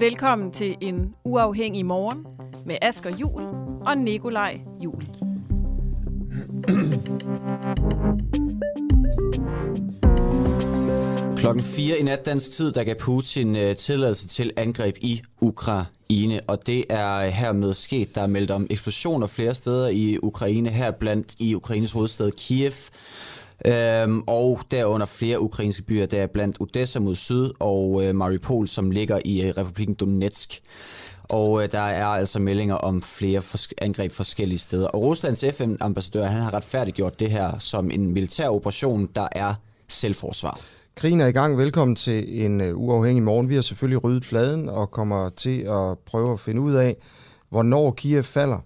Velkommen til en uafhængig morgen med Asger Jul og Nikolaj Jul. Klokken 4 i nat dansk tid, der gav Putin øh, tilladelse til angreb i Ukraine, og det er øh, hermed sket. Der er meldt om eksplosioner flere steder i Ukraine, her blandt i Ukraines hovedstad Kiev. Øhm, og derunder flere ukrainske byer, der er blandt Odessa mod syd og øh, Mariupol, som ligger i øh, republikken Donetsk. Og øh, der er altså meldinger om flere fors- angreb forskellige steder. Og Ruslands FN-ambassadør, han har retfærdiggjort det her som en militær operation, der er selvforsvar. Krigen er i gang. Velkommen til en øh, uafhængig morgen. Vi har selvfølgelig ryddet fladen og kommer til at prøve at finde ud af, hvornår Kiev falder,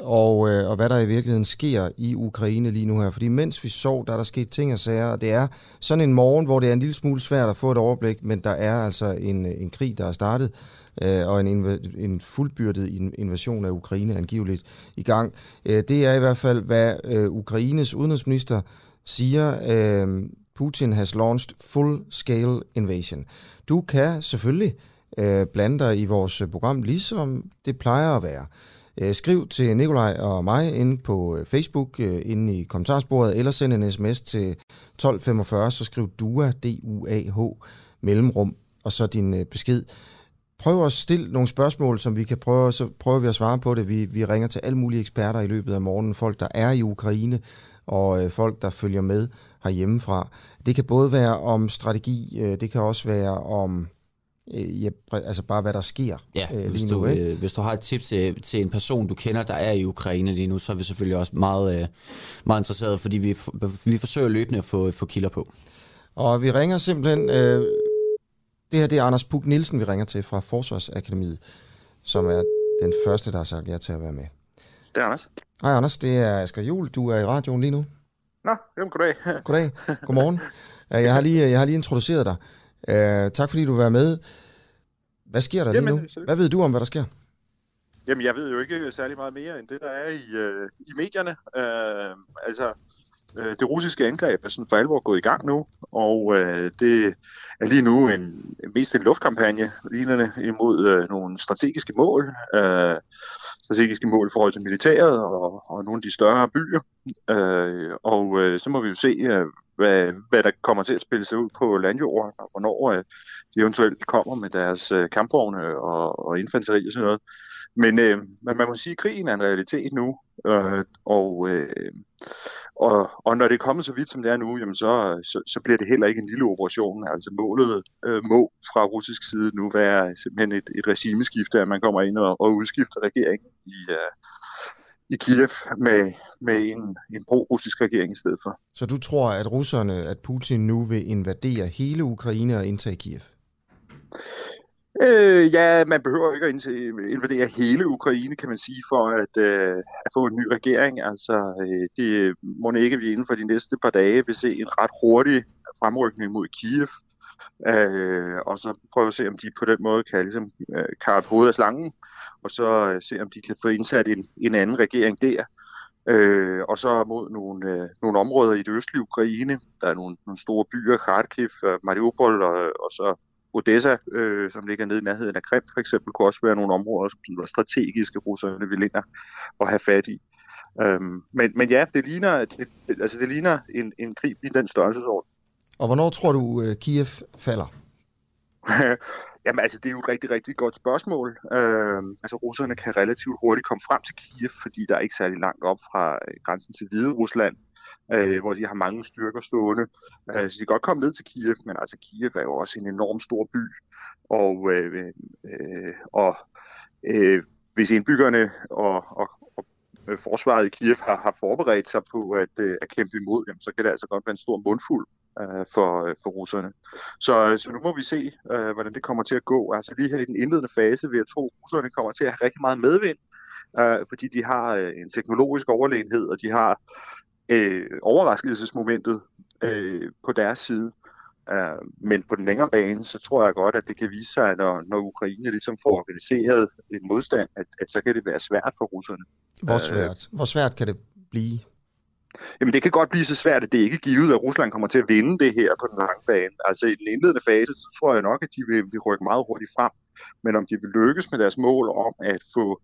og, øh, og hvad der i virkeligheden sker i Ukraine lige nu her. Fordi mens vi sov, der er der sket ting og sager, og det er sådan en morgen, hvor det er en lille smule svært at få et overblik, men der er altså en, øh, en krig, der er startet, øh, og en, inv- en fuldbyrdet invasion af Ukraine angiveligt i gang. Øh, det er i hvert fald, hvad øh, Ukraines udenrigsminister siger... Øh, Putin has launched full-scale invasion. Du kan selvfølgelig øh, blande dig i vores program, ligesom det plejer at være. Øh, skriv til Nikolaj og mig inde på øh, Facebook, øh, inde i kommentarsporet, eller send en sms til 1245, så skriv DUA, D-U-A-H, mellemrum, og så din besked. Prøv at stille nogle spørgsmål, som vi kan prøve, så prøver vi at svare på det. Vi, vi ringer til alle mulige eksperter i løbet af morgenen, folk der er i Ukraine, og folk der følger med herhjemmefra. Det kan både være om strategi, det kan også være om øh, ja, altså bare hvad der sker Ja, øh, hvis, lige du, nu. Ikke? øh, hvis du har et tip til, til en person, du kender, der er i Ukraine lige nu, så er vi selvfølgelig også meget, øh, meget interesserede, fordi vi, vi forsøger løbende at få, få kilder på. Og vi ringer simpelthen... Øh, det her det er Anders Puk Nielsen, vi ringer til fra Forsvarsakademiet, som er den første, der har sagt ja til at være med. Det er Anders. Hej Anders, det er Asger Jul. Du er i radioen lige nu. Nå, jamen goddag. Goddag. Godmorgen. Øh, Jeg har lige, jeg har lige introduceret dig. Uh, tak fordi du var med. Hvad sker der lige Jamen, nu? selvfølgelig. Hvad ved du om, hvad der sker? Jamen, jeg ved jo ikke særlig meget mere end det, der er i, øh, i medierne. Øh, altså, øh, det russiske angreb er sådan for alvor gået i gang nu, og øh, det er lige nu en, mest en luftkampagne, lignende imod øh, nogle strategiske mål. Øh, strategiske mål i forhold til militæret og, og nogle af de større byer. Øh, og øh, så må vi jo se, øh, hvad, hvad der kommer til at spille sig ud på landjorden, og hvornår øh, de eventuelt kommer med deres øh, kampvogne og, og infanteri og sådan noget. Men, øh, men man må sige, at krigen er en realitet nu, øh, og, øh, og, og når det er kommet så vidt, som det er nu, jamen så, så, så bliver det heller ikke en lille operation. Altså målet øh, må fra russisk side nu være simpelthen et, et regimeskifte, at man kommer ind og, og udskifter regeringen i, øh, i Kiev med, med en, en pro-russisk regering i stedet for. Så du tror, at russerne, at Putin nu vil invadere hele Ukraine og indtage Kiev? Øh, ja, man behøver ikke at invadere hele Ukraine, kan man sige, for at, øh, at få en ny regering. Altså, øh, det må ikke vi inden for de næste par dage vil se en ret hurtig fremrykning mod Kiev. Øh, og så prøve at se, om de på den måde kan ligesom, øh, karpe hovedet af slangen, og så øh, se, om de kan få indsat en, en anden regering der. Øh, og så mod nogle, øh, nogle områder i det østlige Ukraine. Der er nogle, nogle store byer, Kharkiv, øh, Mariupol og, og så Odessa, øh, som ligger nede i nærheden af Krim for eksempel, kunne også være nogle områder, som var strategiske russerne vil ind og have fat i. Øhm, men, men ja, det ligner, det, altså det ligner en, en krig i den størrelsesorden. Og hvornår tror du, øh, Kiev falder? Jamen altså, det er jo et rigtig, rigtig godt spørgsmål. Øh, altså, russerne kan relativt hurtigt komme frem til Kiev, fordi der er ikke særlig langt op fra øh, grænsen til Hvide Rusland, øh, hvor de har mange styrker stående. Øh, så de kan godt komme ned til Kiev, men altså, Kiev er jo også en enorm stor by, og, øh, øh, og øh, hvis indbyggerne og, og, og øh, forsvaret i Kiev har, har forberedt sig på at, øh, at kæmpe imod, jamen, så kan det altså godt være en stor mundfuld øh, øh, for russerne. Så, så nu må vi se, øh, hvordan det kommer til at gå. Altså lige her i den indledende fase vil jeg tro, at russerne kommer til at have rigtig meget medvind, øh, fordi de har øh, en teknologisk overlegenhed, og de har øh, overraskelsesmomentet øh, på deres side. Uh, men på den længere bane, så tror jeg godt, at det kan vise sig, når, når Ukraine ligesom får organiseret en modstand, at, at så kan det være svært for russerne. Hvor svært, Hvor svært kan det blive? Jamen det kan godt blive så svært, at det ikke er givet, at Rusland kommer til at vinde det her på den lange bane. Altså i den indledende fase, så tror jeg nok, at de vil, vil rykke meget hurtigt frem. Men om de vil lykkes med deres mål om at få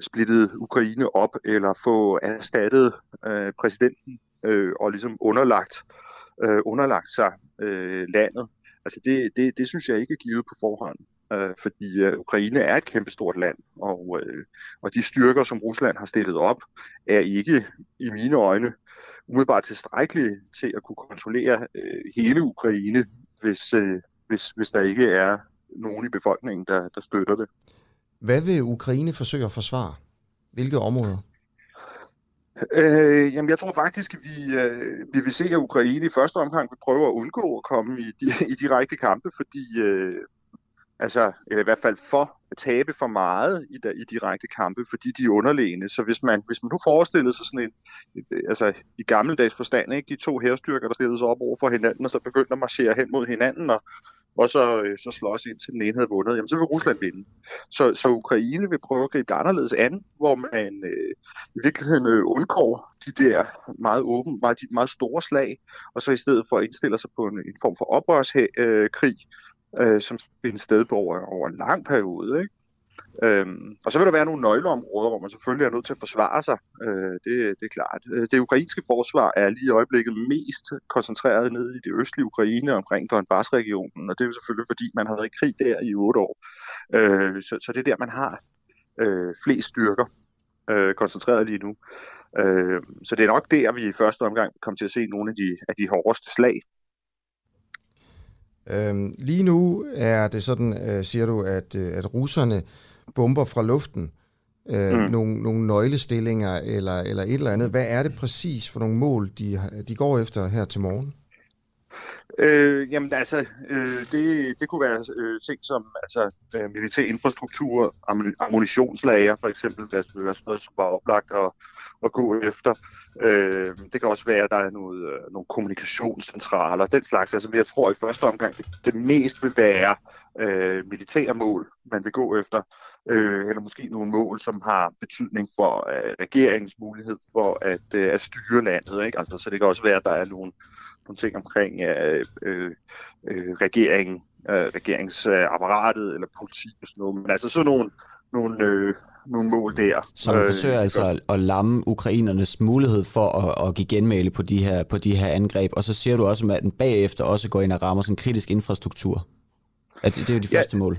splittet Ukraine op, eller få erstattet øh, præsidenten øh, og ligesom underlagt, øh, underlagt sig øh, landet, altså det, det, det synes jeg ikke er givet på forhånd øh, fordi øh, Ukraine er et kæmpestort land, og, øh, og de styrker, som Rusland har stillet op, er ikke i mine øjne umiddelbart tilstrækkelige til at kunne kontrollere øh, hele Ukraine, hvis, øh, hvis, hvis der ikke er nogen i befolkningen, der, der støtter det. Hvad vil Ukraine forsøge at forsvare? Hvilke områder? Øh, jamen, jeg tror faktisk, at vi, øh, vi vil se, at Ukraine i første omgang vil prøve at undgå at komme i, i direkte kampe, fordi øh, altså, eller i hvert fald for at tabe for meget i, der, i direkte kampe, fordi de er underlegne. Så hvis man, hvis man nu forestillede sig sådan en, altså i gammeldags forstand, ikke, de to herstyrker, der stillede sig op over for hinanden, og så begyndte at marchere hen mod hinanden, og, og så, øh, så slås ind til den ene havde vundet, jamen så vil Rusland vinde. Så, så Ukraine vil prøve at gribe det anderledes an, hvor man øh, i virkeligheden øh, undgår de der meget åbne, meget, de meget store slag, og så i stedet for indstiller sig på en, en form for oprørskrig, øh, krig, øh, som finder sted på over, over en lang periode. Ikke? Øhm, og så vil der være nogle nøgleområder, hvor man selvfølgelig er nødt til at forsvare sig. Øh, det, det er klart. Øh, det ukrainske forsvar er lige i øjeblikket mest koncentreret nede i det østlige Ukraine omkring Donbass-regionen, og det er jo selvfølgelig fordi, man har været i krig der i otte år. Øh, så, så det er der, man har øh, flest styrker øh, koncentreret lige nu. Øh, så det er nok der, vi i første omgang kommer til at se nogle af de, af de hårdeste slag. Øhm, lige nu er det sådan, øh, siger du, at, øh, at russerne bomber fra luften øh, mm. nogle, nogle nøglestillinger eller, eller et eller andet. Hvad er det præcis for nogle mål, de, de går efter her til morgen? Øh, jamen altså, øh, det, det kunne være øh, ting som altså, øh, militær infrastruktur, ammunitionslager for eksempel, det vil være sådan noget, som var oplagt at, at gå efter. Øh, det kan også være, at der er noget, øh, nogle kommunikationscentraler, den slags. Altså, jeg tror i første omgang, det, det mest vil være øh, militære mål, man vil gå efter, øh, eller måske nogle mål, som har betydning for øh, regeringens mulighed for at, øh, at styre landet. Ikke? Altså, så det kan også være, at der er nogle nogle ting omkring øh, øh, øh, regeringen, øh, regeringsapparatet eller politik og sådan noget. Men altså sådan nogle, nogle, øh, nogle mål der. Som øh, forsøger altså at, at lamme ukrainernes mulighed for at, at give genmale på de, her, på de her angreb. Og så siger du også, at den bagefter også går ind og rammer sådan kritisk infrastruktur. At det, det er jo de ja. første mål.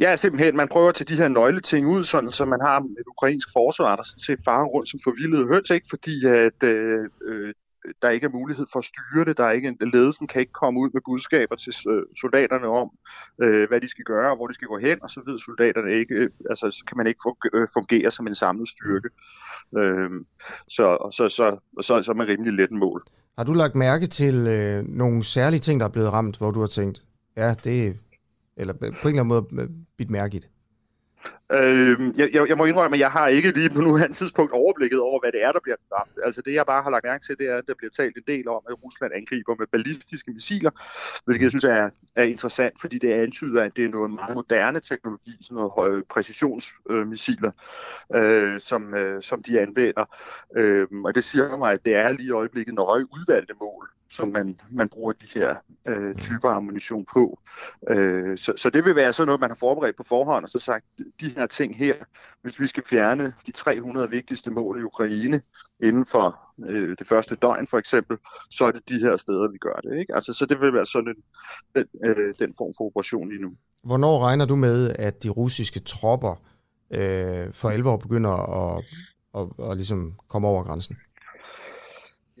Ja, simpelthen. Man prøver at tage de her nøgleting ud, sådan, så man har et ukrainsk forsvar, der ser farer rundt som forvildede høns, ikke? fordi at øh, øh der ikke er mulighed for at styre det. Der er ikke, ledelsen kan ikke komme ud med budskaber til øh, soldaterne om, øh, hvad de skal gøre og hvor de skal gå hen, og så ved soldaterne ikke, øh, altså så kan man ikke øh, fungere som en samlet styrke. Øh, så, så, så, så, så er man rimelig let mål. Har du lagt mærke til øh, nogle særlige ting, der er blevet ramt, hvor du har tænkt, ja, det eller på en eller anden måde øh, bidt mærke i det? Øh, jeg, jeg, jeg må indrømme, at jeg har ikke lige på nuværende tidspunkt overblikket over, hvad det er, der bliver ramt. Altså det, jeg bare har lagt mærke til, det er, at der bliver talt en del om, at Rusland angriber med ballistiske missiler, hvilket jeg synes er, er interessant, fordi det antyder, at det er noget meget moderne teknologi, sådan noget høje præcisionsmissiler, øh, som, øh, som de anvender. Øh, og det siger mig, at det er lige i øjeblikket nøje udvalgte mål, som man, man bruger de her øh, typer ammunition på. Øh, så, så det vil være sådan noget, man har forberedt på forhånd, og så sagt, de her ting her, hvis vi skal fjerne de 300 vigtigste mål i Ukraine inden for øh, det første døgn for eksempel, så er det de her steder, vi gør det. Ikke? Altså, så det vil være sådan en, den, øh, den form for operation lige nu. Hvornår regner du med, at de russiske tropper øh, for alvor begynder at, at, at, at ligesom komme over grænsen?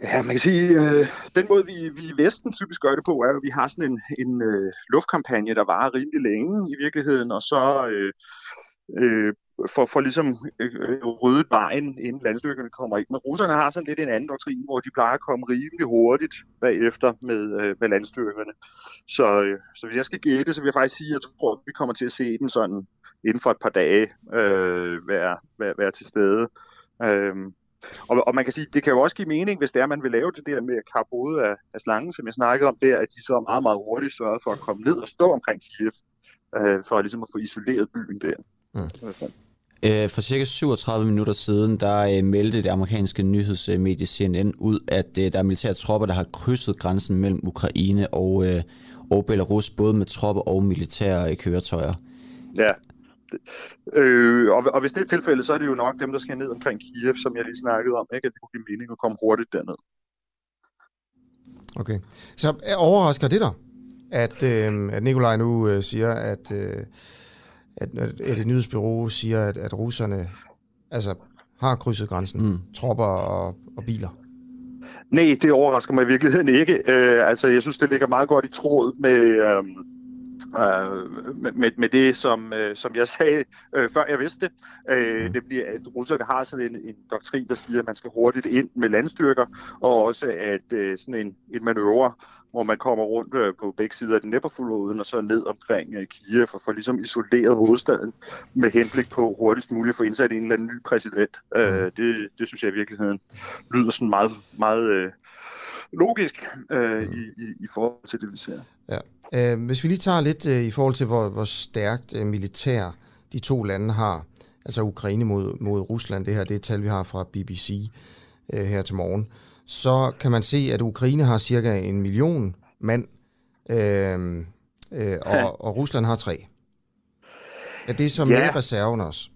Ja, man kan sige, øh, den måde, vi, vi i Vesten typisk gør det på, er, at vi har sådan en, en øh, luftkampagne, der varer rimelig længe i virkeligheden, og så øh, øh, for, for ligesom øh, øh ryddet vejen, inden landstyrkerne kommer ind. Men russerne har sådan lidt en anden doktrin, hvor de plejer at komme rimelig hurtigt bagefter med, øh, med landstyrkerne. Så, øh, så hvis jeg skal gætte, så vil jeg faktisk sige, at jeg tror, at vi kommer til at se dem sådan inden for et par dage øh, være, være, være til stede. Øh, og, og man kan sige, det kan jo også give mening, hvis det er, man vil lave det der med at kappe af, af slangen, som jeg snakkede om der, at de så meget, meget hurtigt sørger for at komme ned og stå omkring Kiev, øh, for ligesom at få isoleret byen der. Mm. Øh, for cirka 37 minutter siden, der øh, meldte det amerikanske nyhedsmedie CNN ud, at øh, der er militære tropper, der har krydset grænsen mellem Ukraine og, øh, og Belarus, både med tropper og militære øh, køretøjer. Ja, Øh, og, og hvis det er tilfældet, så er det jo nok dem, der skal ned omkring Kiev, som jeg lige snakkede om, ikke? at det kunne give mening at komme hurtigt derned. Okay. Så overrasker det dig, at, øh, at Nikolaj nu øh, siger, at, øh, at, at et nyhedsbyrå siger, at, at russerne altså, har krydset grænsen, mm. tropper og, og biler? Nej, det overrasker mig i virkeligheden ikke. Øh, altså, jeg synes, det ligger meget godt i tråd med... Øh, øh, med, med det, som, øh, som jeg sagde, øh, før jeg vidste det, øh, mm. nemlig at russerne har sådan en, en doktrin, der siger, at man skal hurtigt ind med landstyrker, og også at øh, sådan en, en manøvre, hvor man kommer rundt øh, på begge sider af den Dnepr-floden og så ned omkring øh, Kiev for, for ligesom isoleret hovedstaden med henblik på hurtigst muligt at få indsat en eller anden ny præsident. Øh, det, det synes jeg i virkeligheden lyder sådan meget, meget øh, logisk øh, i, i, i forhold til det, vi ser. Ja. Øh, hvis vi lige tager lidt øh, i forhold til, hvor, hvor stærkt øh, militær de to lande har, altså Ukraine mod, mod Rusland, det her det er et tal, vi har fra BBC øh, her til morgen, så kan man se, at Ukraine har cirka en million mand, øh, øh, og, og Rusland har tre. Er det så med ja. reserven også?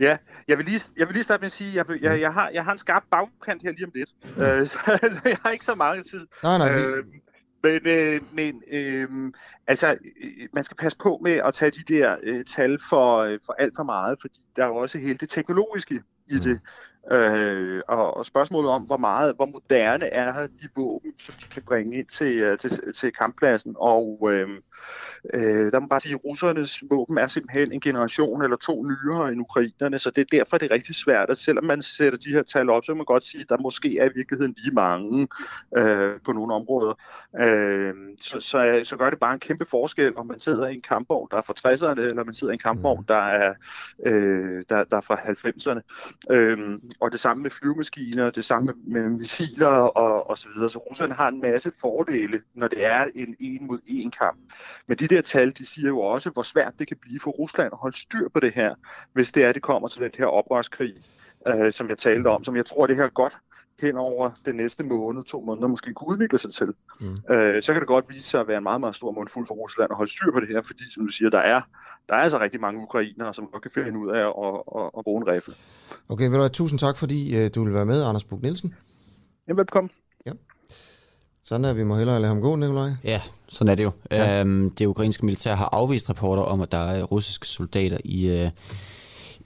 Ja, jeg vil lige, jeg vil lige starte med at sige, at jeg, jeg, jeg, har, jeg har en skarp bagkant her lige om lidt. Mm. Øh, så, altså, jeg har ikke så meget tid. Nej, nej, øh, men, øh, men øh, altså, øh, man skal passe på med at tage de der øh, tal for, øh, for alt for meget, fordi der er også hele det teknologiske i det. Øh, og, og spørgsmålet om, hvor meget, hvor moderne er de våben, som de kan bringe ind til, øh, til, til kamppladsen. Og øh, Øh, der må bare sige, at russernes våben er simpelthen en generation eller to nyere end ukrainerne, så det er derfor, det er rigtig svært, at selvom man sætter de her tal op, så kan man godt sige, at der måske er i virkeligheden lige mange øh, på nogle områder. Øh, så, så, så gør det bare en kæmpe forskel, om man sidder i en kampvogn, der er fra 60'erne, eller man sidder i en kampvogn, der er, øh, der, der er fra 90'erne. Øh, og det samme med flyvemaskiner, det samme med missiler og, og så videre. Så Rusland har en masse fordele, når det er en en mod en kamp. Men de der tal, de siger jo også, hvor svært det kan blive for Rusland at holde styr på det her, hvis det er, det kommer til den her oprørskrig, øh, som jeg talte om, som jeg tror, det her godt hen over den næste måned, to måneder, måske kunne udvikle sig til. Mm. Øh, så kan det godt vise sig at være en meget, meget stor mundfuld for Rusland at holde styr på det her, fordi, som du siger, der er, der er altså rigtig mange ukrainere, som godt kan finde ud af at, at, at bruge en rifle. Okay, vil du have tusind tak, fordi uh, du vil være med, Anders Buk Nielsen. Jamen, velkommen. Ja. Sådan er vi må hellere lade ham gå, Nikolaj. Ja, sådan er det jo. Ja. Øhm, det ukrainske militær har afvist rapporter om, at der er russiske soldater i, øh,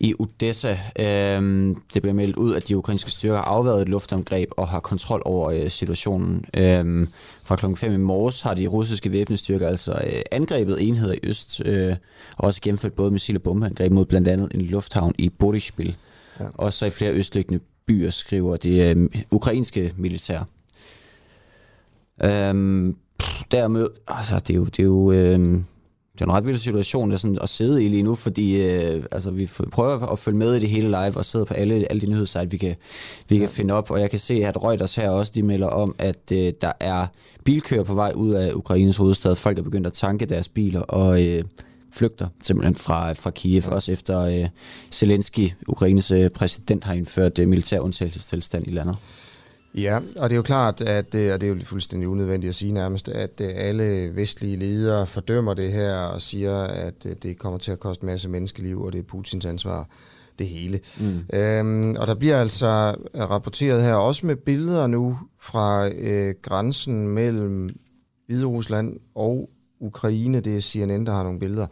i Odessa. Øhm, det blev meldt ud, at de ukrainske styrker har afværet et luftangreb og har kontrol over øh, situationen. Øhm, fra klokken 5 i morges har de russiske væbnestyrker altså øh, angrebet enheder i øst, øh, og også gennemført både missil- og bombeangreb mod blandt andet en lufthavn i Boryspil. Ja. Og så i flere østliggende byer skriver det øh, ukrainske militær. Øhm, dermed, altså det er jo, det er jo øh, det er en ret vild situation er sådan, at sidde i lige nu, fordi øh, altså, vi prøver at følge med i det hele live og sidde på alle, alle de nyhedssite, vi kan, vi kan finde op. Og jeg kan se, at Reuters her også, de melder om, at øh, der er bilkører på vej ud af Ukraines hovedstad. Folk er begyndt at tanke deres biler og øh, flygter simpelthen fra, fra Kiev, ja. også efter øh, Zelensky, Ukraines øh, præsident, har indført øh, militær undtagelsestilstand i landet. Ja, og det er jo klart, at øh, og det er jo fuldstændig unødvendigt at sige nærmest, at øh, alle vestlige ledere fordømmer det her og siger, at øh, det kommer til at koste en masse menneskeliv, og det er Putins ansvar det hele. Mm. Øhm, og der bliver altså rapporteret her også med billeder nu fra øh, grænsen mellem Hvide Rusland og Ukraine. Det er CNN, der har nogle billeder,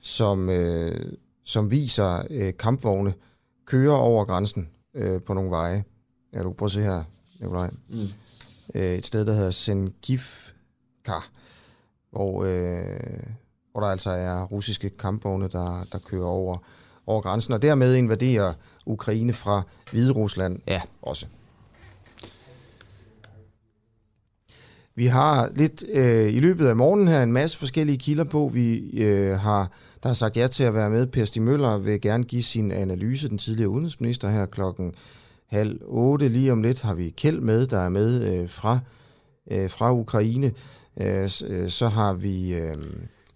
som, øh, som viser øh, kampvogne køre over grænsen øh, på nogle veje. Ja, du kan prøve at se her. Nikolaj. Mm. Øh, et sted, der hedder Sengivka, hvor, øh, hvor der altså er russiske kampvogne, der, der kører over, over grænsen, og dermed invaderer Ukraine fra Hvide Rusland ja. også. Vi har lidt øh, i løbet af morgenen her en masse forskellige kilder på. Vi øh, har der har sagt ja til at være med. Per Stig Møller vil gerne give sin analyse, den tidligere udenrigsminister her klokken halv otte. Lige om lidt har vi Kjeld med, der er med øh, fra, øh, fra Ukraine. Øh, øh så har vi øh,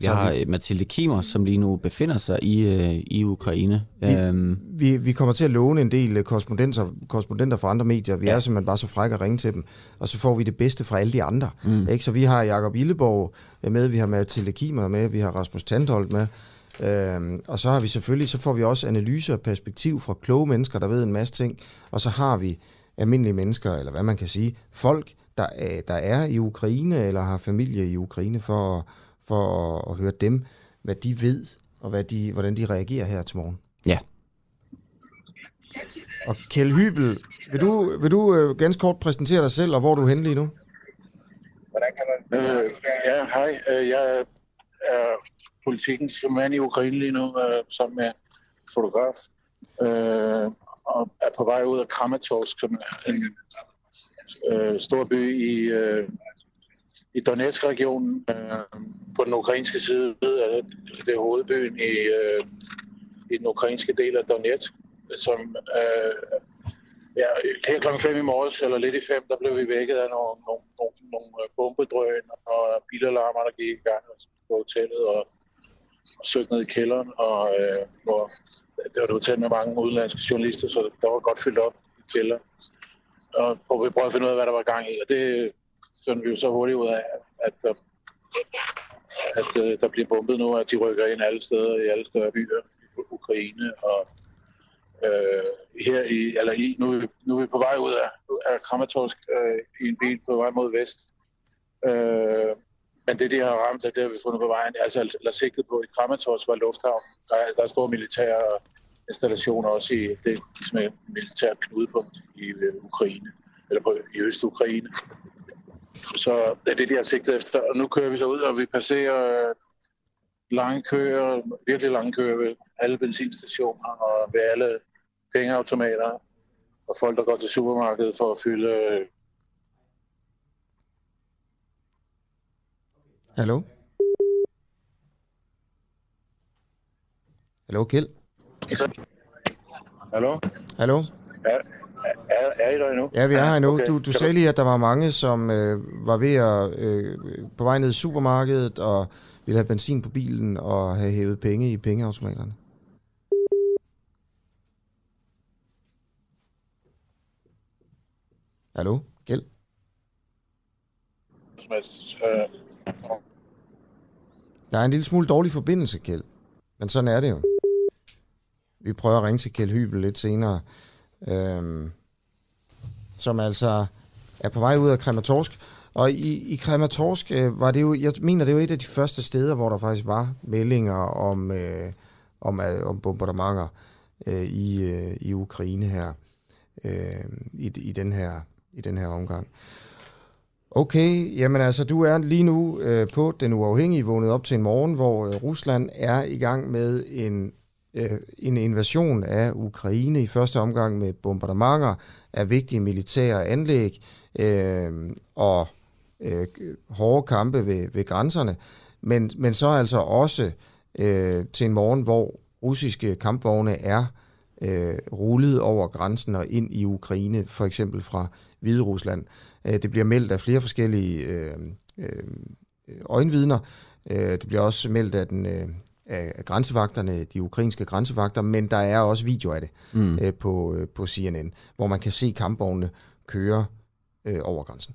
Vi har vi... Mathilde Kimer, som lige nu befinder sig i, øh, i Ukraine. Vi, øhm. vi, vi kommer til at låne en del korrespondenter, korrespondenter fra andre medier. Vi ja. er simpelthen bare så frække at ringe til dem, og så får vi det bedste fra alle de andre. Mm. Ikke? Så vi har Jakob Illeborg med, vi har Mathilde Kimer med, vi har Rasmus Tandholt med, Øhm, og så har vi selvfølgelig, så får vi også analyser og perspektiv fra kloge mennesker, der ved en masse ting, og så har vi almindelige mennesker, eller hvad man kan sige, folk, der er, der er i Ukraine, eller har familie i Ukraine, for, for at, at høre dem, hvad de ved, og hvad de, hvordan de reagerer her til morgen. Ja. Og Kjell Hybel, vil du, vil du øh, ganske kort præsentere dig selv, og hvor du er henne lige nu? Øh, ja, hej. Øh, jeg er politikens mand i Ukraine lige nu, øh, sammen med fotograf. Øh, og er på vej ud af Kramatorsk, som er en øh, stor by i, øh, i Donetsk-regionen. Øh, på den ukrainske side af det er hovedbyen i, øh, i den ukrainske del af Donetsk, som øh, ja, her klokken 5 i morges, eller lidt i 5, der blev vi vækket af nogle, nogle, nogle, nogle bombedrøn og bilalarmer, der gik i gang på hotellet, og søgt ned i kælderen, og øh, hvor det var et hotel med mange udenlandske journalister, så der var godt fyldt op i kælderen. Og, og vi prøvede at finde ud af, hvad der var gang i, og det fandt vi jo så hurtigt ud af, at, der, at øh, der bliver bombet nu, at de rykker ind alle steder i alle større byer i Ukraine, og øh, her i, eller i, nu, nu er vi på vej ud af, af Kramatorsk øh, i en bil på vej mod vest. Øh, men det, de har ramt, det har vi fundet på vejen. Altså, eller sigtet på i Kramatorsk var lufthavn. Der er, der er store militære installationer også i det som er militært knudepunkt i øh, Ukraine, eller på, i Øst-Ukraine. Så det er det, de har sigtet efter. Og nu kører vi så ud, og vi passerer øh, lange køer, virkelig lange køer ved alle benzinstationer og ved alle pengeautomater. Og folk, der går til supermarkedet for at fylde øh, Hallo? Hallo, Kjeld? Hallo? Hallo? Er, er, er I der endnu? Ja, vi er her endnu. Okay. Du, du sagde lige, at der var mange, som øh, var ved at øh, på vej ned i supermarkedet og ville have benzin på bilen og have hævet penge i pengeautomaterne. Hallo? Kjeld? Øh, der er en lille smule dårlig forbindelse, Kjeld. Men sådan er det jo. Vi prøver at ringe til Kjeld Hybel lidt senere. Øhm, som altså er på vej ud af Krematorsk. Og i, i Krematorsk øh, var det jo, jeg mener, det var et af de første steder, hvor der faktisk var meldinger om, øh, om, øh, om bombardementer øh, i, øh, i Ukraine her, øh, i, i, den her, i den her omgang. Okay, jamen altså, du er lige nu øh, på Den Uafhængige vågnet op til en morgen, hvor øh, Rusland er i gang med en, øh, en invasion af Ukraine i første omgang med bombardementer af vigtige militære anlæg øh, og øh, hårde kampe ved, ved grænserne, men, men så altså også øh, til en morgen, hvor russiske kampvogne er øh, rullet over grænsen og ind i Ukraine, for eksempel fra Hviderusland. Rusland. Øh, det bliver meldt af flere forskellige øh, øh, øjenvidner. Øh, det bliver også meldt af, den, øh, af grænsevagterne, de ukrainske grænsevagter, men der er også video af det mm. på, på CNN, hvor man kan se kampvogne køre øh, over grænsen.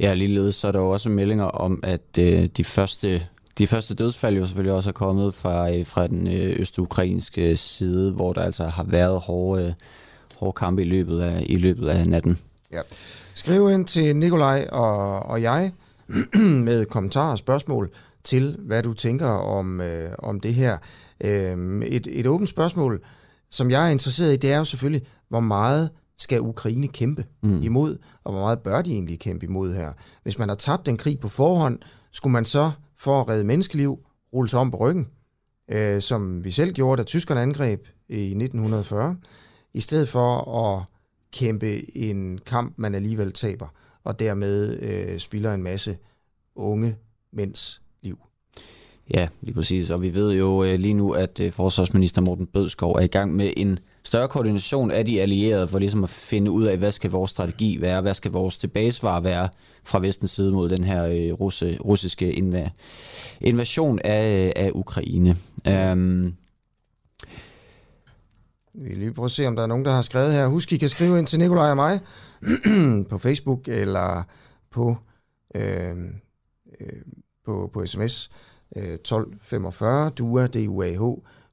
Ja, ligeledes så er der jo også meldinger om, at øh, de første de første dødsfald jo selvfølgelig også er kommet fra, fra den østukrainske side, hvor der altså har været hårde, hårde kampe i løbet af, i løbet af natten. Ja. Skriv ind til Nikolaj og, og jeg med kommentarer og spørgsmål til, hvad du tænker om, øh, om det her. Øh, et, et åbent spørgsmål, som jeg er interesseret i, det er jo selvfølgelig, hvor meget skal Ukraine kæmpe mm. imod, og hvor meget bør de egentlig kæmpe imod her? Hvis man har tabt en krig på forhånd, skulle man så for at redde menneskeliv rulle sig om på ryggen, øh, som vi selv gjorde, da tyskerne angreb i 1940, i stedet for at kæmpe en kamp, man alligevel taber, og dermed øh, spiller en masse unge mænds liv. Ja, lige præcis. Og vi ved jo øh, lige nu, at øh, forsvarsminister Morten Bødskov er i gang med en større koordination af de allierede for ligesom at finde ud af, hvad skal vores strategi være, hvad skal vores tilbagesvar være fra vestens side mod den her øh, russe, russiske inv- invasion af, af Ukraine. Um, vi vil lige prøve at se, om der er nogen, der har skrevet her. Husk, I kan skrive ind til Nikolaj og mig på Facebook eller på, øh, øh, på, på sms øh, 1245 DUA, D-U-A-H,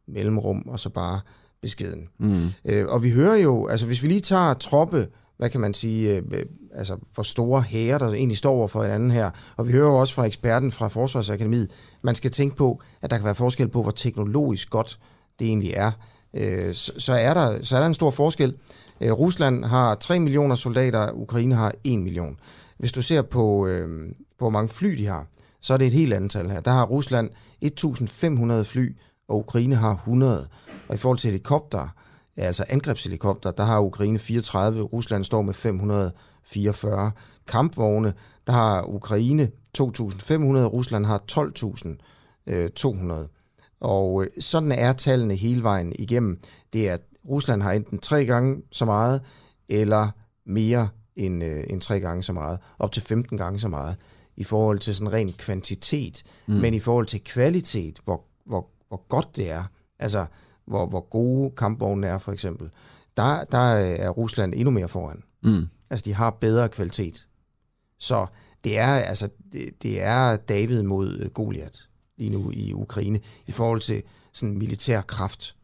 mellemrum, og så bare beskeden. Mm. Øh, og vi hører jo, altså hvis vi lige tager troppe, hvad kan man sige, øh, øh altså hvor store hære, der egentlig står over for hinanden her, og vi hører jo også fra eksperten fra Forsvarsakademiet, man skal tænke på, at der kan være forskel på, hvor teknologisk godt det egentlig er. Øh, så, så, er der, så er der en stor forskel. Øh, Rusland har 3 millioner soldater, Ukraine har 1 million. Hvis du ser på, øh, på hvor mange fly de har, så er det et helt andet tal her. Der har Rusland 1.500 fly, og Ukraine har 100. Og i forhold til helikopter, altså angrebshelikopter, der har Ukraine 34, Rusland står med 544 kampvogne. Der har Ukraine 2.500, Rusland har 12.200. Og øh, sådan er tallene hele vejen igennem. Det er, at Rusland har enten tre gange så meget, eller mere end, øh, end tre gange så meget. Op til 15 gange så meget i forhold til sådan ren kvantitet. Mm. Men i forhold til kvalitet, hvor, hvor, hvor godt det er, altså hvor, hvor gode kampvogne er for eksempel, der, der er Rusland endnu mere foran. Mm. Altså de har bedre kvalitet. Så det er altså det, det er David mod Goliat lige nu i Ukraine i forhold til sådan militær kraft.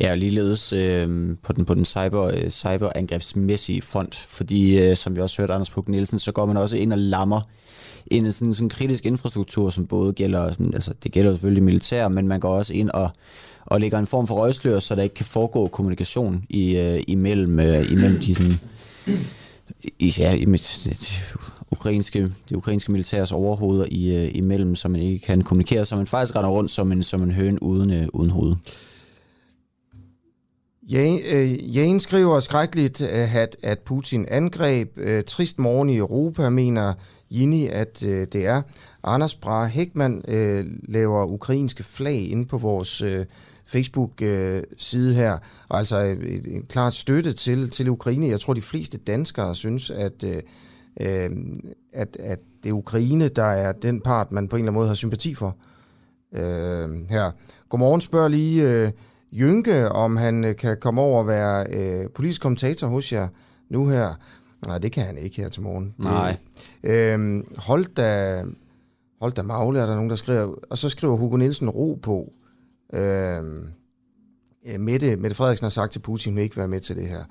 Ja, og ligeledes øh, på den, på den cyber, øh, cyberangrebsmæssige front, fordi øh, som vi også hørte Anders Puk Nielsen, så går man også ind og lammer en sådan, sådan kritisk infrastruktur, som både gælder, sådan, altså det gælder selvfølgelig militær, men man går også ind og, og lægger en form for røgslør, så der ikke kan foregå kommunikation i, øh, imellem, øh, imellem de sådan, i, ja, i, ukrainske, de ukrainske militærs overhoveder i, øh, imellem, så man ikke kan kommunikere, så man faktisk render rundt som en, som en høn uden, øh, uden hoved. Jan, øh, Jan skriver skrækkeligt, øh, at, at Putin angreb. Øh, trist morgen i Europa, mener Jini, at øh, det er. Anders Brahe Hækman øh, laver ukrainske flag inde på vores øh, Facebook-side øh, her, og altså et, en klart støtte til, til Ukraine. Jeg tror, de fleste danskere synes, at øh, øh, at, at det er Ukraine, der er den part, man på en eller anden måde har sympati for. Øh, her. Godmorgen, spørger lige øh, Jynke, om han øh, kan komme over og være øh, politisk kommentator hos jer nu her. Nej, det kan han ikke her til morgen. Nej. Det, øh, hold da, hold da magle, er der nogen, der skriver. Og så skriver Hugo Nielsen ro på. Øh, Mette, Mette Frederiksen har sagt til Putin, at hun ikke vil være med til det her.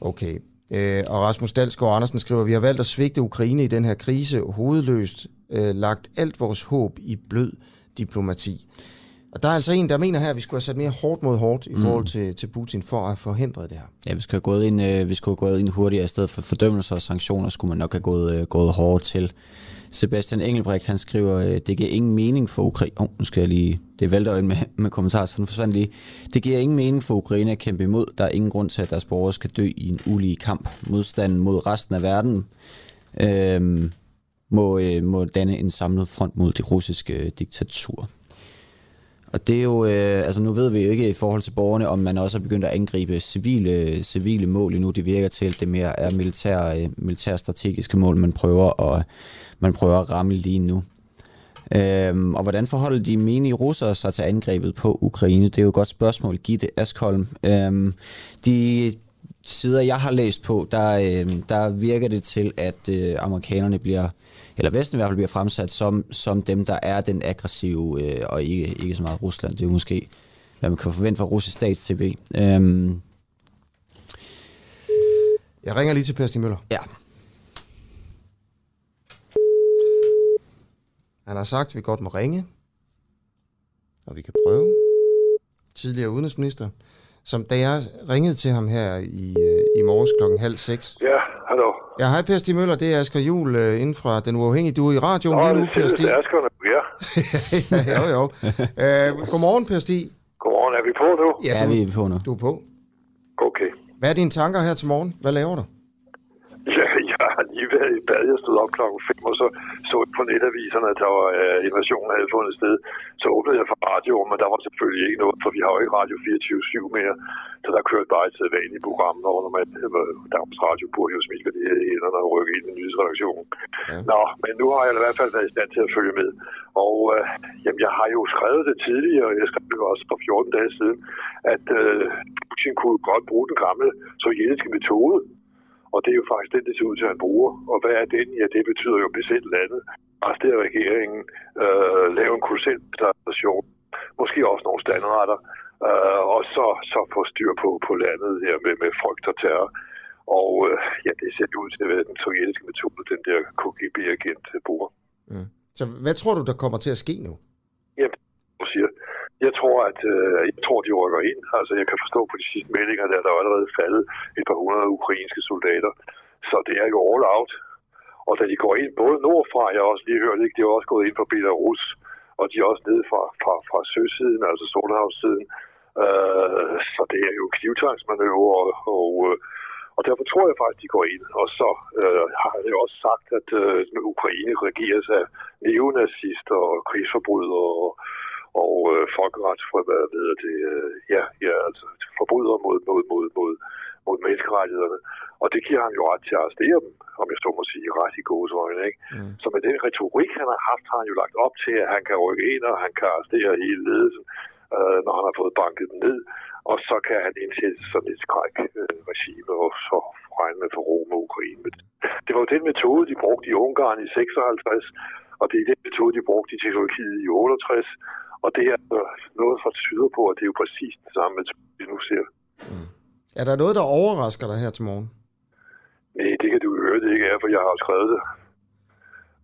Okay. Øh, og Rasmus Dalsgaard Andersen skriver, vi har valgt at svigte Ukraine i den her krise, hovedløst øh, lagt alt vores håb i blød diplomati. Og der er altså en, der mener her, at vi skulle have sat mere hårdt mod hårdt i mm. forhold til, til Putin for at forhindre det her. Ja, vi skulle have gået ind, øh, vi skulle have gået ind hurtigere i stedet for fordømmelser og sanktioner, skulle man nok have gået, øh, gået hårdt til. Sebastian Engelbrecht, han skriver, øh, det giver ingen mening for Ukraine. Oh, nu skal jeg lige... Det vælter ind med, med kommentarer, så den forsvandt lige. Det giver ingen mening for Ukraine at kæmpe imod. Der er ingen grund til, at deres borgere skal dø i en ulige kamp. Modstanden mod resten af verden øh, må, øh, må danne en samlet front mod det russiske øh, diktatur. Og det er jo, øh, altså nu ved vi jo ikke i forhold til borgerne, om man også er begyndt at angribe civile, civile mål endnu. Det virker til, at det mere er militær, øh, militær strategiske mål, man prøver at, man prøver at ramme lige nu. Øhm, og hvordan forholder de menige russere sig til angrebet på Ukraine? Det er jo et godt spørgsmål, Gitte Askholm. Øhm, de sider, jeg har læst på, der, øh, der virker det til, at øh, amerikanerne bliver, eller Vesten i hvert fald bliver fremsat som, som dem, der er den aggressive, øh, og ikke, ikke så meget Rusland. Det er måske, hvad man kan forvente fra russisk stats-tv. Øhm. Jeg ringer lige til Per Stig Møller. Ja. Han har sagt, at vi godt må ringe, og vi kan prøve. Tidligere udenrigsminister, som da jeg ringede til ham her i, øh, i morges klokken halv seks. Ja, hallo. Ja, hej Per Stig Møller, det er Asger Juhl uh, inden fra Den Uafhængige. Du er i radioen Nå, lige nu, Per Stig. Det er ja. ja, jo, jo. Uh, godmorgen, Per Stig. Godmorgen, er vi på nu? Ja, du, vi er på nu. Du er på. Okay. Hvad er dine tanker her til morgen? Hvad laver du? Jeg har lige været i bad. Jeg stod op klokken 5, og så så på netaviserne, at der var uh, invasionen havde fundet sted. Så åbnede jeg for radioen, men der var selvfølgelig ikke noget, for vi har jo ikke Radio 24-7 mere. Så der kørte bare et sædvanligt program, når man Danmarks Radio burde jo smilke det her hænderne og rykke ind i nyhedsredaktionen. Ja. Nå, men nu har jeg i hvert fald været i stand til at følge med. Og uh, jamen, jeg har jo skrevet det tidligere, og jeg skrev det også for 14 dage siden, at uh, Putin kunne godt bruge den gamle sovjetiske metode. Og det er jo faktisk den, det ser ud til, at han bruger. Og hvad er den? Ja, det betyder jo besætte landet. Arrestere regeringen, øh, lave en kulselstation, måske også nogle standarder, øh, og så, så få styr på, på landet her med, med frygt og terror. Og øh, ja, det ser ud til at være den sovjetiske metode, den der KGB-agent bruger. Mm. Så hvad tror du, der kommer til at ske nu? Jamen, du siger, jeg tror, at øh, jeg tror, de rykker ind. Altså, jeg kan forstå på de sidste meldinger, der, der allerede faldet et par hundrede ukrainske soldater. Så det er jo all out. Og da de går ind, både nordfra, jeg har også lige hørt, ikke, de er også gået ind på Belarus, og de er også nede fra, fra, fra søsiden, altså Sortehavssiden. Øh, så det er jo knivtangsmanøvre, og, og, og derfor tror jeg faktisk, de går ind. Og så øh, har jeg også sagt, at øh, Ukraine regeres af neonazister og krigsforbrydere og, og øh, folkeret for, hvad ved det, øh, ja, ja, altså forbryder mod, mod, mod, mod, mod menneskerettighederne. Og det giver ham jo ret til at arrestere dem, om jeg så må sige, ret i gode øjne. Ikke? Mm. Så med den retorik, han har haft, har han jo lagt op til, at han kan rykke ind, og han kan arrestere hele ledelsen, øh, når han har fået banket dem ned. Og så kan han indsætte sådan et skræk-regime, og så regne med for Rom og Ukraine. Det var jo den metode, de brugte i Ungarn i 56, og det er den metode, de brugte i Tjekkoslovakiet i 68, og det er noget, der tyder på, at det er jo præcis det samme, vi nu ser. Mm. Er der noget, der overrasker dig her til morgen? Nej, det kan du høre, det ikke er, for jeg har skrevet det.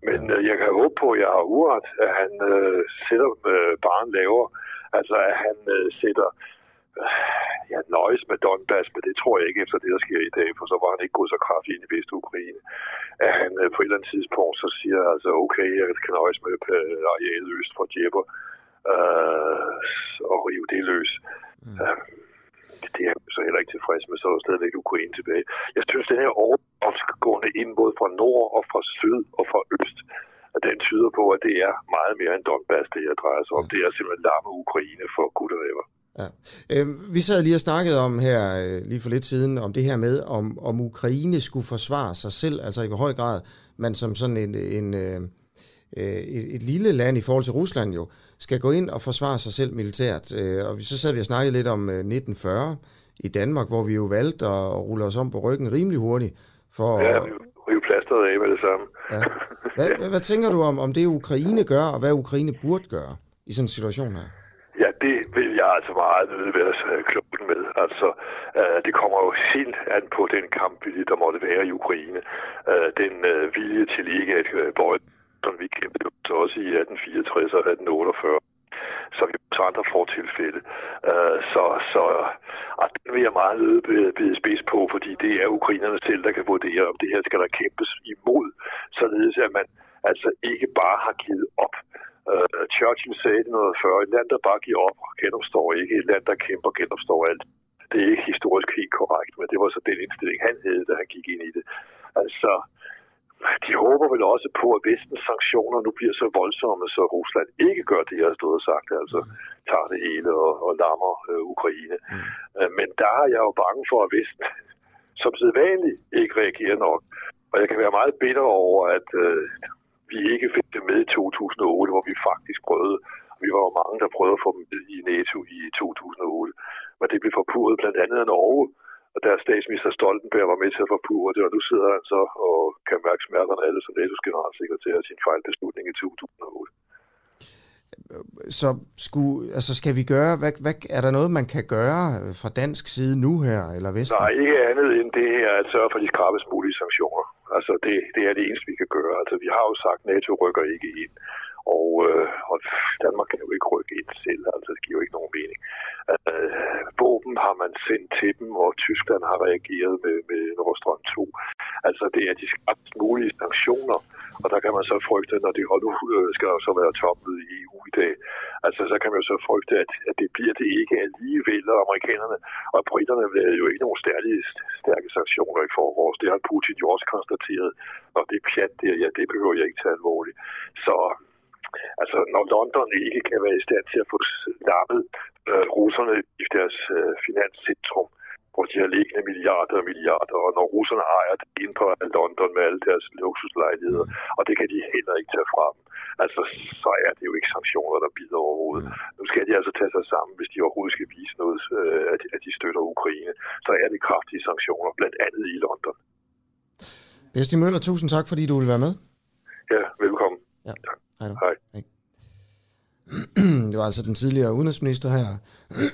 Men ja. øh, jeg kan håbe på, at jeg har uret, at han øh, sætter øh, barn lavere. Altså, at han øh, sætter ja, nøjes med Donbass, men det tror jeg ikke efter det, der sker i dag, for så var han ikke gået så kraftigt ind i Vest-Ukraine. At han øh, på et eller andet tidspunkt så siger, altså okay, jeg kan nøjes med øh, arealet øst for Djebber, øh, og rive det løs. Mm. Øh, det er jeg så heller ikke tilfreds med, så er der stadigvæk Ukraine tilbage. Jeg synes, den her overgående ind både fra nord og fra syd og fra øst, at den tyder på, at det er meget mere end Donbass, det her drejer sig om. Det er simpelthen larme Ukraine for ever. Ja. Øh, vi sad lige og snakkede om her øh, lige for lidt siden, om det her med, om, om Ukraine skulle forsvare sig selv, altså i hvor høj grad man som sådan en, en, øh, øh et, et lille land i forhold til Rusland jo, skal gå ind og forsvare sig selv militært. Øh, og så sad vi og snakkede lidt om 1940 øh, i Danmark, hvor vi jo valgte at rulle os om på ryggen rimelig hurtigt. For ja, vi rive plasteret af med det samme. Ja. Hvad, hvad, hvad tænker du om, om det Ukraine gør, og hvad Ukraine burde gøre i sådan en situation her? Ja, altså meget nødt være klogt med. Altså, øh, det kommer jo helt an på den kampvilje, der måtte være i Ukraine. Øh, den øh, vilje til ikke at øh, bøje som vi kæmpede så også i 1864 og 1848 så vi også andre fortilfælde. Uh, så så og den vil jeg meget øh, bide spids på, fordi det er ukrainerne selv, der kan vurdere, om det her skal der kæmpes imod, således at man altså ikke bare har givet op. Uh, Churchill sagde det noget før, et land, der bare giver op, genopstår ikke. Et land, der kæmper, genopstår alt. Det er ikke historisk helt korrekt, men det var så den indstilling, han havde, da han gik ind i det. Altså, de håber vel også på, at vestens sanktioner nu bliver så voldsomme, så Rusland ikke gør det, jeg har stået og sagt, altså tager det hele og, og lammer øh, Ukraine. Mm. Øh, men der er jeg jo bange for, at Vesten som sædvanligt ikke reagerer nok. Og jeg kan være meget bitter over, at øh, vi ikke fik det med i 2008, hvor vi faktisk prøvede. Vi var jo mange, der prøvede at få dem med i NATO i 2008. Men det blev forpurret blandt andet af Norge, og der statsminister Stoltenberg var med til at forpure det, og nu sidder han så og kan mærke smerterne alle som NATO's generalsekretær sin fejlbeslutning i 2008. Så skulle, altså skal vi gøre, hvad, hvad, er der noget, man kan gøre fra dansk side nu her, eller Vesten? Nej, ikke andet end det her, at sørge for de skrappest mulige sanktioner. Altså det, det er det eneste, vi kan gøre. Altså vi har jo sagt, at NATO rykker ikke ind. Og, øh, og Danmark kan jo ikke rykke ind selv, altså det giver jo ikke nogen mening. Øh, våben har man sendt til dem, og Tyskland har reageret med, med Nord Stream 2. Altså det er de skarpest mulige sanktioner, og der kan man så frygte, når det holder, ud, skal jo så være toppet i EU i dag, altså så kan man jo så frygte, at, at det bliver det ikke alligevel, og amerikanerne og britterne vil jo ikke nogen stærke, stærke sanktioner i forgårs. Det har Putin jo også konstateret, og det pjat der, ja, det behøver jeg ikke tage alvorligt. Så altså, når London ikke kan være i stand til at få lappet øh, russerne i deres øh, finanscentrum, hvor de har liggende milliarder og milliarder, og når russerne ejer det ind på London med alle deres luksuslejligheder, og det kan de heller ikke tage fra dem, altså så er det jo ikke sanktioner, der bider overhovedet. Nu skal de altså tage sig sammen, hvis de overhovedet skal vise noget, øh, at, at de støtter Ukraine, så er det kraftige sanktioner, blandt andet i London. Besti Møller, tusind tak, fordi du vil være med. Ja, velkommen. Ja. Tak. Hej. Du. Hej. Hej. Det var altså den tidligere udenrigsminister her,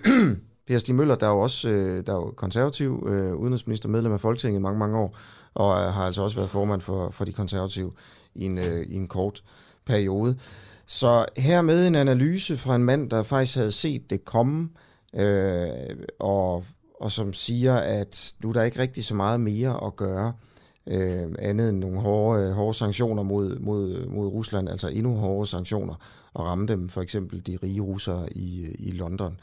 Per Stig Møller, der er jo også øh, der er jo konservativ øh, udenrigsminister, medlem af Folketinget i mange, mange år, og øh, har altså også været formand for, for de konservative i en, øh, i en kort periode. Så her med en analyse fra en mand, der faktisk havde set det komme, øh, og, og som siger, at nu er der ikke rigtig så meget mere at gøre, øh, andet end nogle hårde, øh, hårde sanktioner mod, mod, mod Rusland, altså endnu hårde sanktioner, og ramme dem, for eksempel de rige russere i, i London.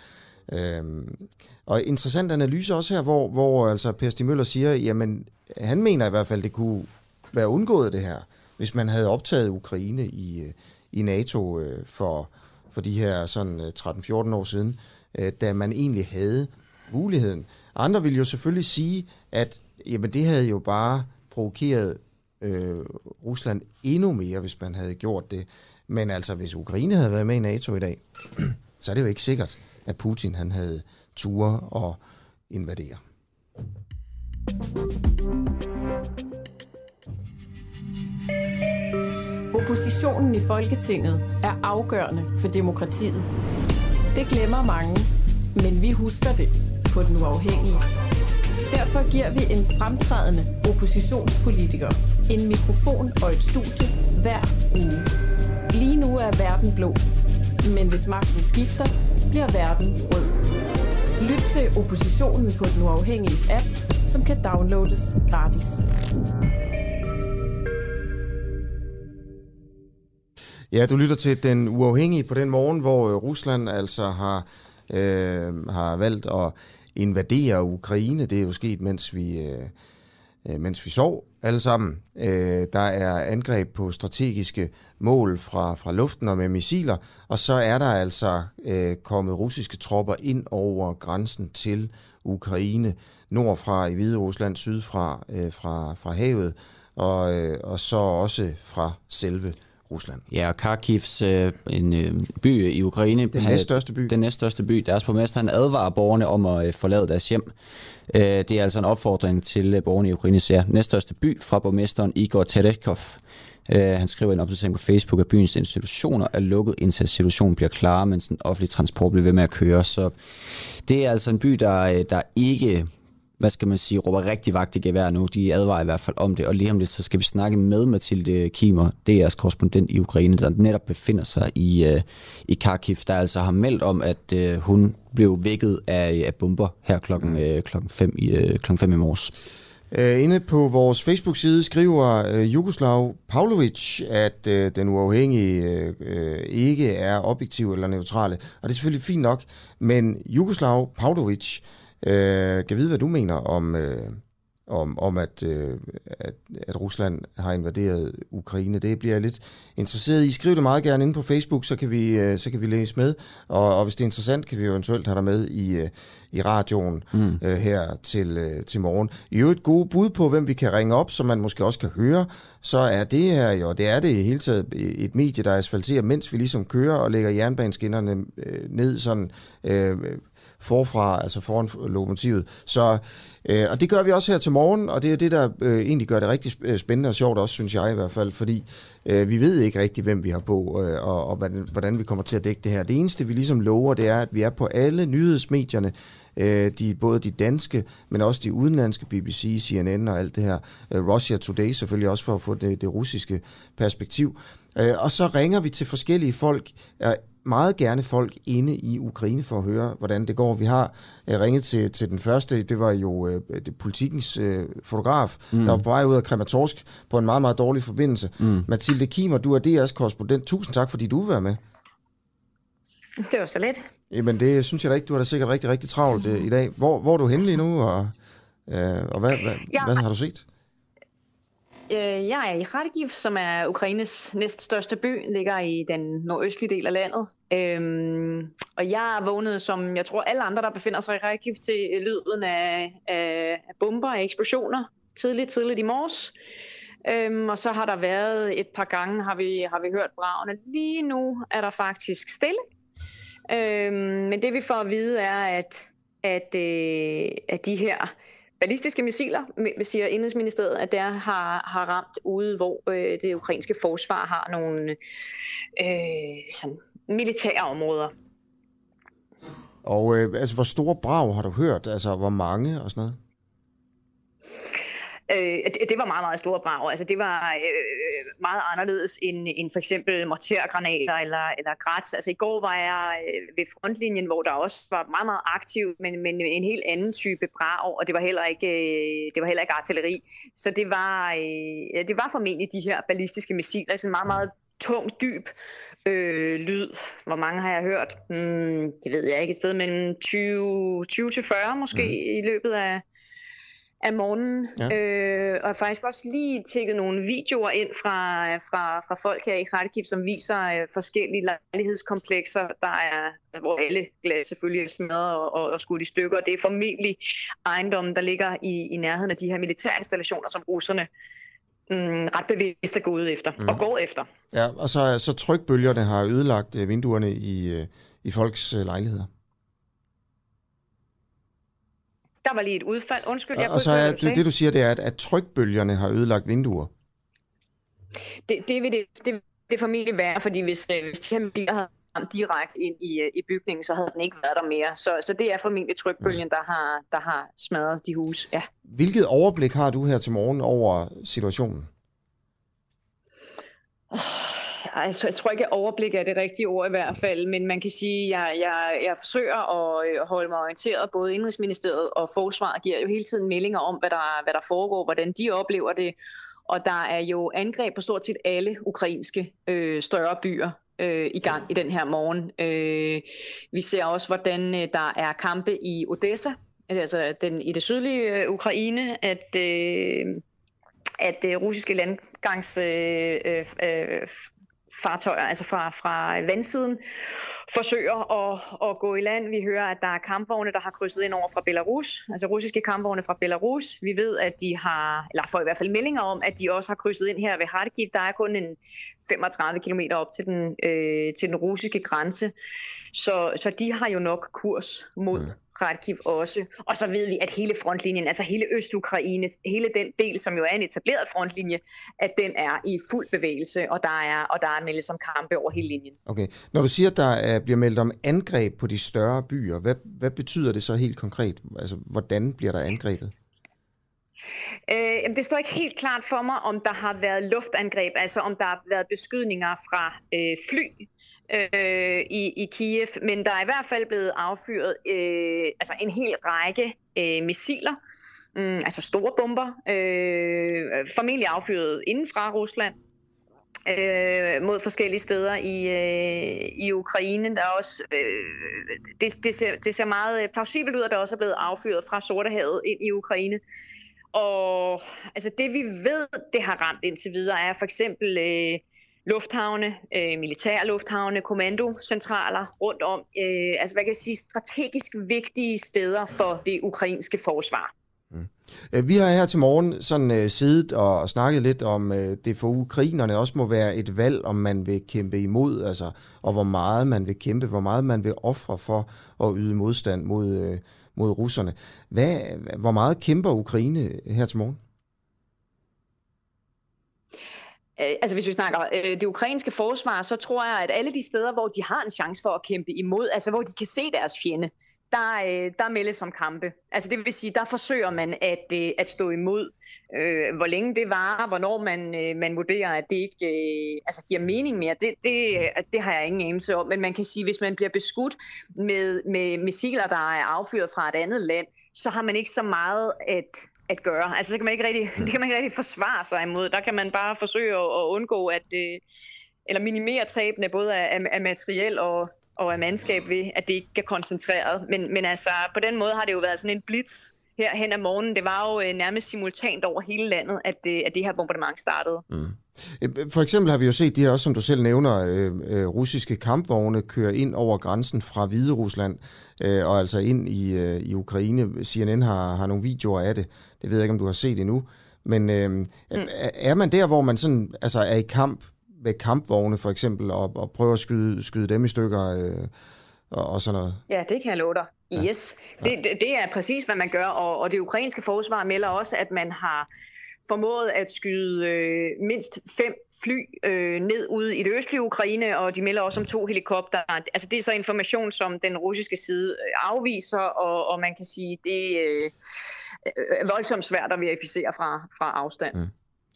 Øhm, og interessant analyse også her, hvor, hvor altså Per Stig Møller siger, jamen han mener i hvert fald, det kunne være undgået det her, hvis man havde optaget Ukraine i, øh, i NATO øh, for, for de her sådan øh, 13-14 år siden, øh, da man egentlig havde muligheden. Andre vil jo selvfølgelig sige, at jamen, det havde jo bare provokeret øh, Rusland endnu mere, hvis man havde gjort det. Men altså, hvis Ukraine havde været med i NATO i dag, så er det jo ikke sikkert, at Putin han havde ture og invadere. Oppositionen i Folketinget er afgørende for demokratiet. Det glemmer mange, men vi husker det på den uafhængige. Derfor giver vi en fremtrædende oppositionspolitiker en mikrofon og et studie hver uge. Lige nu er verden blå, men hvis magten skifter, bliver verden rød. Lyt til oppositionen på den uafhængige app, som kan downloades gratis. Ja, du lytter til Den Uafhængige på den morgen, hvor øh, Rusland altså har, øh, har valgt at invadere Ukraine. Det er jo sket, mens vi, øh, øh, mens vi sov alle sammen. Øh, der er angreb på strategiske mål fra, fra luften og med missiler, og så er der altså øh, kommet russiske tropper ind over grænsen til Ukraine, nordfra i Hvide Rusland, sydfra øh, fra, fra havet, og, øh, og så også fra selve Rusland. Ja, og Kharkivs, øh, en øh, by i Ukraine. Den næststørste by. Den næststørste by. Deres borgmester han advarer borgerne om at øh, forlade deres hjem. Øh, det er altså en opfordring til øh, borgerne i Ukraine. Ja, næststørste by fra borgmesteren Igor Terekhov. Uh, han skriver en opdatering på Facebook, at byens institutioner er lukket, indtil situationen bliver klar, mens den offentlige transport bliver ved med at køre. Så det er altså en by, der, der ikke hvad skal man sige, råber rigtig vagt i gevær nu. De advarer i hvert fald om det, og lige om lidt, så skal vi snakke med Mathilde Kimer, DR's korrespondent i Ukraine, der netop befinder sig i, uh, i Kharkiv, der altså har meldt om, at uh, hun blev vækket af, af bomber her klokken, uh, klokken, fem i, uh, klokken fem i morges. Uh, inde på vores Facebook-side skriver uh, Jugoslav Pavlovic, at uh, den uafhængige ikke er objektiv eller neutrale. Og det er selvfølgelig fint nok, men Jugoslav Pavlovic Øh, kan vide, hvad du mener om, øh, om, om at, øh, at, at Rusland har invaderet Ukraine. Det bliver jeg lidt interesseret i. Skriv det meget gerne ind på Facebook, så kan vi, øh, så kan vi læse med. Og, og hvis det er interessant, kan vi eventuelt have dig med i, øh, i radioen mm. øh, her til, øh, til morgen. I øvrigt et gode bud på, hvem vi kan ringe op, som man måske også kan høre, så er det her jo, det er det i hele taget et medie, der asfalterer, mens vi ligesom kører og lægger jernbaneskinnerne øh, ned sådan... Øh, forfra, altså foran lokomotivet. Så, øh, og det gør vi også her til morgen, og det er det, der øh, egentlig gør det rigtig øh, spændende og sjovt også, synes jeg i hvert fald, fordi øh, vi ved ikke rigtig, hvem vi har på, øh, og, og hvordan, hvordan vi kommer til at dække det her. Det eneste, vi ligesom lover, det er, at vi er på alle nyhedsmedierne, øh, de, både de danske, men også de udenlandske, BBC, CNN og alt det her. Øh, Russia Today selvfølgelig også for at få det, det russiske perspektiv. Øh, og så ringer vi til forskellige folk, øh, meget gerne folk inde i Ukraine for at høre, hvordan det går. Vi har øh, ringet til, til den første, det var jo øh, det, politikens øh, fotograf, mm. der var på vej ud af Krematorsk på en meget, meget dårlig forbindelse. Mm. Mathilde Kimer, du er DR's korrespondent. Tusind tak, fordi du vil være med. Det var så let. Jamen det synes jeg da ikke. Du har da sikkert rigtig, rigtig travlt øh, i dag. Hvor, hvor er du henne lige nu, og, øh, og hvad, hvad, ja. hvad har du set? Øh, jeg er i Kharkiv, som er Ukraines næststørste by, ligger i den nordøstlige del af landet. Øhm, og jeg er vågnet, som jeg tror alle andre, der befinder sig i Kharkiv, til lyden af, af, bomber og eksplosioner tidligt, tidligt i morges. Øhm, og så har der været et par gange, har vi, har vi hørt bravene. Lige nu er der faktisk stille. Øhm, men det vi får at vide er, at, at, øh, at de her ballistiske missiler, siger Indrigsministeriet, at der har, har ramt ude, hvor øh, det ukrainske forsvar har nogle øh, sådan militære områder. Og øh, altså, hvor store brag har du hørt? Altså, hvor mange og sådan noget? Øh, det, det var meget, meget store brag. Altså, det var øh, meget anderledes end, end for eksempel mortergranater eller, eller grats. Altså, i går var jeg øh, ved frontlinjen, hvor der også var meget, meget aktiv, men, men en helt anden type brag, og det var heller ikke, øh, det var heller ikke artilleri. Så det var, øh, det var formentlig de her ballistiske missiler, sådan meget, meget tung, dyb øh, lyd. Hvor mange har jeg hørt? Hmm, det ved jeg ikke. Et sted mellem 20, 20 til 40 måske mm. i løbet af, af morgenen. Ja. Øh, og faktisk også lige tækket nogle videoer ind fra, fra, fra folk her i Kharkiv, som viser øh, forskellige lejlighedskomplekser, der er, hvor alle glas selvfølgelig er smadret og, og, og skudt i stykker. Det er formentlig ejendommen, der ligger i, i nærheden af de her militære installationer, som russerne mm, ret bevidst er gået efter mm. og går efter. Ja, og så, så trykbølgerne har ødelagt øh, vinduerne i, øh, i folks lejligheder. Der var lige et udfald. Undskyld, jeg Og så er det, det, du siger, det er, at, at trykbølgerne har ødelagt vinduer. Det, det vil det, det, det formentlig være, fordi hvis, øh, hvis de her havde ramt direkte ind i, øh, i bygningen, så havde den ikke været der mere. Så, så det er formentlig trykbølgen, der har, der har smadret de huse. Ja. Hvilket overblik har du her til morgen over situationen? Oh, altså, jeg tror ikke, at overblik er det rigtige ord i hvert fald, men man kan sige, at jeg, jeg, jeg forsøger at øh, holde mig orienteret. Både Indrigsministeriet og Forsvaret giver jo hele tiden meldinger om, hvad der, hvad der foregår, hvordan de oplever det. Og der er jo angreb på stort set alle ukrainske øh, større byer øh, i gang i den her morgen. Øh, vi ser også, hvordan øh, der er kampe i Odessa, altså den, i det sydlige øh, Ukraine, at... Øh, at det russiske landgangs øh, øh, øh fartøjer, altså fra, fra vandsiden, forsøger at, at gå i land. Vi hører, at der er kampvogne, der har krydset ind over fra Belarus, altså russiske kampvogne fra Belarus. Vi ved, at de har, eller får i hvert fald meldinger om, at de også har krydset ind her ved Kharkiv. Der er kun en 35 km op til den, øh, til den russiske grænse. Så, så de har jo nok kurs mod. Mm. Kharkiv også. Og så ved vi, at hele frontlinjen, altså hele Øst-Ukraine, hele den del, som jo er en etableret frontlinje, at den er i fuld bevægelse, og der er, og der er meldt som kampe over hele linjen. Okay. Når du siger, at der er, bliver meldt om angreb på de større byer, hvad, hvad betyder det så helt konkret? Altså, hvordan bliver der angrebet? Øh, det står ikke helt klart for mig, om der har været luftangreb, altså om der har været beskydninger fra øh, fly øh, i, i Kiev, men der er i hvert fald blevet affyret øh, altså en hel række øh, missiler, mm, altså store bomber, øh, formentlig affyret inden fra Rusland, øh, mod forskellige steder i, øh, i Ukraine. Der er også, øh, det, det, ser, det ser meget øh, plausibelt ud, at der også er blevet affyret fra Sortehavet ind i Ukraine. Og altså det vi ved, det har ramt indtil videre, er for eksempel øh, lufthavne, øh, militærlufthavne, kommandocentraler rundt om. Øh, altså hvad kan jeg sige, strategisk vigtige steder for det ukrainske forsvar. Mm. Øh, vi har her til morgen sådan øh, siddet og, og snakket lidt om, uh, det for ukrainerne også må være et valg, om man vil kæmpe imod, altså, og hvor meget man vil kæmpe, hvor meget man vil ofre for at yde modstand mod, mod russerne. Hvad, hvor meget kæmper Ukraine her til morgen? Øh, altså hvis vi snakker øh, det ukrainske forsvar, så tror jeg, at alle de steder, hvor de har en chance for at kæmpe imod, altså hvor de kan se deres fjende, der, øh, der meldes om kampe. Altså det vil sige, der forsøger man at, øh, at stå imod. Øh, hvor længe det varer, hvornår man, øh, man vurderer, at det ikke øh, altså giver mening mere, det, det, øh, det har jeg ingen anelse om. Men man kan sige, hvis man bliver beskudt med, med missiler, der er affyret fra et andet land, så har man ikke så meget at at gøre. Altså, så kan man ikke rigtig, det kan man ikke rigtig forsvare sig imod. Der kan man bare forsøge at, at undgå at, øh, eller minimere tabene både af, af materiel og, og af mandskab ved, at det ikke er koncentreret. Men, men altså, på den måde har det jo været sådan en blitz her hen ad morgenen. Det var jo øh, nærmest simultant over hele landet, at, øh, at det her bombardement startede. Mm. Øh, for eksempel har vi jo set de her, også som du selv nævner, øh, øh, russiske kampvogne køre ind over grænsen fra Hvide Rusland øh, og altså ind i, øh, i Ukraine. CNN har, har nogle videoer af det. Det ved jeg ikke, om du har set endnu. Men øh, mm. er man der, hvor man sådan, altså er i kamp med kampvogne for eksempel, og, og prøver at skyde, skyde dem i stykker øh, og, og sådan noget? Ja, det kan jeg love dig. Yes. Ja. Det, det er præcis, hvad man gør, og, og det ukrainske forsvar melder også, at man har formået at skyde øh, mindst fem fly øh, ned ude i det østlige Ukraine, og de melder også om to helikopter. Altså det er så information, som den russiske side øh, afviser, og, og man kan sige, det øh, er voldsomt svært at verificere fra, fra afstand. Mm.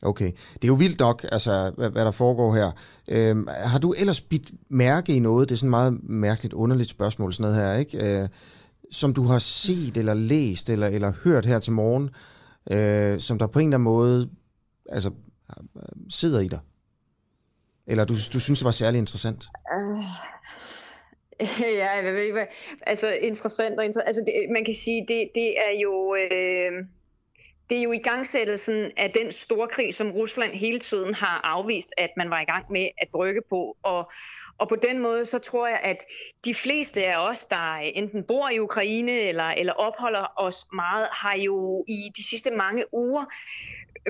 Okay, det er jo vildt nok, altså, hvad, hvad der foregår her. Øhm, har du ellers bidt mærke i noget? Det er sådan et meget mærkeligt, underligt spørgsmål, sådan noget her, ikke? Øh, som du har set eller læst eller, eller hørt her til morgen, øh, som der på en eller anden måde altså, sidder i dig? Eller du, du synes, det var særlig interessant? Uh, ja, jeg ved ikke. Altså interessant og interessant. Altså, det, man kan sige, det, det er jo... Øh, det er jo i gangsættelsen af den store krig, som Rusland hele tiden har afvist, at man var i gang med at brygge på. Og, og på den måde, så tror jeg, at de fleste af os, der enten bor i Ukraine eller, eller opholder os meget, har jo i de sidste mange uger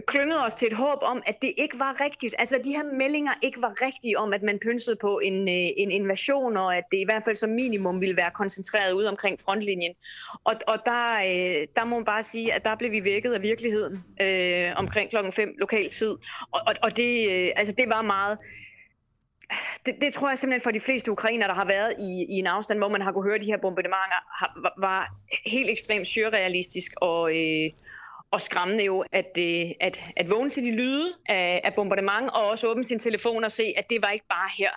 klyngede os til et håb om, at det ikke var rigtigt. Altså, at de her meldinger ikke var rigtige om, at man pynsede på en, øh, en invasion, og at det i hvert fald som minimum ville være koncentreret ud omkring frontlinjen. Og, og der, øh, der må man bare sige, at der blev vi vækket af virkeligheden øh, omkring klokken 5 lokal tid. Og, og, og det, øh, altså, det var meget det, det tror jeg simpelthen for de fleste ukrainer, der har været i, i en afstand, hvor man har kunne høre de her bombardementer, har, var, var helt ekstremt surrealistisk og, øh, og skræmmende jo, at, øh, at, at vågne til de lyde af, af bombardement, og også åbne sin telefon og se, at det var ikke bare her,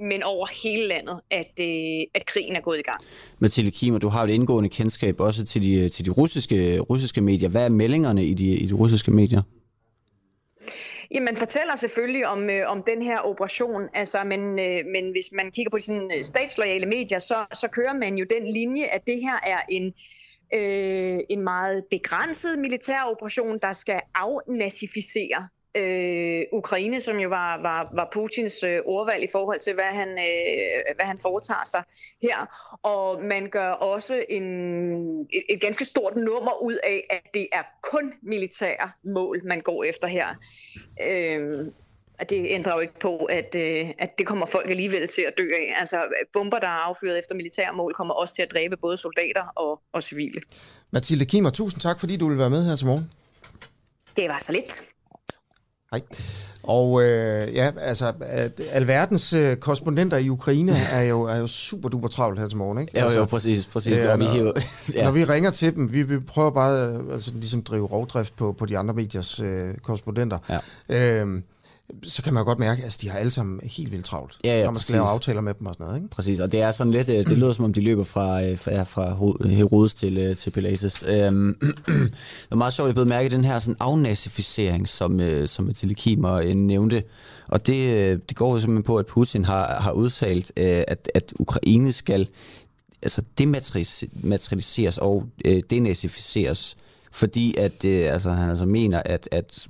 men over hele landet, at, øh, at krigen er gået i gang. Mathilde Kim, du har et indgående kendskab også til de, til de russiske, russiske medier. Hvad er meldingerne i de, i de russiske medier? Jamen, fortæller selvfølgelig om, øh, om den her operation, altså, men, øh, men hvis man kigger på de sådan, øh, statslojale medier, så, så kører man jo den linje, at det her er en, øh, en meget begrænset militær operation, der skal afnazificere øh, Ukraine, som jo var, var, var Putins øh, ordvalg i forhold til, hvad han, øh, hvad han foretager sig her. Og man gør også en, et, et ganske stort nummer ud af, at det er kun militære mål, man går efter her. Øh, at det ændrer jo ikke på, at, øh, at det kommer folk alligevel til at dø af. Altså bomber, der er affyret efter militærmål, kommer også til at dræbe både soldater og, og civile. Mathilde Kimmer, tusind tak, fordi du vil være med her til morgen. Det var så lidt. Hej. Og øh, ja, altså, alverdens øh, korrespondenter i Ukraine er jo, er jo super duper travlt her til morgen, ikke? Ja, altså, jo, præcis. præcis. Øh, når, ja. når vi ringer til dem, vi, vi prøver bare øh, altså, ligesom drive rovdrift på, på de andre mediers øh, korrespondenter. Ja. Øh, så kan man godt mærke, at altså, de har alle sammen helt vildt travlt, ja, ja, når man skal lave aftaler med dem og sådan noget. Ikke? Præcis, og det er sådan lidt, øh, det lyder som om de løber fra, øh, fra, fra Herodes til, øh, til Pilates. Øhm, det er meget sjovt, at jeg blev mærke den her sådan afnazificering, som, som Mathilde Kimer nævnte, og det, det går jo simpelthen på, at Putin har, har udtalt, at, at Ukraine skal altså dematerialiseres og denazificeres, fordi at altså, han altså mener, at, at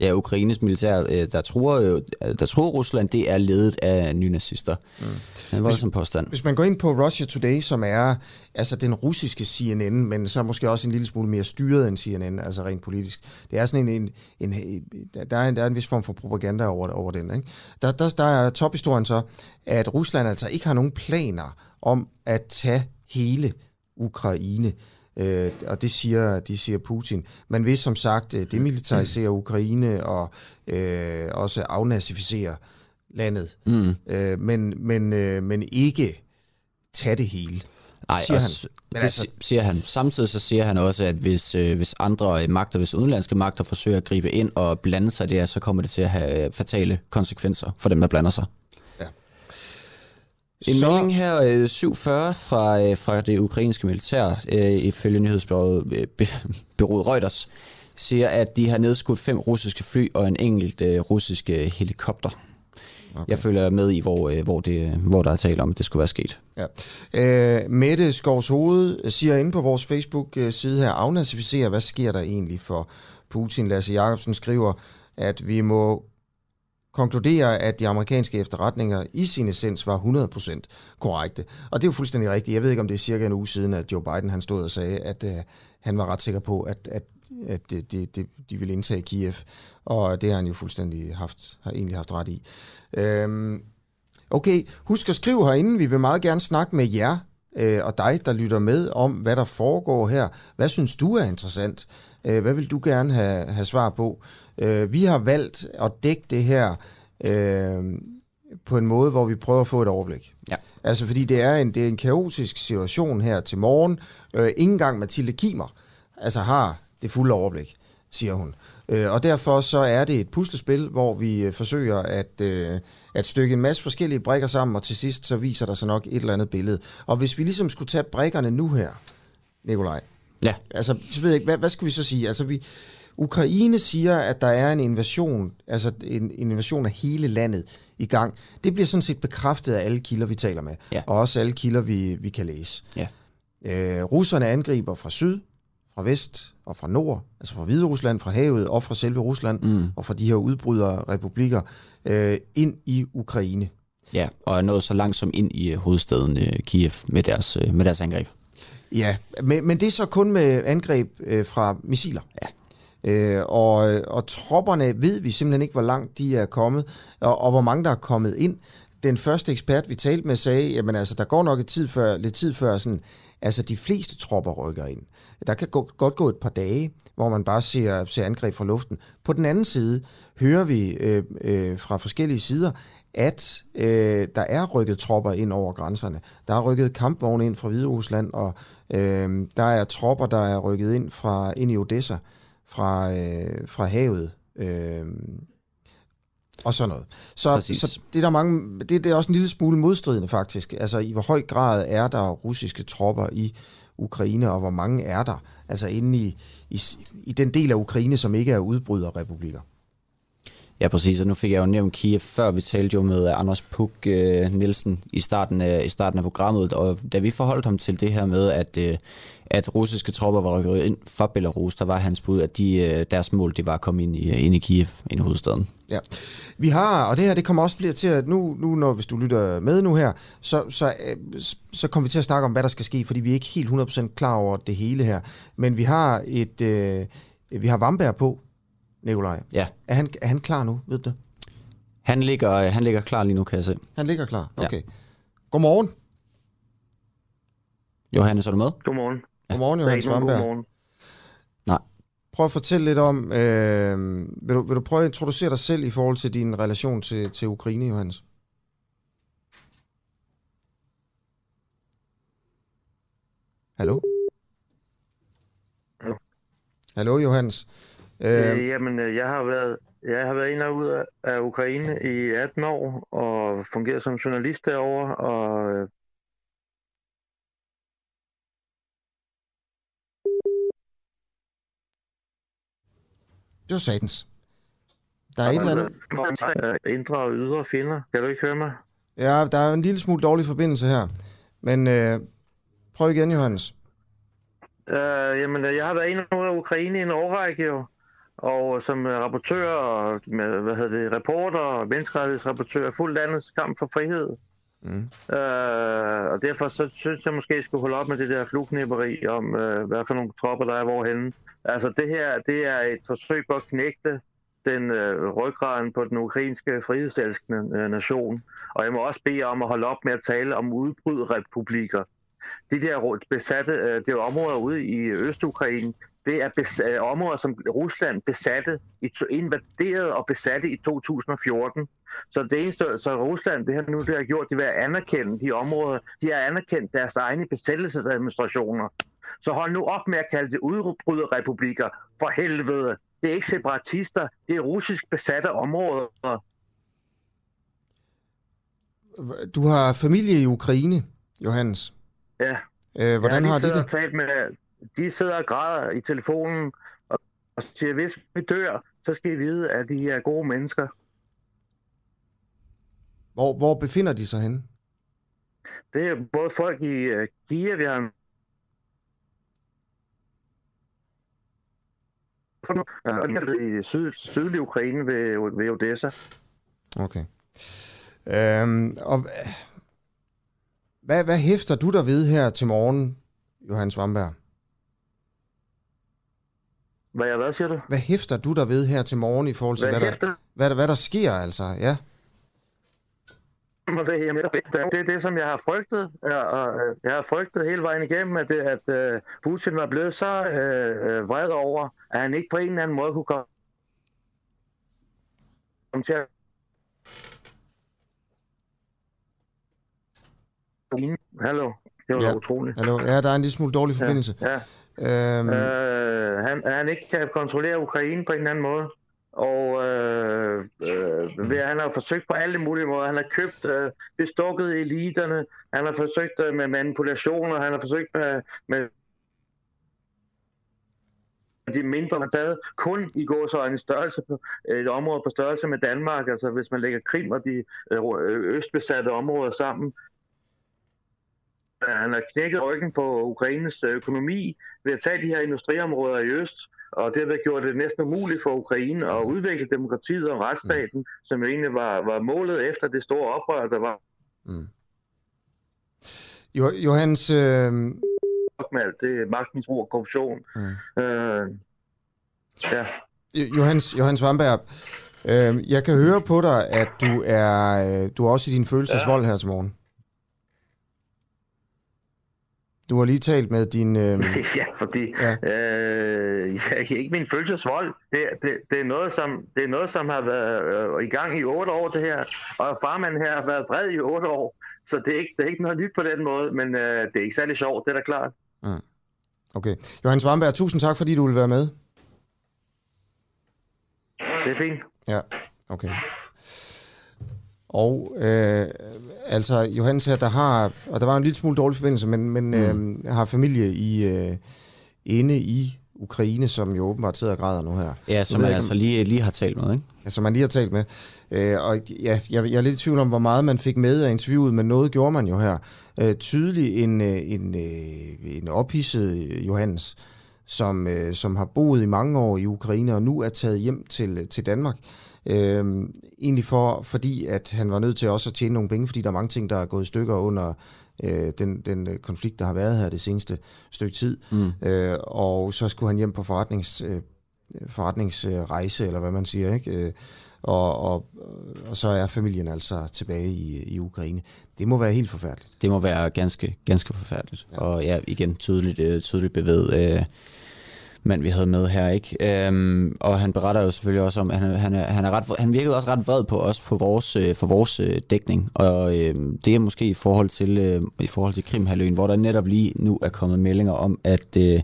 Ja, Ukraines militær, øh, der tror, øh, der tror Rusland, det er ledet af nynazister. Mm. En voldsom påstand. Hvis man går ind på Russia Today, som er altså den russiske CNN, men så måske også en lille smule mere styret end CNN, altså rent politisk. Det er sådan en, en, en der, er en der er en vis form for propaganda over, over den. Ikke? Der, der, der er tophistorien så, at Rusland altså ikke har nogen planer om at tage hele Ukraine. Øh, og det siger, de siger Putin. Man vil som sagt øh, demilitarisere Ukraine og øh, også afnazificere landet, mm. øh, men, men, øh, men ikke tage det hele. Nej, siger han. Men det altså, siger han. Samtidig så siger han også, at hvis, øh, hvis andre magter, hvis udenlandske magter forsøger at gribe ind og blande sig der, så kommer det til at have fatale konsekvenser for dem, der blander sig. En så... melding her, 740 fra, øh, fra det ukrainske militær, øh, ifølge nyhedsbyrået øh, Reuters, siger, at de har nedskudt fem russiske fly og en enkelt øh, russisk øh, helikopter. Okay. Jeg følger med i, hvor, øh, hvor, det, hvor der er tale om, at det skulle være sket. Ja. Øh, Mette Skovs Hoved siger inde på vores Facebook-side her, afnazificere, hvad sker der egentlig for Putin? Lasse Jacobsen skriver, at vi må konkluderer, at de amerikanske efterretninger i sin essens var 100% korrekte. Og det er jo fuldstændig rigtigt. Jeg ved ikke, om det er cirka en uge siden, at Joe Biden han stod og sagde, at øh, han var ret sikker på, at, at, at det, de, de, de ville indtage Kiev. Og det har han jo fuldstændig haft, har egentlig haft ret i. Øhm, okay, husk at skrive herinde. Vi vil meget gerne snakke med jer øh, og dig, der lytter med, om hvad der foregår her. Hvad synes du er interessant? Øh, hvad vil du gerne have, have svar på? Øh, vi har valgt at dække det her øh, på en måde, hvor vi prøver at få et overblik. Ja. Altså fordi det er en, det er en kaotisk situation her til morgen. Øh, ingen gang Mathilde Kimer altså har det fulde overblik, siger hun. Øh, og derfor så er det et puslespil, hvor vi øh, forsøger at, øh, at stykke en masse forskellige brikker sammen, og til sidst så viser der sig nok et eller andet billede. Og hvis vi ligesom skulle tage brikkerne nu her, Nikolaj, Ja. Altså, så ved jeg ikke, hvad, hvad skal vi så sige? Altså, vi, Ukraine siger, at der er en invasion, altså en, en invasion af hele landet i gang. Det bliver sådan set bekræftet af alle kilder, vi taler med, ja. og også alle kilder, vi, vi kan læse. Ja. Øh, russerne angriber fra syd, fra vest og fra nord, altså fra Hvide Rusland, fra havet og fra selve Rusland, mm. og fra de her udbryderrepublikker, øh, ind i Ukraine. Ja, og er nået så langt som ind i hovedstaden øh, Kiev med deres, øh, med deres angreb. Ja, men, men det er så kun med angreb øh, fra missiler. Ja. Øh, og, og tropperne ved vi simpelthen ikke, hvor langt de er kommet, og, og hvor mange der er kommet ind. Den første ekspert, vi talte med, sagde, at altså, der går nok et tid før, lidt tid før, sådan, altså de fleste tropper rykker ind. Der kan gå, godt gå et par dage, hvor man bare ser, ser angreb fra luften. På den anden side hører vi øh, øh, fra forskellige sider, at øh, der er rykket tropper ind over grænserne. Der er rykket kampvogne ind fra Hvide Rusland, og øh, der er tropper, der er rykket ind fra ind i Odessa fra, øh, fra havet. Øh, og sådan noget. Så, så det, er der mange, det, det er også en lille smule modstridende faktisk. Altså i hvor høj grad er der russiske tropper i Ukraine, og hvor mange er der? Altså inde i, i, i den del af Ukraine, som ikke er udbryderrepublikker. Ja, præcis, og nu fik jeg jo nævnt Kiev før. Vi talte jo med øh, Anders Puk øh, Nielsen i starten, af, i starten af programmet, og da vi forholdt ham til det her med, at, øh, at russiske tropper var rykket ind fra Belarus, der var hans bud, at de, øh, deres mål det var at komme ind i, øh, ind i Kiev, ind i hovedstaden. Ja, vi har, og det her det kommer også bliver til, at nu, nu når, hvis du lytter med nu her, så, så, øh, så kommer vi til at snakke om, hvad der skal ske, fordi vi er ikke helt 100% klar over det hele her. Men vi har et, øh, vi har Vamberg på, Nikolaj. Ja. Er han, er han klar nu, ved du Han ligger, han ligger klar lige nu, kan jeg se. Han ligger klar, okay. Ja. Godmorgen. Johannes, er du med? Godmorgen. Godmorgen, Johannes Vamberg. Godmorgen. Nej. Prøv at fortælle lidt om, øh, vil, du, vil du prøve at introducere dig selv i forhold til din relation til, til Ukraine, Johannes? Hallo? Hallo? Hallo, Johannes. Øh, øh, jamen, øh, jeg har været jeg har været ind og ud af, Ukraine i 18 år og fungeret som journalist derovre og øh, Det var satans. Der er et eller andet... Indre og ydre fjender. Kan du ikke høre mig? Ja, der er en lille smule dårlig forbindelse her. Men øh, prøv igen, Johannes. Øh, jamen, jeg har været ud af Ukraine i en årrække jo og som rapportør og med, hvad hedder det, reporter og menneskerettighedsrapportør fuldt landets kamp for frihed. Mm. Øh, og derfor så synes jeg måske, jeg skulle holde op med det der flugknæpperi om, øh, hvad for nogle tropper der er hvorhenne. Altså det her, det er et forsøg på at knægte den øh, ryggraden på den ukrainske frihedselskende øh, nation. Og jeg må også bede om at holde op med at tale om udbrydrepublikker. De der besatte, øh, det er områder ude i Østukraine, det er bes- øh, områder, som Rusland besatte, invaderede og besatte i 2014. Så det eneste, så Rusland, det har nu det har gjort, det vil anerkende de områder, de har anerkendt deres egne besættelsesadministrationer. Så hold nu op med at kalde det udbryderrepublikker. For helvede. Det er ikke separatister. Det er russisk besatte områder. Du har familie i Ukraine, Johannes. Ja. Øh, hvordan ja, har de det? Talt med, de sidder og græder i telefonen og, og siger, hvis vi dør, så skal I vide, at de er gode mennesker. Hvor, hvor befinder de sig henne? Det er både folk i uh, Kiev, vi har i syd, sydlig Ukraine ved, ved Odessa. Okay. Øhm, og hvad, hvad hæfter du der ved her til morgen, Johannes Vamberg? Hvad, jeg, hvad siger du? Hvad hæfter du der ved her til morgen i forhold til, hvad, hvad, der, hvad, hvad der sker, altså? Ja. Det er det, som jeg har frygtet. Jeg har frygtet hele vejen igennem, at, det, at øh, Putin var blevet så øh, øh, vred over, at han ikke på en eller anden måde kunne komme til at Hallo, det var ja. utroligt. Hallo, ja, der er en lille smule dårlig forbindelse. Ja. ja. Øhm... Øh, han, han ikke kan kontrollere Ukraine på en eller anden måde. Og øh, øh, han har forsøgt på alle mulige måder. Han har købt, øh, bestukket eliterne. Han har forsøgt øh, med manipulationer. Han har forsøgt med, med de mindre man taget kun i går så en størrelse på et område på størrelse med Danmark. Altså hvis man lægger Krim og de øh, østbesatte områder sammen, han har knækket ryggen på Ukraines økonomi ved at tage de her industriområder i øst, og det har gjort det næsten umuligt for Ukraine at udvikle demokratiet og retsstaten, mm. som jo egentlig var, var målet efter det store oprør, der var. Mm. Jo, Johannes... Øh... Med alt det magtmisbrug og korruption. Mm. Øh, ja. Johannes, Johannes Vamberg, øh, jeg kan høre på dig, at du er, øh, du er også i din følelsesvold ja. her til morgen. Du har lige talt med din... Øh... ja, fordi ja. Øh, ikke min følelsesvold. Det, det, det, er noget, som, det er noget, som har været øh, i gang i otte år, det her. Og farmand her har været vred i otte år. Så det er ikke, det er ikke noget nyt på den måde, men øh, det er ikke særlig sjovt, det er da klart. Mm. Okay. Johannes Vamberg, tusind tak, fordi du vil være med. Det er fint. Ja, okay. Og øh, altså Johannes her, der har, og der var en lille smule dårlig forbindelse, men, men mm. øh, har familie i øh, inde i Ukraine, som jo åbenbart sidder og græder nu her. Ja, som man altså lige, lige har talt med, ikke? Ja, som man lige har talt med. Øh, og ja, jeg, jeg er lidt i tvivl om, hvor meget man fik med af interviewet, men noget gjorde man jo her. Øh, tydeligt en, øh, en, øh, en ophidset Johannes, som, øh, som har boet i mange år i Ukraine, og nu er taget hjem til, til Danmark. Øh, egentlig for, fordi at han var nødt til også at tjene nogle penge, fordi der er mange ting, der er gået i stykker under øh, den, den konflikt, der har været her det seneste stykke tid. Mm. Øh, og så skulle han hjem på forretnings, øh, forretningsrejse, eller hvad man siger, ikke? Øh, og, og, og så er familien altså tilbage i, i Ukraine. Det må være helt forfærdeligt. Det må være ganske, ganske forfærdeligt. Ja. Og ja, igen, tydeligt, øh, tydeligt bevæget. Øh, mand, vi havde med her, ikke? Øhm, og han beretter jo selvfølgelig også om, at han, han, er, han, er ret, han virkede også ret vred på os for vores, øh, for vores øh, dækning, og øh, det er måske i forhold til, øh, i forhold til Krimhaløen, hvor der netop lige nu er kommet meldinger om, at øh,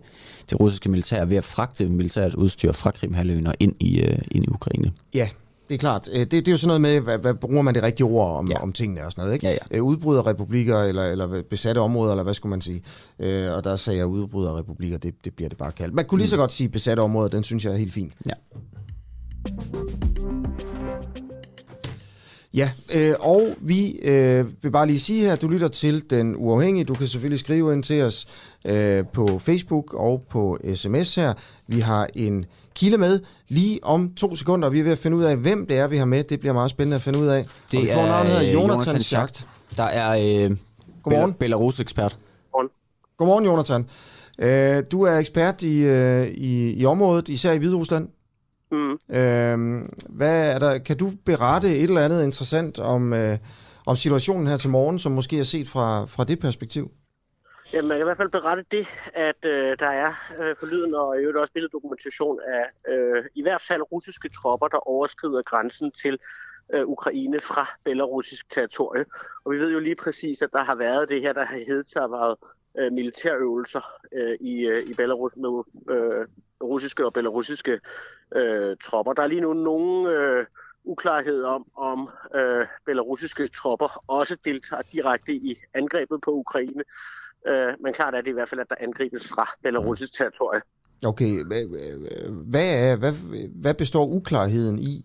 det russiske militær er ved at fragte militært udstyr fra Krimhaløen og ind i, øh, ind i Ukraine. Ja, det er klart. Øh, det, det er jo sådan noget med, hvad, hvad bruger man det rigtige ord om, ja. om tingene og sådan noget, ikke? Ja, ja. Øh, udbryderrepublikker eller, eller besatte områder, eller hvad skulle man sige? Øh, og der sagde jeg udbryderrepublikker, det, det bliver det bare kaldt. Man kunne lige så mm. godt sige besatte områder, den synes jeg er helt fint. Ja. Ja, øh, og vi øh, vil bare lige sige her, at du lytter til Den Uafhængige. Du kan selvfølgelig skrive ind til os øh, på Facebook og på sms her. Vi har en kilde med lige om to sekunder, og vi er ved at finde ud af, hvem det er, vi har med. Det bliver meget spændende at finde ud af. Det og vi får er navnet her, øh, Jonathan, Jonathan Schacht. Der er øh, Godmorgen. Bel- Belarus-ekspert. Godmorgen, Jonathan. Øh, du er ekspert i, øh, i, i området, især i Hvide Rusland. Mm. Øh, hvad er der, kan du berette et eller andet interessant om, øh, om situationen her til morgen, som måske er set fra, fra det perspektiv? Jamen, man kan i hvert fald berette det, at øh, der er øh, forlyden og i øvrigt også billeddokumentation af øh, i hvert fald russiske tropper, der overskrider grænsen til øh, Ukraine fra belarusisk territorie. Og vi ved jo lige præcis, at der har været det her, der har heddet sig været øh, militærøvelser øh, i, øh, i Belarus med øh, russiske og belarusiske øh, tropper. Der er lige nu nogen øh, uklarhed om, om øh, belarusiske tropper også deltager direkte i angrebet på Ukraine. Øh, men klart er det i hvert fald, at der angribes fra belarusisk territorie. Okay, hvad, hvad, er, hvad, hvad består uklarheden i,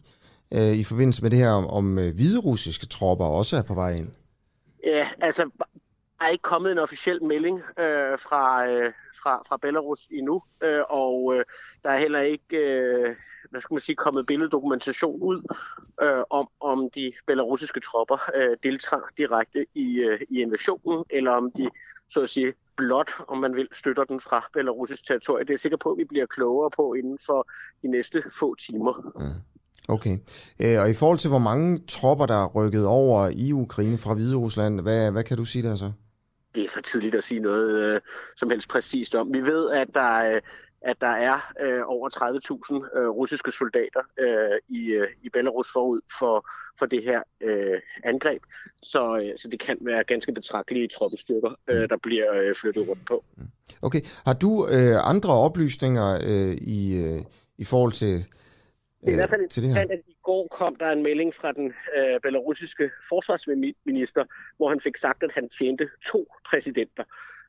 øh, i forbindelse med det her, om, om øh, hviderussiske tropper også er på vej ind? Ja, altså, der er ikke kommet en officiel melding øh, fra, øh, fra, fra Belarus endnu, øh, og øh, der er heller ikke, øh, hvad skal man sige, kommet billeddokumentation ud øh, om, om de belarusiske tropper øh, deltager direkte i, øh, i invasionen, eller om de, så at sige, blot, om man vil, støtter den fra belarusisk territorie. Det er jeg sikker på, at vi bliver klogere på inden for de næste få timer. Mm. Okay. Øh, og i forhold til, hvor mange tropper, der er rykket over i Ukraine fra Hvide Rusland, hvad, hvad kan du sige der så? det er for tidligt at sige noget øh, som helst præcist om. Vi ved, at der, øh, at der er øh, over 30.000 øh, russiske soldater øh, i, øh, i Belarus forud for, for det her øh, angreb. Så, øh, så det kan være ganske betragtelige troppestyrker, øh, der bliver øh, flyttet rundt på. Okay. Har du øh, andre oplysninger øh, i, øh, i forhold til, øh, I hvert fald det her? at i går kom der en melding fra den øh, belarusiske forsvarsminister, hvor han fik sagt, at han tjente to præsidenter.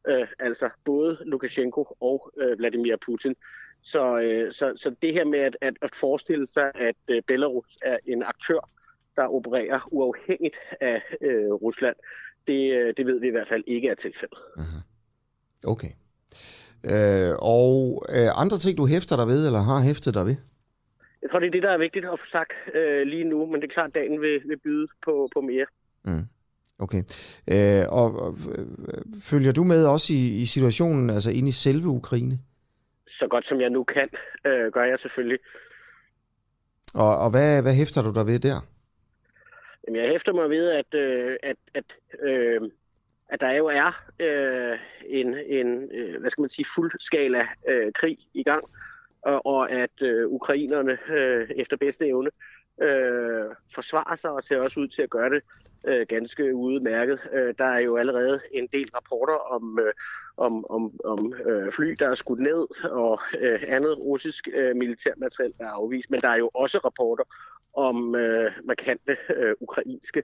Øh, altså både Lukashenko og øh, Vladimir Putin. Så, øh, så, så det her med at, at, at forestille sig, at øh, Belarus er en aktør, der opererer uafhængigt af øh, Rusland, det, øh, det ved vi i hvert fald ikke er tilfældet. Uh-huh. Okay. Øh, og øh, andre ting, du hæfter dig ved, eller har hæftet dig ved? Jeg tror, det er det, der er vigtigt at få sagt øh, lige nu, men det er klart, at dagen vil, vil byde på, på mere. Mm. Okay. Øh, og, og øh, følger du med også i, i situationen, altså inde i selve Ukraine? Så godt som jeg nu kan, øh, gør jeg selvfølgelig. Og, og hvad, hvad hæfter du dig ved der? Jamen, jeg hæfter mig ved, at, øh, at, at, øh, at der jo er øh, en, en øh, hvad skal man sige, fuldskala øh, krig i gang, og, og at øh, ukrainerne øh, efter bedste evne øh, forsvarer sig og ser også ud til at gøre det øh, ganske udmærket. Øh, der er jo allerede en del rapporter om, øh, om, om, om øh, fly, der er skudt ned, og øh, andet russisk øh, militærmateriel, der er afvist. Men der er jo også rapporter om øh, markante øh, ukrainske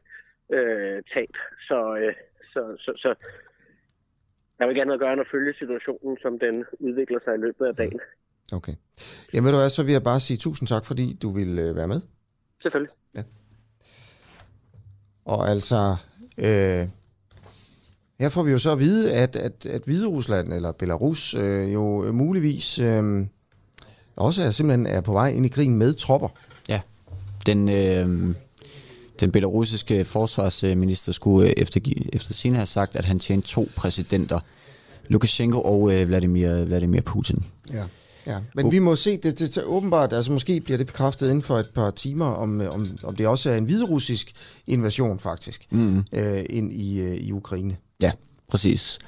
øh, tab. Så, øh, så, så, så der vil gerne gøre end at følge situationen, som den udvikler sig i løbet af dagen. Okay. Jamen ved du hvad, så vil jeg bare sige tusind tak, fordi du vil øh, være med. Selvfølgelig. Og altså, øh, her får vi jo så at vide, at, at, at Hvide Rusland, eller Belarus, øh, jo muligvis øh, også er simpelthen er på vej ind i krigen med tropper. Ja, den, øh, den belarusiske forsvarsminister skulle øh, efter, efter sin have sagt, at han tjente to præsidenter, Lukashenko og øh, Vladimir, Vladimir Putin. Ja. Ja, men uh. vi må se, det, det, det åbenbart, altså måske bliver det bekræftet inden for et par timer, om, om, om det også er en hviderussisk invasion faktisk, mm. øh, ind i, øh, i Ukraine. Ja, præcis.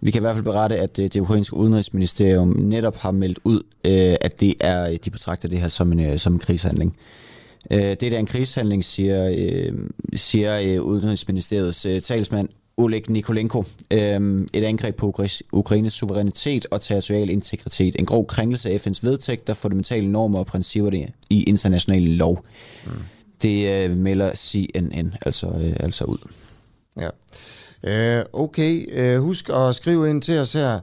Vi kan i hvert fald berette, at øh, det ukrainske udenrigsministerium netop har meldt ud, øh, at det er, de betragter det her som en, øh, som en krigshandling. Øh, det er en krigshandling, siger, øh, siger øh, udenrigsministeriets øh, talsmand Oleg Nikolenko. Øhm, et angreb på Ukraines suverænitet og territorial integritet. En grov krænkelse af FN's vedtægter, fundamentale normer og principper i international lov. Mm. Det øh, melder CNN altså, øh, altså ud. Ja. Øh, okay, øh, husk at skrive ind til os her.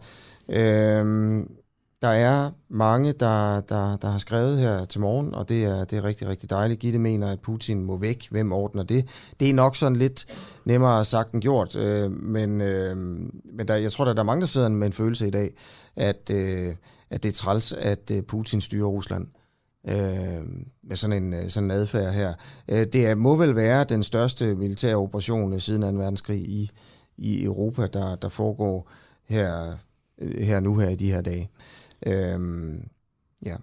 Øh, der er mange, der, der, der har skrevet her til morgen, og det er, det er rigtig, rigtig dejligt. Gitte mener, at Putin må væk. Hvem ordner det? Det er nok sådan lidt nemmere sagt end gjort, øh, men, øh, men der, jeg tror, der, der er mange, der sidder med en følelse i dag, at, øh, at det er træls, at øh, Putin styrer Rusland øh, med sådan en, øh, sådan en adfærd her. Øh, det er, må vel være den største militære operation øh, siden 2. verdenskrig i, i Europa, der, der foregår her, øh, her nu her i de her dage. Øhm, ja,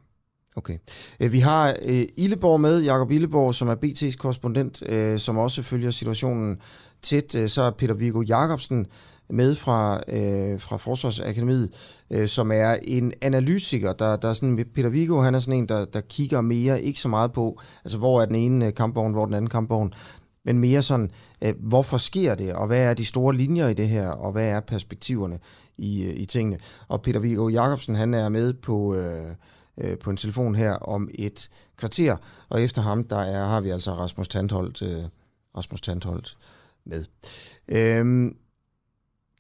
okay. Øh, vi har øh, Illeborg med, Jakob Illeborg, som er BT's korrespondent, øh, som også følger situationen tæt. Øh, så er Peter Viggo Jacobsen med fra, øh, fra Forsvarsakademiet, øh, som er en analytiker. Der, der er sådan, Peter Viggo, han er sådan en, der, der kigger mere, ikke så meget på, altså hvor er den ene øh, kampvogn, hvor er den anden kampvogn, men mere sådan, øh, Øh, hvorfor sker det, og hvad er de store linjer i det her, og hvad er perspektiverne i, øh, i tingene. Og Peter Viggo Jacobsen, han er med på, øh, øh, på en telefon her om et kvarter, og efter ham, der er, har vi altså Rasmus Tandholt, øh, Rasmus Tandholt med. Øhm,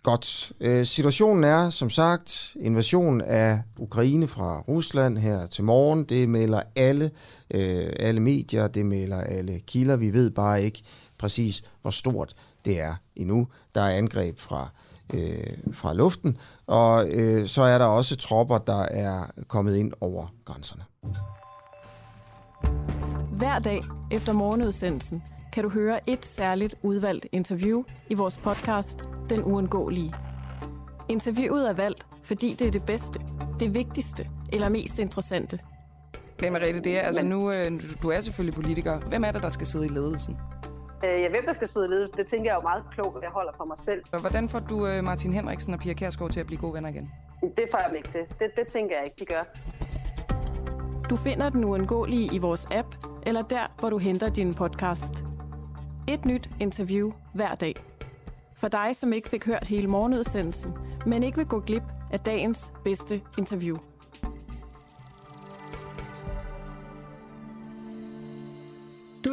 Godt. Øh, situationen er, som sagt, invasion af Ukraine fra Rusland her til morgen. Det melder alle, øh, alle medier, det melder alle kilder. Vi ved bare ikke præcis, hvor stort det er endnu. Der er angreb fra, øh, fra luften, og øh, så er der også tropper, der er kommet ind over grænserne. Hver dag efter morgenudsendelsen kan du høre et særligt udvalgt interview i vores podcast Den Uundgåelige. Interviewet er valgt, fordi det er det bedste, det vigtigste eller mest interessante. Okay, Mariette, det er, altså nu, øh, du er selvfølgelig politiker. Hvem er det, der skal sidde i ledelsen? Øh, ja, hvem der skal sidde i ledelsen, det tænker jeg jo meget klogt, at jeg holder for mig selv. Hvordan får du øh, Martin Henriksen og Pia Kærsgaard til at blive gode venner igen? Det får jeg dem ikke til. Det, det tænker jeg ikke, de gør. Du finder den uundgåelige i vores app, eller der, hvor du henter din podcast. Et nyt interview hver dag. For dig, som ikke fik hørt hele morgenudsendelsen, men ikke vil gå glip af dagens bedste interview.